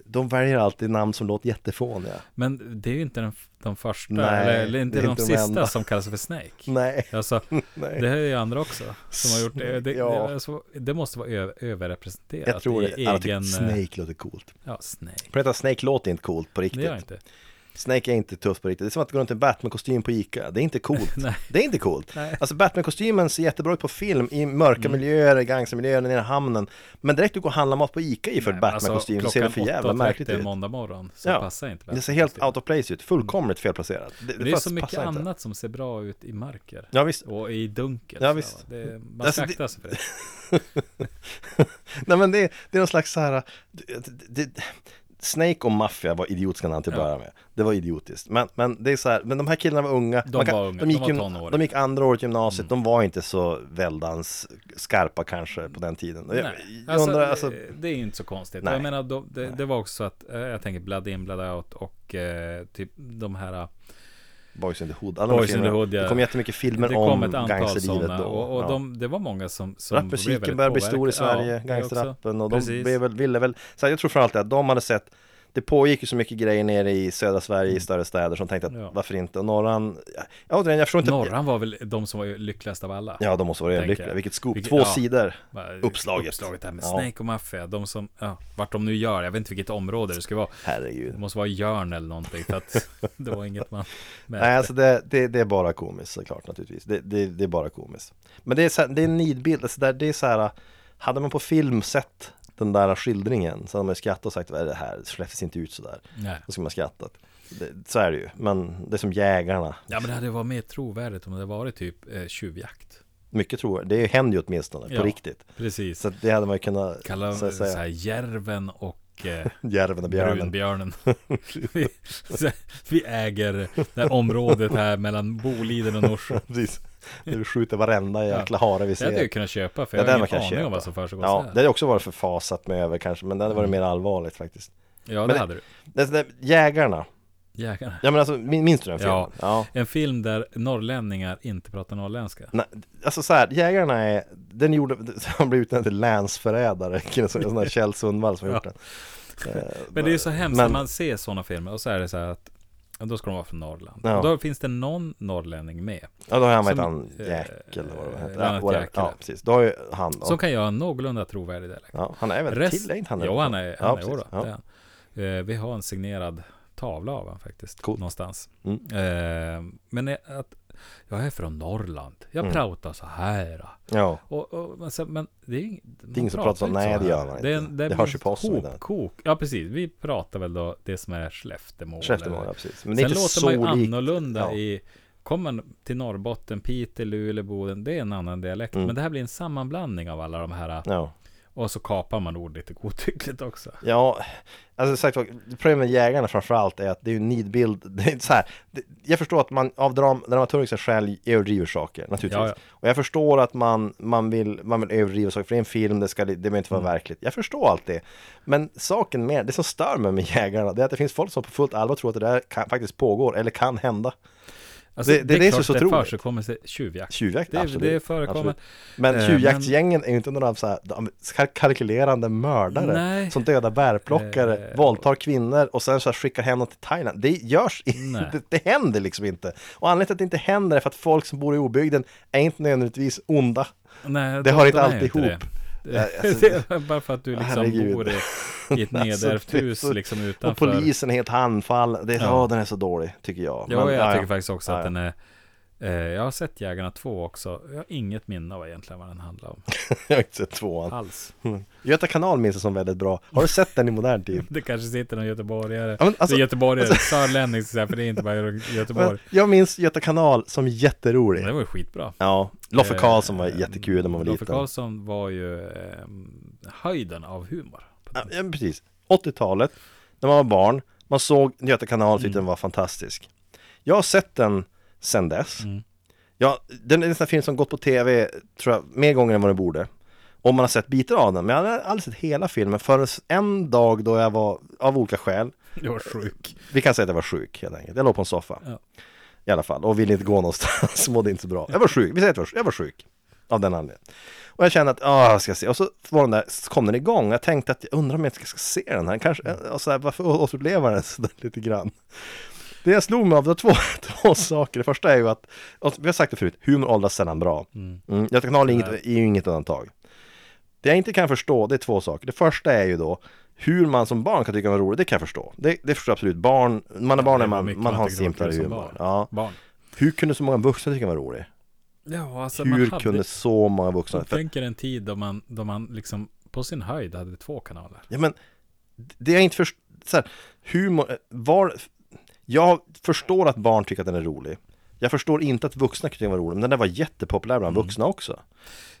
de väljer alltid namn som låter jättefåniga. Men det är ju inte den, de första, Nej, eller, eller inte det är de inte sista enda. som kallas för Snake. Nej, Alltså, nej. det här är ju andra också som har gjort det. Det, Ja. det, alltså, det måste vara ö- överrepresenterat Jag tror det, alla tycker egen... att Snake låter coolt. Ja, Snake. Att Snake låter inte coolt på Det riktigt. gör jag inte. Snake är inte tuff på riktigt. Det är som att gå runt i en Batman-kostym på Ica. Det är inte coolt. Det är inte coolt. Nej. Alltså Batman-kostymen ser jättebra ut på film i mörka miljöer, gangstermiljöer nere i hamnen. Men direkt du går och handlar mat på Ica i för Nej, men alltså, Batman-kostym så ser det för jävla märkligt ut. måndag morgon så Ja. passar inte Det ser helt out of place ut, fullkomligt felplacerat. Det är fast så mycket inte. annat som ser bra ut i mörker. Ja visst. Och i dunkel. Ja, visst. Det, man Alltså, ska det- akta sig för det. Nej men det, det är någon slags så här, det, det, Snake och Mafia var idiotiska namn till att Ja. börja med. Det var idiotiskt. Men, men det är så här, men de här killarna var unga. De kan- var unga, de gick, de var. Mm. de gick andra året gymnasiet, de var inte så väldans skarpa kanske på den tiden. Och Jag, Nej, jag alltså, undrar, det, alltså, det är ju inte så konstigt. Nej. Jag menar, då, det, det var också så att eh, jag tänker Blood In, Blood Out och eh, typ de här Boys in the Hood. Alla Boys in the. Hood, ja. Det kom jättemycket filmer om gangsterlivet då. och, och Ja. de, det var många som, som Rapmusiken började bli stor i. Sverige, Ja, gangsterrappen och de blev väl, ville väl, så här, jag tror framförallt att de hade sett det pågick ju så mycket grejer nere i södra Sverige, i större städer som tänkte att Mm. Ja. varför inte? Och norran, ja jag förstår inte Norran var väl de som var lyckligast av alla. Ja, de måste vara jag. Vilket scoop, Vilket- två ja. sidor Uppslaget. Uppslaget där med Ja. Snake och Mafia. De som, ja, vart de nu gör. Jag vet inte vilket område det ska vara. Herregud Det måste vara Jörn eller någonting. För att det var inget man märkte. Nej alltså det, det, det är bara komiskt såklart naturligtvis det, det, det är bara komiskt Men det är, så här, det är en nidbild, alltså där, det är så här Hade man på film sett den där skildringen så hade man ju skrattat och sagt vad är det här? Det släpptes inte ut sådär Nej. Då skulle man skrattat det, Så är det ju, men det är som jägarna Ja men det hade varit mer trovärdigt om det varit typ eh, tjuvjakt. Mycket tror jag, det händer ju åtminstone på Ja. riktigt Precis. Så det hade man ju kunnat Kalla så att så säga, här järven och eh, Järven och björnen brunbjörnen. vi, vi äger det här området här mellan Boliden och Norsjö. Precis Du skjuter varenda jäkla hare vi Det hade jag ser kunnat köpa för Ja, jag det har ingen aning om vad som försiggår Ja, det hade också varit förfasat med över kanske Men det hade varit Mm. mer allvarligt faktiskt Ja men det det- hade du. det, det, Jägarna Jägarna. Ja men alltså, min- minns du den filmen? Ja. ja. En film där norrlänningar inte pratar norrländska. Nej, alltså så här, Jägarna är, den gjorde, han blev utnämnd till länsförrädare, en sån där Kjell Sundvall som har gjort den. Eh, Men det är ju så hemskt men- när man ser sådana filmer och så är det så här att ja, då ska de vara från Norrland. Ja. Då finns det någon norrlänning med. Ja då har han varit han Jack eller vad det heter. Ja. Jack, ja precis, då har ju han då. Som kan göra en någorlunda trovärdig dialekt. Ja, han är väl Rest- till, är inte han Jo, han är, ja, han är, precis. jodå, ja. det är han. Eh, Vi har en signerad tavla av han faktiskt. Coolt. Någonstans. Mm. Eh, men är att jag är från Norrland. Jag Mm. pratar så här. ja, Och, och, men, men det är, ing- man ingen som pratar så. Nej, det gör man inte. Det, är Det blir hörs ju på oss hopkok. Ja, precis. Vi pratar väl då det som är Skellefteå Skellefteå, ja precis. Men det är Sen inte låter så man ju likt. annorlunda ja. i Kommer man till Norrbotten, Piteå, Luleå, Boden Det är en annan dialekt Mm. Men det här blir en sammanblandning av alla de här Ja. Och så kapar man ord lite godtyckligt också Ja, alltså sagt problemet med jägarna framförallt är att det är ju en nidbild, det är så här, jag förstår att man av dram, dramaturgiska skäl överdriver saker, naturligtvis. Ja, ja. Och jag förstår att man, man, vill, man vill överdriva saker, för det är en film, det, ska, det behöver inte vara Mm. verkligt. Jag förstår allt det. Men saken med, det som stör mig med jägarna, det är att det finns folk som på fullt allvar tror att det där kan, faktiskt pågår, eller kan hända. Alltså, det- det är det som är så det otroligt. försiggår sig tjuvjakt Tjuvjakt, det, absolut. det förekommer absolut. Men Eh, tjuvjaktsgängen är ju inte några så här, de är kalkylerande mördare Nej. som dödar bärplockare, Eh, våldtar kvinnor och sen så här skickar hem dem till Thailand. Det görs inte, det händer liksom inte. Och anledningen till att det inte händer är för att folk som bor i obygden är inte nödvändigtvis onda. Nej, Det de- hör inte alltid inte ihop. det. Ja, alltså, Det är bara för att du liksom herregud. bor i, i ett Alltså, nedärvt hus liksom Och utanför polisen är helt handfall. Det Ja. åh, den är så dålig, tycker jag. Ja, Men, jag ja, tycker ja. faktiskt också att den är eh, Jag har sett Jägarna 2 också Jag har inget minne av egentligen vad den handlar om Jag har inte sett tvåan. Alls Göta kanal minns jag som väldigt bra. Har du sett den i modern tid? Det kanske sitter någon göteborgare Ja, men alltså- Det är göteborgare, sörlänning så här, för det är inte bara Göteborg Men jag minns Göta kanal som jätterolig. Det var ju skitbra Ja, Loffe Eh, Karlsson var jättekul när man var Loffe liten. Karlsson var ju eh, höjden av humor Ja, precis. 80-talet, när man var barn, man såg Göta kanal och tyckte Mm. den var fantastisk. Jag har sett den sen dess. Mm. Ja, den är en sån här film som gått på tv, tror jag, mer gånger än vad den borde. Om man har sett bitar av den, men jag hade aldrig sett hela filmen förrän en dag då jag var, av olika skäl, Jag var sjuk. vi kan säga att jag var sjuk helt enkelt. Jag låg på en soffa. Ja. I alla fall, och ville inte gå någonstans, mådde inte så bra. Jag var sjuk, vi säger att jag var, jag var sjuk. Av den anledningen. Och jag kände att, ja, jag ska se. Och så var den där, så kom den igång. Jag tänkte att, jag undrar om jag ska se den här. Kanske, och så här, varför återuppleva den så där lite grann. Det jag slog mig av, det var två, två saker. Det första är ju att, vi har sagt det förut, humor åldras sällan bra. Mm. Göta kanal är, inget, är ju inget undantag. Det jag inte kan förstå, det är två saker. Det första är ju då hur man som barn kan tycka det var roligt, det kan jag förstå. Det, det förstår jag absolut. Barn, man är barn när det man, man har en det simplare humor. barn. Ja. Barn. Hur kunde så många vuxna tycka den var rolig? Ja, alltså man Hur hade, kunde så många vuxna? jag tänker en tid då man, då man liksom på sin höjd hade två kanaler. ja men, det jag inte förstår, så här, humor, var, jag förstår att barn tycker att den är rolig. Jag förstår inte att vuxna tycker den var rolig, men den där var jättepopulär bland vuxna också.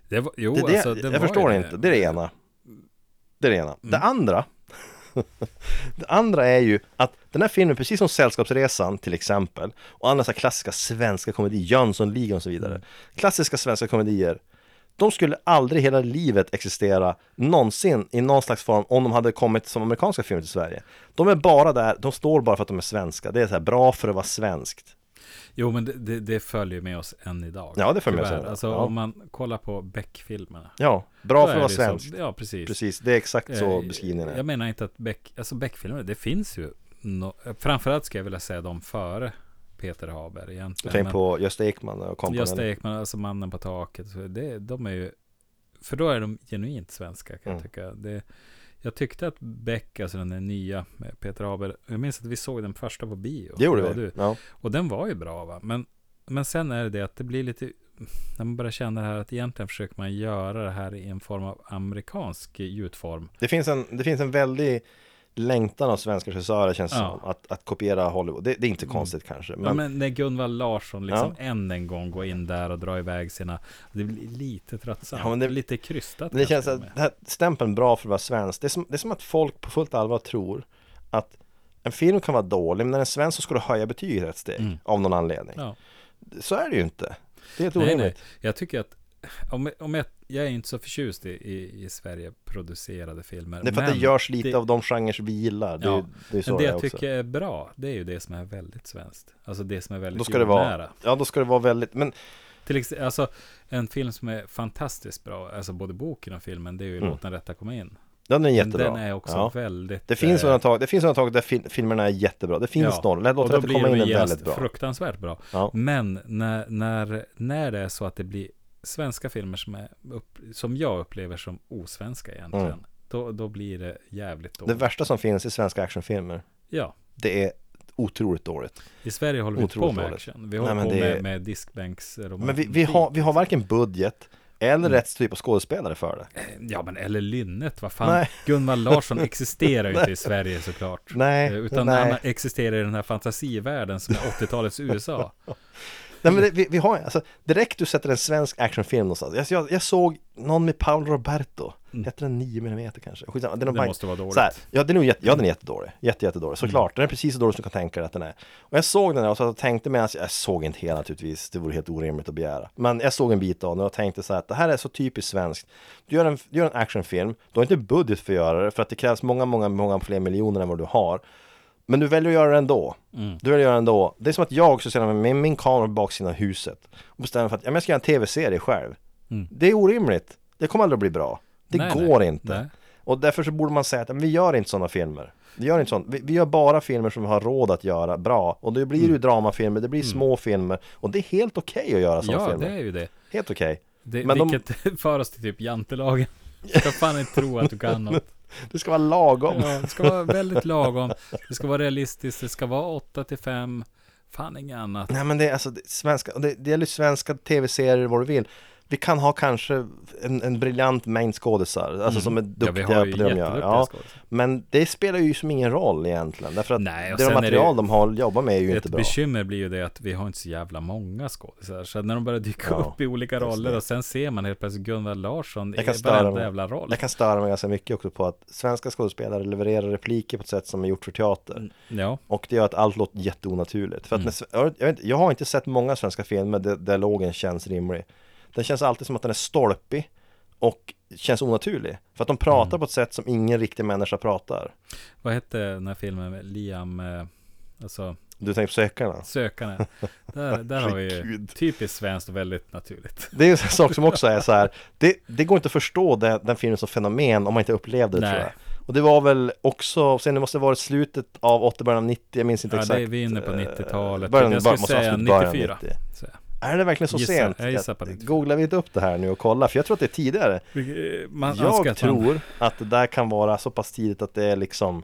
Det var, jo, Det, det, alltså, det jag förstår ju inte, det är det ena. Det är det ena. Det Mm. andra Det andra är ju att den här filmen, precis som Sällskapsresan till exempel och andra så klassiska svenska komedier, Jönssonligan och så vidare Mm. Klassiska svenska komedier De skulle aldrig hela livet existera någonsin i någon slags form om de hade kommit som amerikanska filmer till Sverige De är bara där, de står bara för att de är svenska Det är så här bra för att vara svenskt Jo, men det, det, det följer med oss än idag. Ja, det följer med oss. Alltså Ja. om man kollar på Beck-filmerna. Ja, bra för att vara svenskt Ja, precis. Precis, det är exakt så Eh, beskrivningen är Jag menar inte att Beck, alltså Beck-filmer, det finns ju no, Framförallt ska jag vilja säga dem före Peter Haber egentligen. Tänk på Gösta Ekman och kompani Gösta Ekman, alltså Mannen på taket. Det, de är ju, för då är de genuint svenska kan Mm. jag tycka. Det, jag tyckte att Beck, alltså den nya med Peter Haber, jag minns att vi såg den första på bio. Det gjorde vi, du. ja. Och den var ju bra va. Men, men sen är det det att det blir lite, när man börjar känna det här att egentligen försöker man göra det här i en form av amerikansk gjutform. Det finns en, det finns en väldig längtan av svenska regissörer känns det Ja. Mm. som att, att kopiera Hollywood. Det, det är inte konstigt kanske. Men, ja, men när Gunvald Larsson liksom Ja. än en gång går in där och drar iväg sina, det blir lite tröttsamt. Ja, men det- lite krystat. men det känns att det här stämpeln bra för att vara svensk. Det är, som, det är som att folk på fullt allvar tror att en film kan vara dålig, men när den är svensk så ska du höja betyget ett steg. Mm. Av någon anledning. Ja. Så är det ju inte. Det är helt Nej, nej. orimligt. Jag tycker att om, om jag, jag är inte så förtjust i, i, i Sverige producerade filmer. Det är för att det görs lite det- av de genrer vi gillar. Det, Ja, det är så Men det jag också. tycker är bra, det är ju det som är väldigt svenskt. Alltså det som är väldigt Då ska det vara, jordnära. ja då ska det vara väldigt, men Till exempel, alltså en film som är fantastiskt bra, alltså både boken och filmen, det är ju Mm. Låt den rätta komma in. den är jättebra. Den är också ja. väldigt... Det finns eh, undantag, det finns undantag där fil- filmerna är jättebra. Det finns Ja, några, låt blir komma in är väldigt bra. fruktansvärt bra. Ja. Men när, när, när det är så att det blir svenska filmer som, är upp, som jag upplever som osvenska egentligen, Mm. då, då blir det jävligt Det dåligt. värsta som finns i svenska actionfilmer, Ja, det är otroligt dåligt. i Sverige håller vi inte på med dåligt. action. Vi Nej, håller men på det med, är- med diskbänksromantik. Men vi, vi, har, vi har varken budget eller Mm. rätt typ av skådespelare för det. Ja, men eller Lynnet, vad fan. Nej. Gunvald Larsson existerar ju inte i Sverige såklart. Nej, Eh, Utan nej. han existerar i den här fantasivärlden som är 80-talets USA. Nej men det, vi, vi har alltså, direkt du sätter en svensk actionfilm någonstans. Jag, jag, jag såg någon med Paolo Roberto. Mm. Heter den 9 mm kanske? Skitsamma, det är Det måste vara dåligt. Så här, ja, den är jätte, ja, den är jättedålig. Jätte, jättedålig. Såklart. Mm. Den är precis så dålig som du kan tänka dig att den är. Och jag såg den här och så tänkte medan jag såg inte hela naturligtvis. Det vore helt orimligt att begära. Men jag såg en bit av den och tänkte så här att det här är så typiskt svenskt. Du gör en, du gör en actionfilm. Du har inte budget för att göra det för att det krävs många, många, många fler miljoner än vad du har. Men du väljer att göra det ändå. Mm. Du väljer att göra det ändå. Det är som att jag skulle sätta mig med min kamera på baksidan av huset och bestämma för att ja, jag ska göra en tv-serie själv. Mm. Det är orimligt. Det kommer aldrig att bli bra. Det Nej, går nej. inte. Nej. Och därför så borde man säga att men vi gör inte sådana filmer. Vi gör inte sånt. Vi, vi gör bara filmer som vi har råd att göra bra. Och det blir ju dramafilmer, det blir små filmer. Och det är helt okej att göra sådana Mm. Ja, filmer. det är ju det. Helt okej. det Men de- vilket för oss till typ jantelagen. Du ska fan inte tro att du kan något. Det ska vara lagom. Ja, det ska vara väldigt lagom. Det ska vara realistiskt. Det ska vara 8 till 5. Fan inget annat. Nej men det är alltså det, svenska, det, det gäller svenska tv-serier vad du vill. Vi kan ha kanske en, en briljant mängd skådisar, alltså som är Mm. Ja, duktiga ju på det de gör. Ja, men det spelar ju som ingen roll egentligen. Därför att Nej, det material det- de har jobbat med är ju Ett inte bra. bekymmer blir ju det att vi har inte så jävla många skådisar. Så när de börjar dyka Ja, upp i olika roller och sen ser man helt plötsligt Gunvald Larsson Jag i varenda jävla roll. Jag kan störa mig ganska mycket också på att svenska skådespelare levererar repliker på ett sätt som är gjort för teater. Ja, Och det gör att allt låter jätteonaturligt. För att Mm. när, jag, vet, inte, jag har inte sett många svenska filmer där dialogen känns rimlig. Den känns alltid som att den är stolpig och känns onaturlig. För att de pratar Mm. på ett sätt som ingen riktig människa pratar. Vad hette den här filmen med Liam, eh, alltså Du tänker på sökarna? Sökarna. Där, där har vi ju typiskt svenskt och väldigt naturligt. Det är en sak som också är så här, det, det går inte att förstå den, den filmen som fenomen om man inte upplevde det Nej. tror jag. Och det var väl också, sen det måste ha varit slutet av 80, början av 90, jag minns inte Ja, exakt. det är vi inne på eh, 90-talet. Början, Jag skulle säga början av 94. 90. Är det verkligen så Gissar- sent? jag gissar på 94. Googlar vi inte upp det här nu och kollar? För jag tror att det är tidigare. man önskar Jag att man- tror att det där kan vara så pass tidigt att det är liksom,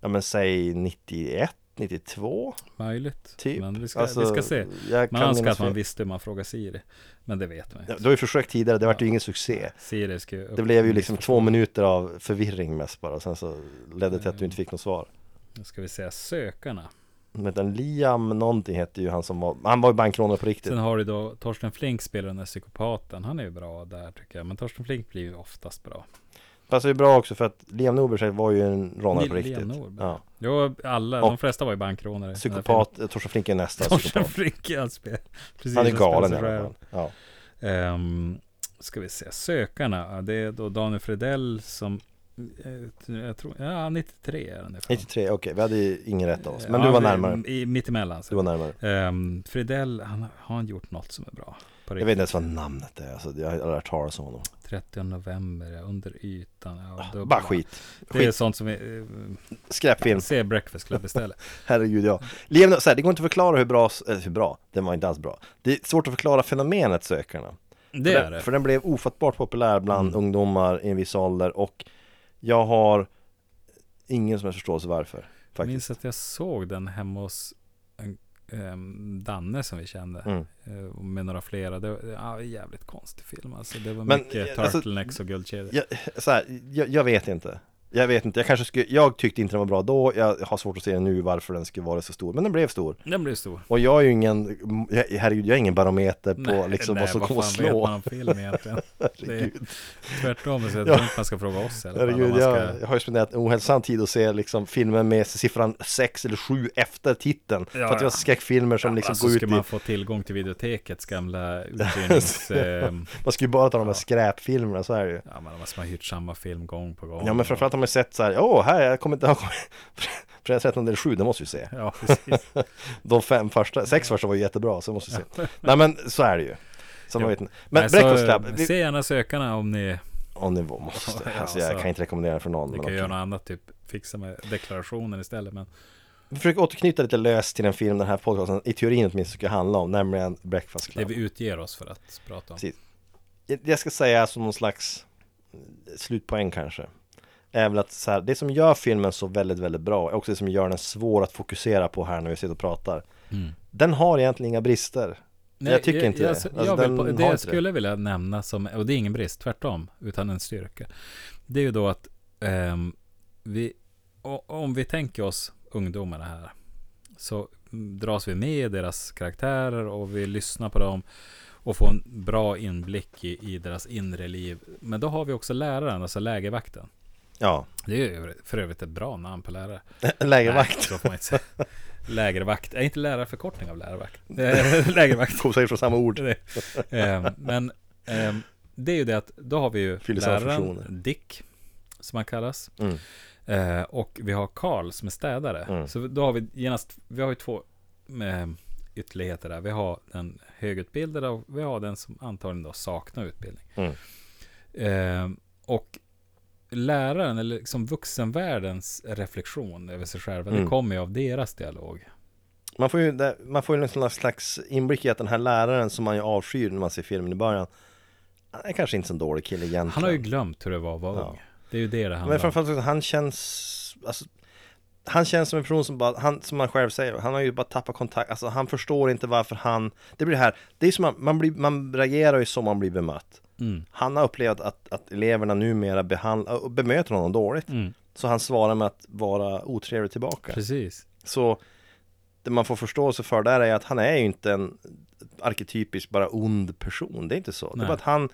ja men säg 91, 92 Möjligt. typ. Men vi ska, Alltså, vi ska se. Man önskar att man visste hur man frågar Siri. Men det vet man inte. Du har ju försökt tidigare, det vart ju ingen succé. Siri ska upp- Det blev ju liksom två minuter av förvirring mest bara, sen så ledde det till att du inte fick något svar. Nu ska vi säga sökarna. Men den Liam någonting hette ju han som var, han var ju bankrånare på riktigt. Sen har du då Torsten Flink spelar den där psykopaten. Han är ju bra där tycker jag. Men Torsten Flink blir ju oftast bra. Fast det är bra också för att Liam Norberg var ju en rånare på Liam riktigt. Norberg. Ja. Jo, alla, Och de flesta var ju bankrånare. Psykopat, Torsten Flink är nästa Torsten psykopat. Flink är alltså precis Han är galen i alla fall. Ja. Ehm, ska vi se, sökarna. Det är då Daniel Fredell som jag tror, ja 93 är den. 93, okej, vi hade ju ingen rätt av oss. Men du var närmare. I, mitt emellan. Du var närmare. Um, Fredell, han, har han gjort något som är bra? Jag vet inte ens vad namnet är, alltså, jag har aldrig hört talas om honom. 30 november, ja, under ytan. Ja, Ah, Bara skit. Det är Skit. sånt som vi... Uh, Skräpfilm. se Breakfast Club istället. Herregud ja. Liam, så här, det går inte att förklara hur bra, eh, hur bra, den var inte alls bra. Det är svårt att förklara fenomenet sökarna. Det för är den, det. För den blev ofattbart populär bland Mm. ungdomar i en viss ålder och jag har ingen som helst förståelse varför. Jag Faktiskt. minns att jag såg den hemma hos en, ehm, Danne som vi kände. Mm. eh, med några flera. Det var ja, jävligt konstig film alltså. Det var Men, mycket eh, alltså, turtlenecks och guldkedjor. Jag, så här, jag, jag vet inte. Jag vet inte, jag kanske skulle, jag tyckte inte den var bra då, jag har svårt att se nu varför den skulle vara så stor, men den blev stor. Den blev stor. Och jag är ju ingen, jag, herregud, jag är ingen barometer på liksom vad som kommer att fan vet slå. man om film egentligen? det är tvärtom, så jag Ja. tror inte man ska fråga oss om herregud man jag, ska... jag har ju spenderat en ohälsosam tid att se liksom filmer med siffran 6 eller 7 efter titeln. Ja, för att det var ja. skräckfilmer som liksom alltså, går ut ska i, man få tillgång till videotekets gamla uthyrnings... ehm, man ska ju bara ta de här Ja. skräpfilmerna, så är det ju. ja, men man har hyrt samma film gång på gång. Ja men framförallt har sett så här, åh här, jag kommer inte ihåg Fredag 13 eller 7, det måste vi se. Ja, precis. De fem första, sex första var ju jättebra, så måste vi se. Nej men så är det ju. Så man vet inte. Men Nej, Breakfast Club, vi, Se gärna sökarna om ni, om ni måste, alltså jag så- kan inte rekommendera det för någon ni kan göra något annat, typ fixa med deklarationen istället. Men Vi försöker återknyta lite löst till den film den här podcasten i teorin åtminstone ska handla om, nämligen Breakfast det Club. vi utger oss för att prata om. Precis. Jag- Jag ska säga som någon slags slutpoäng kanske är väl att så här, det som gör filmen så väldigt, väldigt bra är också det som gör den svår att fokusera på här när vi sitter och pratar. Mm. Den har egentligen inga brister. Jag tycker inte det. jag, Alltså, jag vill, på, det jag inte det. skulle vilja nämna som, och det är ingen brist, tvärtom, utan en styrka. Det är ju då att ehm, vi, om vi tänker oss ungdomarna här, så dras vi med i deras karaktärer och vi lyssnar på dem och får en bra inblick i, i deras inre liv. Men då har vi också läraren, alltså lägervakten. Ja, Det är ju för övrigt ett bra namn på lärare. lägervakt. Nej. Lägervakt, är inte lärare förkortning av lärarvakt? Eh, Lägervakt. Kom säkert från samma ord. Ehm, men ehm, det är ju det att då har vi ju läraren. Dick, som han kallas. Mm. Eh, och vi har Karl som är städare. Mm. Så då har vi genast, vi har ju två eh, ytterligheter där. Vi har den högutbildade och vi har den som antagligen då saknar utbildning. Mm. Ehm, och läraren, eller liksom vuxenvärldens reflektion över sig själva, Mm. det kommer ju av deras dialog. Man får ju, man får ju en slags inblick i att den här läraren som man ju avskyr när man ser filmen i början Han är kanske inte så dålig kille egentligen Han har ju glömt hur det var att vara Ja. ung. Det är ju det det handlar Men om. framförallt också, han känns alltså, Han känns som en person som bara, han, som han själv säger, han har ju bara tappat kontakt Alltså han förstår inte varför han Det blir det här, det är som man, man, blir, man reagerar ju som man blir bemött Mm. Han har upplevt att, att eleverna numera behandlar, bemöter honom dåligt Mm. Så han svarar med att vara otrevlig tillbaka Precis. Så det man får förståelse för där är att han är ju inte en arketypisk bara ond person. Det är inte så. Det är Nej. bara att han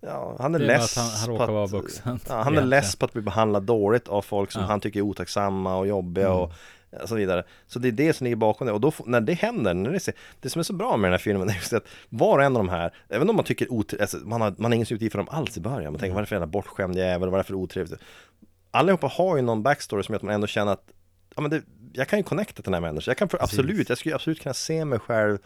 Ja, han är är less han- han på råkar att, Ja, han är less på att bli behandlad dåligt av folk som Ja. han tycker är otacksamma och jobbiga Mm. och och så vidare. Så det är det som ligger bakom det. Och då, när det händer, när det, det som är så bra med den här filmen är just att var och en av de här, även om man tycker otre- alltså, man, har, man har ingen sympati för dem alls i början, man tänker vad är det för jävla bortskämd jävel, vad är det för otrevligt? Allihopa har ju någon backstory som gör att man ändå känner att ja, men det, jag kan ju connecta till den här människan. Jag kan för, absolut, jag skulle absolut kunna se mig själv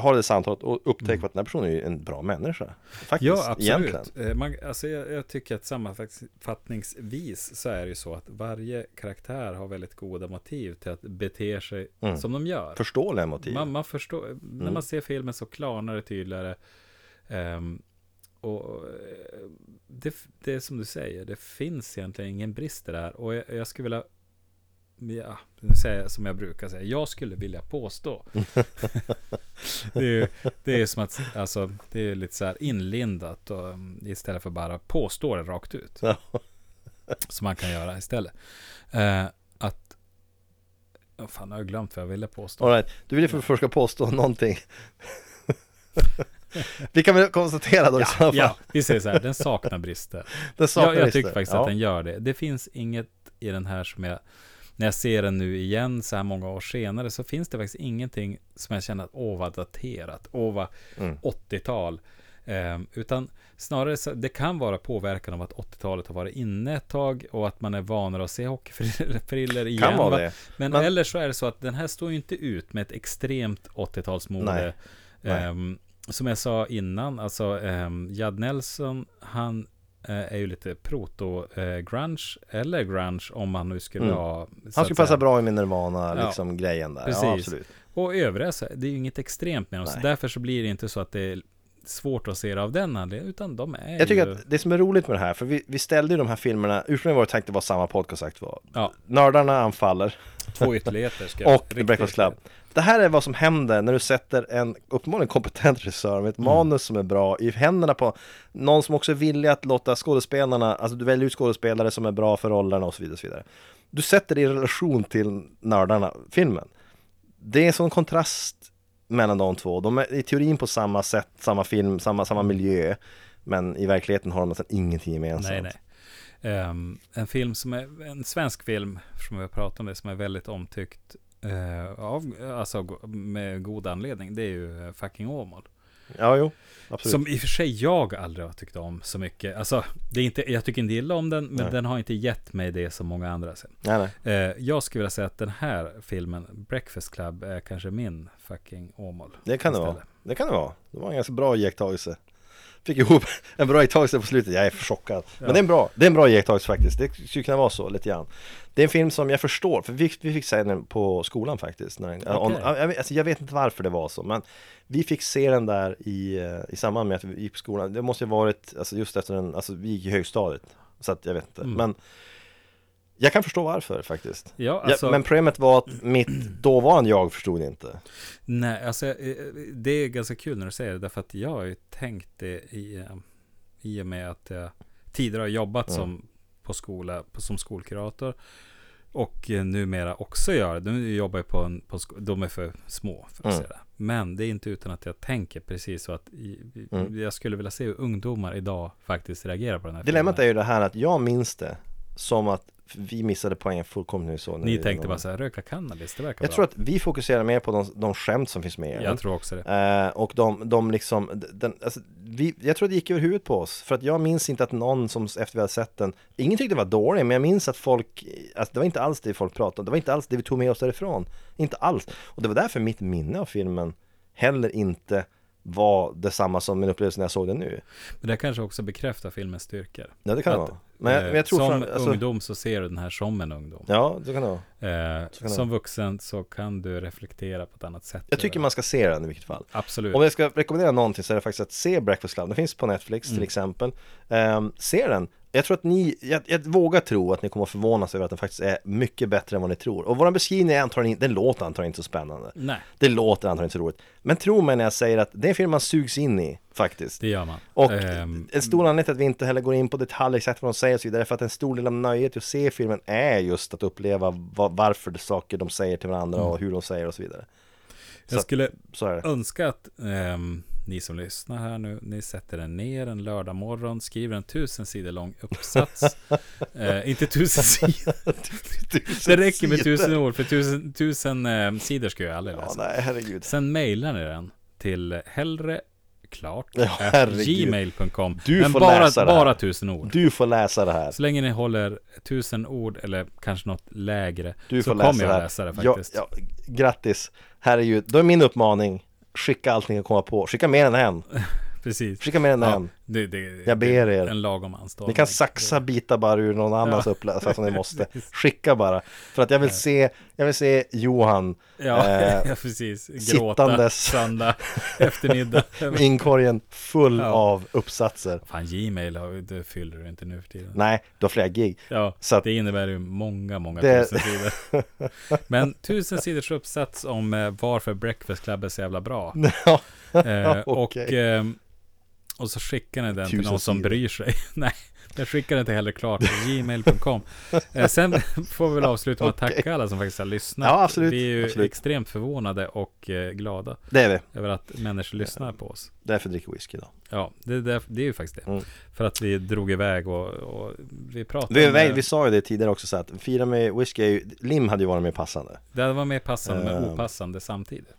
ha det samtalet och upptäcka att den här personen är en bra människa. Faktiskt, Ja, egentligen. absolut. Eh, Man, alltså jag, jag tycker att sammanfattningsvis så är det ju så att varje karaktär har väldigt goda motiv till att bete sig Mm. som de gör. Förståeliga motiv. Man, man förstår, när Mm. man ser filmen så klarnar det tydligare. Ehm, och eh, det, det är som du säger, det finns egentligen ingen brist i det här. Och jag, jag skulle vilja, ja, som jag brukar säga, jag skulle vilja påstå. det, är, ju- det är som att, alltså, det är lite så här inlindat och, um, istället för bara påstå det rakt ut. Ja. Som man kan göra istället. Eh, att, oh, fan, jag har glömt vad jag ville påstå. All right. Du vill ju för först påstå någonting. Vi kan väl konstatera då i så fall. Ja, vi säger så här, den saknar brister. Den saknar jag, jag brister. tycker faktiskt ja. att den gör det. Det finns inget i den här som jag, när jag ser den nu igen så här många år senare, så finns det faktiskt ingenting som jag känner att åh vad daterat, åh vad Mm. 80-tal. Ehm, utan snarare så, det kan vara påverkan av att 80-talet har varit inne ett tag och att man är vanare att se hockeyfriller igen. Kan vara va? det. Men, Men- eller så är det så att den här står ju inte ut med ett extremt 80-talsmode. Nej. Nej. Ehm, som jag sa innan, alltså um, Judd Nelson, han är ju lite proto-grunge, eller grunge om man nu skulle Mm. ha... Han skulle passa säga. bra i min Nirvana, Ja. liksom grejen där. Precis. Ja, absolut. Och övriga, det är ju inget extremt med dem, så därför så blir det inte så att det svårt att se det av den anledningen, utan de är Jag tycker ju... att det som är roligt med det här, för vi, vi ställde ju de här filmerna, ursprungligen var det tänkt att vara samma podcast sagt var. Ja. Nördarna anfaller Två ytterligheter ska och The Breakfast Club. Det här är vad som händer när du sätter en uppenbarligen kompetent regissör med ett Mm. manus som är bra i händerna på någon som också är villig att låta skådespelarna, alltså du väljer ut skådespelare som är bra för rollerna och så vidare. Och så vidare. Du sätter det i relation till nördarna, filmen. Det är en sån kontrast mellan de två. De är i teorin på samma sätt, samma film, samma, samma miljö. Men i verkligheten har de nästan ingenting gemensamt. Nej, nej. Um, en film som är, en svensk film, som vi har pratat om det, som är väldigt omtyckt uh, av, alltså med god anledning, det är ju eh, Fucking Åmål. Ja, jo. Absolut. Som i och för sig jag aldrig har tyckt om så mycket. Alltså, det är inte, jag tycker inte illa om den, men Nej. den har inte gett mig det som många andra sen. Nej, nej. Eh, jag skulle vilja säga att den här filmen, Breakfast Club, är kanske min fucking Åmål. Det kan det vara. istället. Det kan det vara. Det var en ganska bra iakttagelse. Fick ihop en bra iakttagelse på slutet. Jag är för chockad. Men Ja. det är en bra, det är en bra iakttagelse faktiskt. Det skulle kunna vara så lite grann. Det är en film som jag förstår, för vi, vi fick se den på skolan faktiskt. När den, jag, vet- alltså, jag vet inte varför det var så, men vi fick se den där i, eh, i samband med att vi gick på skolan. Det måste ju ha varit, alltså just efter den, alltså vi gick i högstadiet. Så att jag vet inte. Mm. Men jag kan förstå varför faktiskt. Ja, alltså, ja, men problemet var att mitt dåvarande jag förstod inte. Nej, alltså eh, det är ganska kul när du säger det, därför att jag har ju tänkt det i, eh, i och med att jag tidigare har jobbat Mm. som, på skola, som skolkurator och eh, numera också gör det. Nu jobbar jag på en, på en de är för små för att Mm. säga det. Men det är inte utan att jag tänker precis så att Mm. jag skulle vilja se hur ungdomar idag faktiskt reagerar på den här Dilemmat är filmen. ju det här att jag minns det som att vi missade poängen fullkomligt nu så Ni tänkte bara så här, röka cannabis, det verkar Jag bra. tror att vi fokuserar mer på de, de skämt som finns med jag tror också det. Eh, och de, de liksom, den, alltså, vi, jag tror det gick över huvudet på oss. För att jag minns inte att någon som efter vi hade sett den, ingen tyckte det var dålig, men jag minns att folk, alltså, det var inte alls det folk pratade om, det var inte alls det vi tog med oss därifrån. Inte alls. Och det var därför mitt minne av filmen heller inte var detsamma som min upplevelse när jag såg den nu. Men det kanske också bekräftar filmens styrkor. Ja, det kan det Att, vara. Men, jag- men jag tror som fram, alltså, ungdom så ser du den här som en ungdom. Ja, det kan det vara. Eh, kan det som vuxen så kan du reflektera på ett annat sätt. Jag tycker man ska se den i vilket fall. Absolut. Om jag ska rekommendera någonting så är det faktiskt att se Breakfast Club. Den finns på Netflix till Mm. exempel. Um, se den. Jag tror att ni, jag, jag vågar tro att ni kommer att förvånas över att den faktiskt är mycket bättre än vad ni tror. Och vår beskrivning är antagligen, den låter antagligen inte så spännande. Nej, Det låter antagligen inte så roligt. Men tro mig när jag säger att det är en film man sugs in i, faktiskt. det gör man. Och Ehm, en stor anledning till att vi inte heller går in på detaljer exakt vad de säger och så vidare för att en stor del av nöjet att se filmen är just att uppleva va- varför saker de säger till varandra Mm. och hur de säger och så vidare. jag så- skulle Så önska att ehm, ni som lyssnar här nu, ni sätter er ner en lördag morgon, skriver en tusen sidor lång uppsats. eh, inte tusen sidor, det räcker med tusen ord, för tusen, tusen eh, sidor ska jag aldrig Ja, läsa. nej, herregud. Sen mailar ni den till hellre klart Ja, gmail.com. Du Men får bara, läsa det här. bara tusen ord. Du får läsa det här. Så länge ni håller tusen ord eller kanske något lägre Du så får läsa kommer jag det att här. läsa det Ja, faktiskt. ja, grattis. Herregud. Då är min uppmaning. Skicka allting att komma på. Skicka mer än en. Precis. Skicka mer än Ja, en. Det, det, Jag ber det, er. En lagom anstånd. Ni kan saxa bitar bara ur någon annans Ja. uppläsning som ni måste. Skicka bara. För att jag vill se, jag vill se Johan Ja, eh, ja precis. Gråta sittandes. söndag eftermiddag. inkorgen full Ja. av uppsatser. Fan, Gmail det fyller du inte nu för tiden. Nej, du har flera gig. Ja, Så att- det innebär ju många, många Det- tusen sidor. Men tusen sidors uppsats om eh, varför Breakfast Club är så jävla bra. Ja. Eh, och, ehm, och så skickar ni den till någon som bryr sig. Nej, jag skickar den till heller klart gmail.com. Eh, sen får vi väl avsluta med att tacka alla som faktiskt har lyssnat. Ja, absolut, Vi är ju absolut. extremt förvånade och eh, glada Det är vi. över att människor lyssnar på oss. Därför dricker whisky idag. Ja, det, det, det är ju faktiskt det. Mm. För att vi drog iväg och, och vi pratade Vi, om vi, vi sa ju det tidigare också så att fira med whisky Lim hade ju varit mer passande. Det var mer passande men Ehm. opassande samtidigt.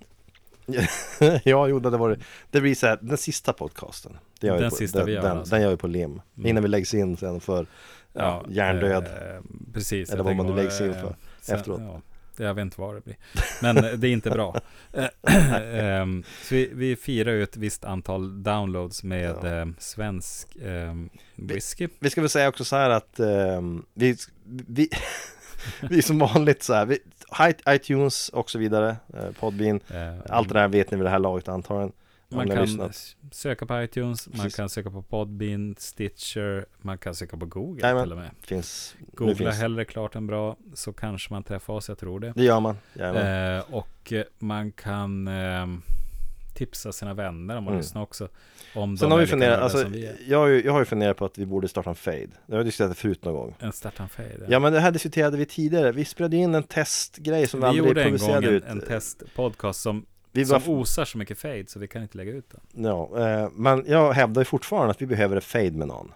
ja, jo, det hade varit Det blir så här, den sista podcasten det gör vi Den på, sista den, vi gör den, alltså. den gör vi på Lim Innan vi läggs in sen för ja, hjärndöd eh, precis. Eller vad man nu läggs in eh, för sen- efteråt. Ja, det- jag vet inte vad det blir. Men eh, det är inte bra. Eh, ehm, så vi, vi firar ju ett visst antal downloads med Ja. svensk eh, whisky. Vi ska väl säga också så här att ehm, vi, vi, vi är som vanligt så här vi, iTunes och så vidare eh, Podbean Eh, Allt det där vet ni vid det här laget antagligen Man kan söka på iTunes, man Precis. kan söka på Podbean, Stitcher, man kan söka på Google Jajamän. till och med. Finns, Googla finns, hellre klart än bra, så kanske man träffar oss, jag tror det. Det gör man. Eh, och man kan eh, tipsa sina vänner om att Mm. lyssna också. Om Sen har vi funderat, alltså, vi jag, har ju, jag har ju funderat på att vi borde starta en fade Jag har diskuterat det förut någon gång En start and fade. Ja men det här diskuterade vi tidigare, vi spelade in en testgrej som vi, vi aldrig gjorde en gång publicerade en, ut en testpodcast som, vi som osar så mycket fade så vi kan inte lägga ut den. ja, eh, Men jag hävdar ju fortfarande att vi behöver en fade med någon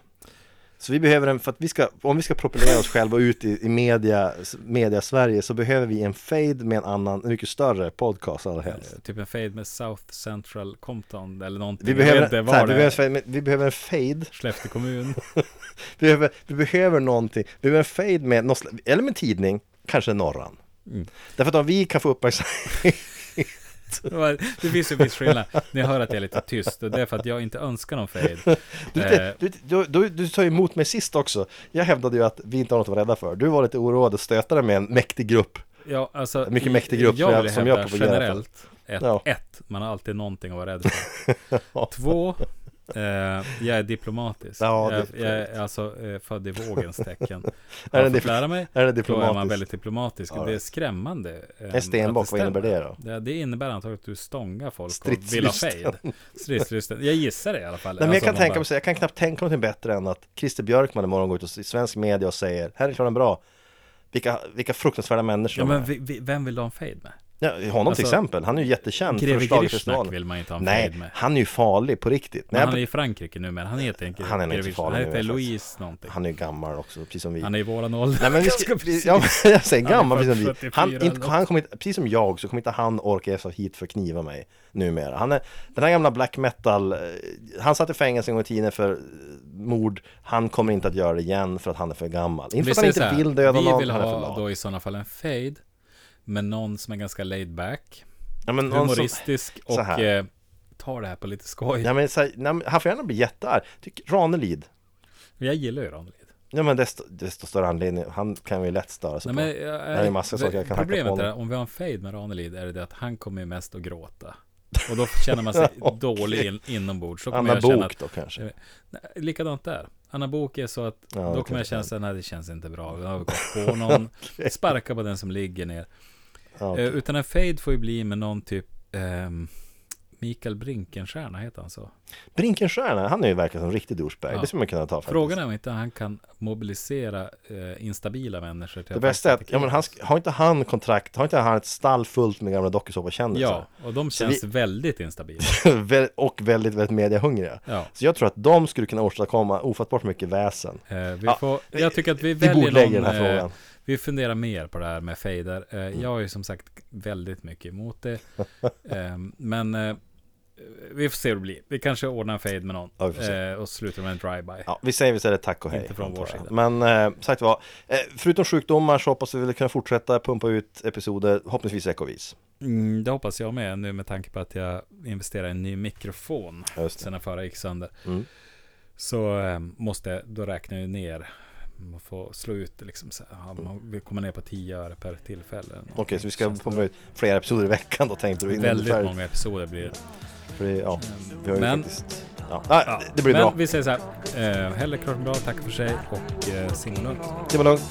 Så vi behöver en, för att vi ska, om vi ska propellera oss själva ut i, i media, media Sverige så behöver vi en fade med en annan, en mycket större podcast allra helst Eh, typ en fade med South Central Compton eller någonting. vi behöver, inte var vi, behöver, är. en fade- vi behöver en fade Skellefteå kommun. vi behöver, vi behöver någonting, vi behöver en fade med, något, eller med en tidning, kanske Norran Mm. Därför att om vi kan få uppmärksamhet det finns ju en viss skillnad. Ni hör att jag är lite tyst och det är för att jag inte önskar någon fade. Du, Eh, du, du, du, du tar emot mig sist också Jag hävdade ju att vi inte har något att vara rädda för Du var lite oroad och stötade med en mäktig grupp Ja, alltså, En mycket mäktig grupp jag som vill jag- som jag för. generellt. Ett, Ja. ett, man har alltid någonting att vara rädd för. Två, eh, jag är diplomatisk. Ja, jag, det är jag är alltså eh, född i vågens tecken. Är Har det fått dipl- lära mig, Är det då är man väldigt diplomatisk. Ja, det är det. skrämmande. eh, En stenbock, vad innebär det då? Det, det innebär antagligen att du stångar folk och vill ha fade. Stridslysten. Jag gissar det i alla fall. Nej men jag Alltså, kan tänka bara- mig, jag kan knappt tänka någonting bättre än att Christer Björkman imorgon går ut och- i svensk media och säger Här är klart bra vilka, vilka fruktansvärda människor Ja, men är. vi, vi, vem vill du ha en fade med? Ja, honom alltså, till exempel, han är ju jättekänd Greve Grishnak vill man inte ha Nej, med. han är ju farlig på riktigt Men Nej, han är i Frankrike nu men han heter inte Han är inte farlig Han heter. Louise någonting. Han är ju gammal också, precis som vi Han är i våran ålder. Nej men vi ska, vi, ja, jag säger gammal precis som vi 44 han, inte, han kommer inte, precis som jag så kommer inte han orka ge sig hit för att kniva mig numera Han är, den här gamla black metal eh, Han satt i fängelse en gång i tiden för eh, mord Han kommer inte att göra det igen för att han är för gammal Inte för att han inte vill döda Vi någon, vill han är för ha då i sådana fall en fade. Med någon som är ganska laid back. ja, men som, Humoristisk så och eh, tar det här på lite skoj. ja, men, så här, nej, men Han får gärna bli jättearg Tyck, Ranelid Jag gillar ju Ranelid. Ja men desto, desto större anledning Han kan vi lätt störa sig Nej, på men, jag, Det är massa saker jag kan hacka på Problemet är om vi har en fade med Ranelid är det det att han kommer ju mest att gråta. Och då känner man sig Okej. dålig in, inombords. Så Anna jag Bok att, då kanske nej, likadant där. Anna Bok är så att Ja, då kommer jag känna här, nej det känns inte bra. Vi har gått på någon, sparka på den som ligger ner. Ja, Eh, utan en fade får ju bli med någon typ ehm, Mikael Brinkenstierna, heter han så? Brinkenstierna, han är ju verkligen som en riktig douchebag. Ja. Det skulle man kunna ta faktiskt. Frågan är om inte han kan mobilisera eh, instabila människor till Det bästa är att, ja men han, har inte han kontrakt, har inte han ett stall fullt med gamla dokusåpakändisar? Ja, och de känns vi- väldigt instabila. Och väldigt, väldigt mediahungriga. Ja. Så jag tror att de skulle kunna åstadkomma ofattbart mycket väsen. Eh, vi Ja, får, jag tycker att vi Vi väljer någon, den här eh, frågan. Vi funderar mer på det här med fejder. Eh, Mm. Jag är ju som sagt väldigt mycket emot det. eh, men eh, vi får se hur det blir. Vi kanske ordnar en fade med någon. Ja, eh, och slutar med en drive-by. Ja, vi säger istället tack och hej. Inte från vår sida. Men eh, sagt var, eh, förutom sjukdomar så hoppas vi väl kunna fortsätta pumpa ut episoder, förhoppningsvis ekovis. Mm, det hoppas jag med nu med tanke på att jag investerar i en ny mikrofon. Sen den förra gick sönder. Mm. Så eh, måste då räknar jag ner. Man får slå ut det liksom så här. Man vill komma ner på 10 öre per tillfälle. Okej, så vi ska pumpa ut flera episoder i veckan då tänkte du? Väldigt du är färdig? många episoder blir det. För det, ja, vi har ju Men- faktiskt... Ja, nej, Ja, det blir men bra. vi säger så här. Eh, Helle klart bra, tack för sig och eh, Lund. Det var lugnt.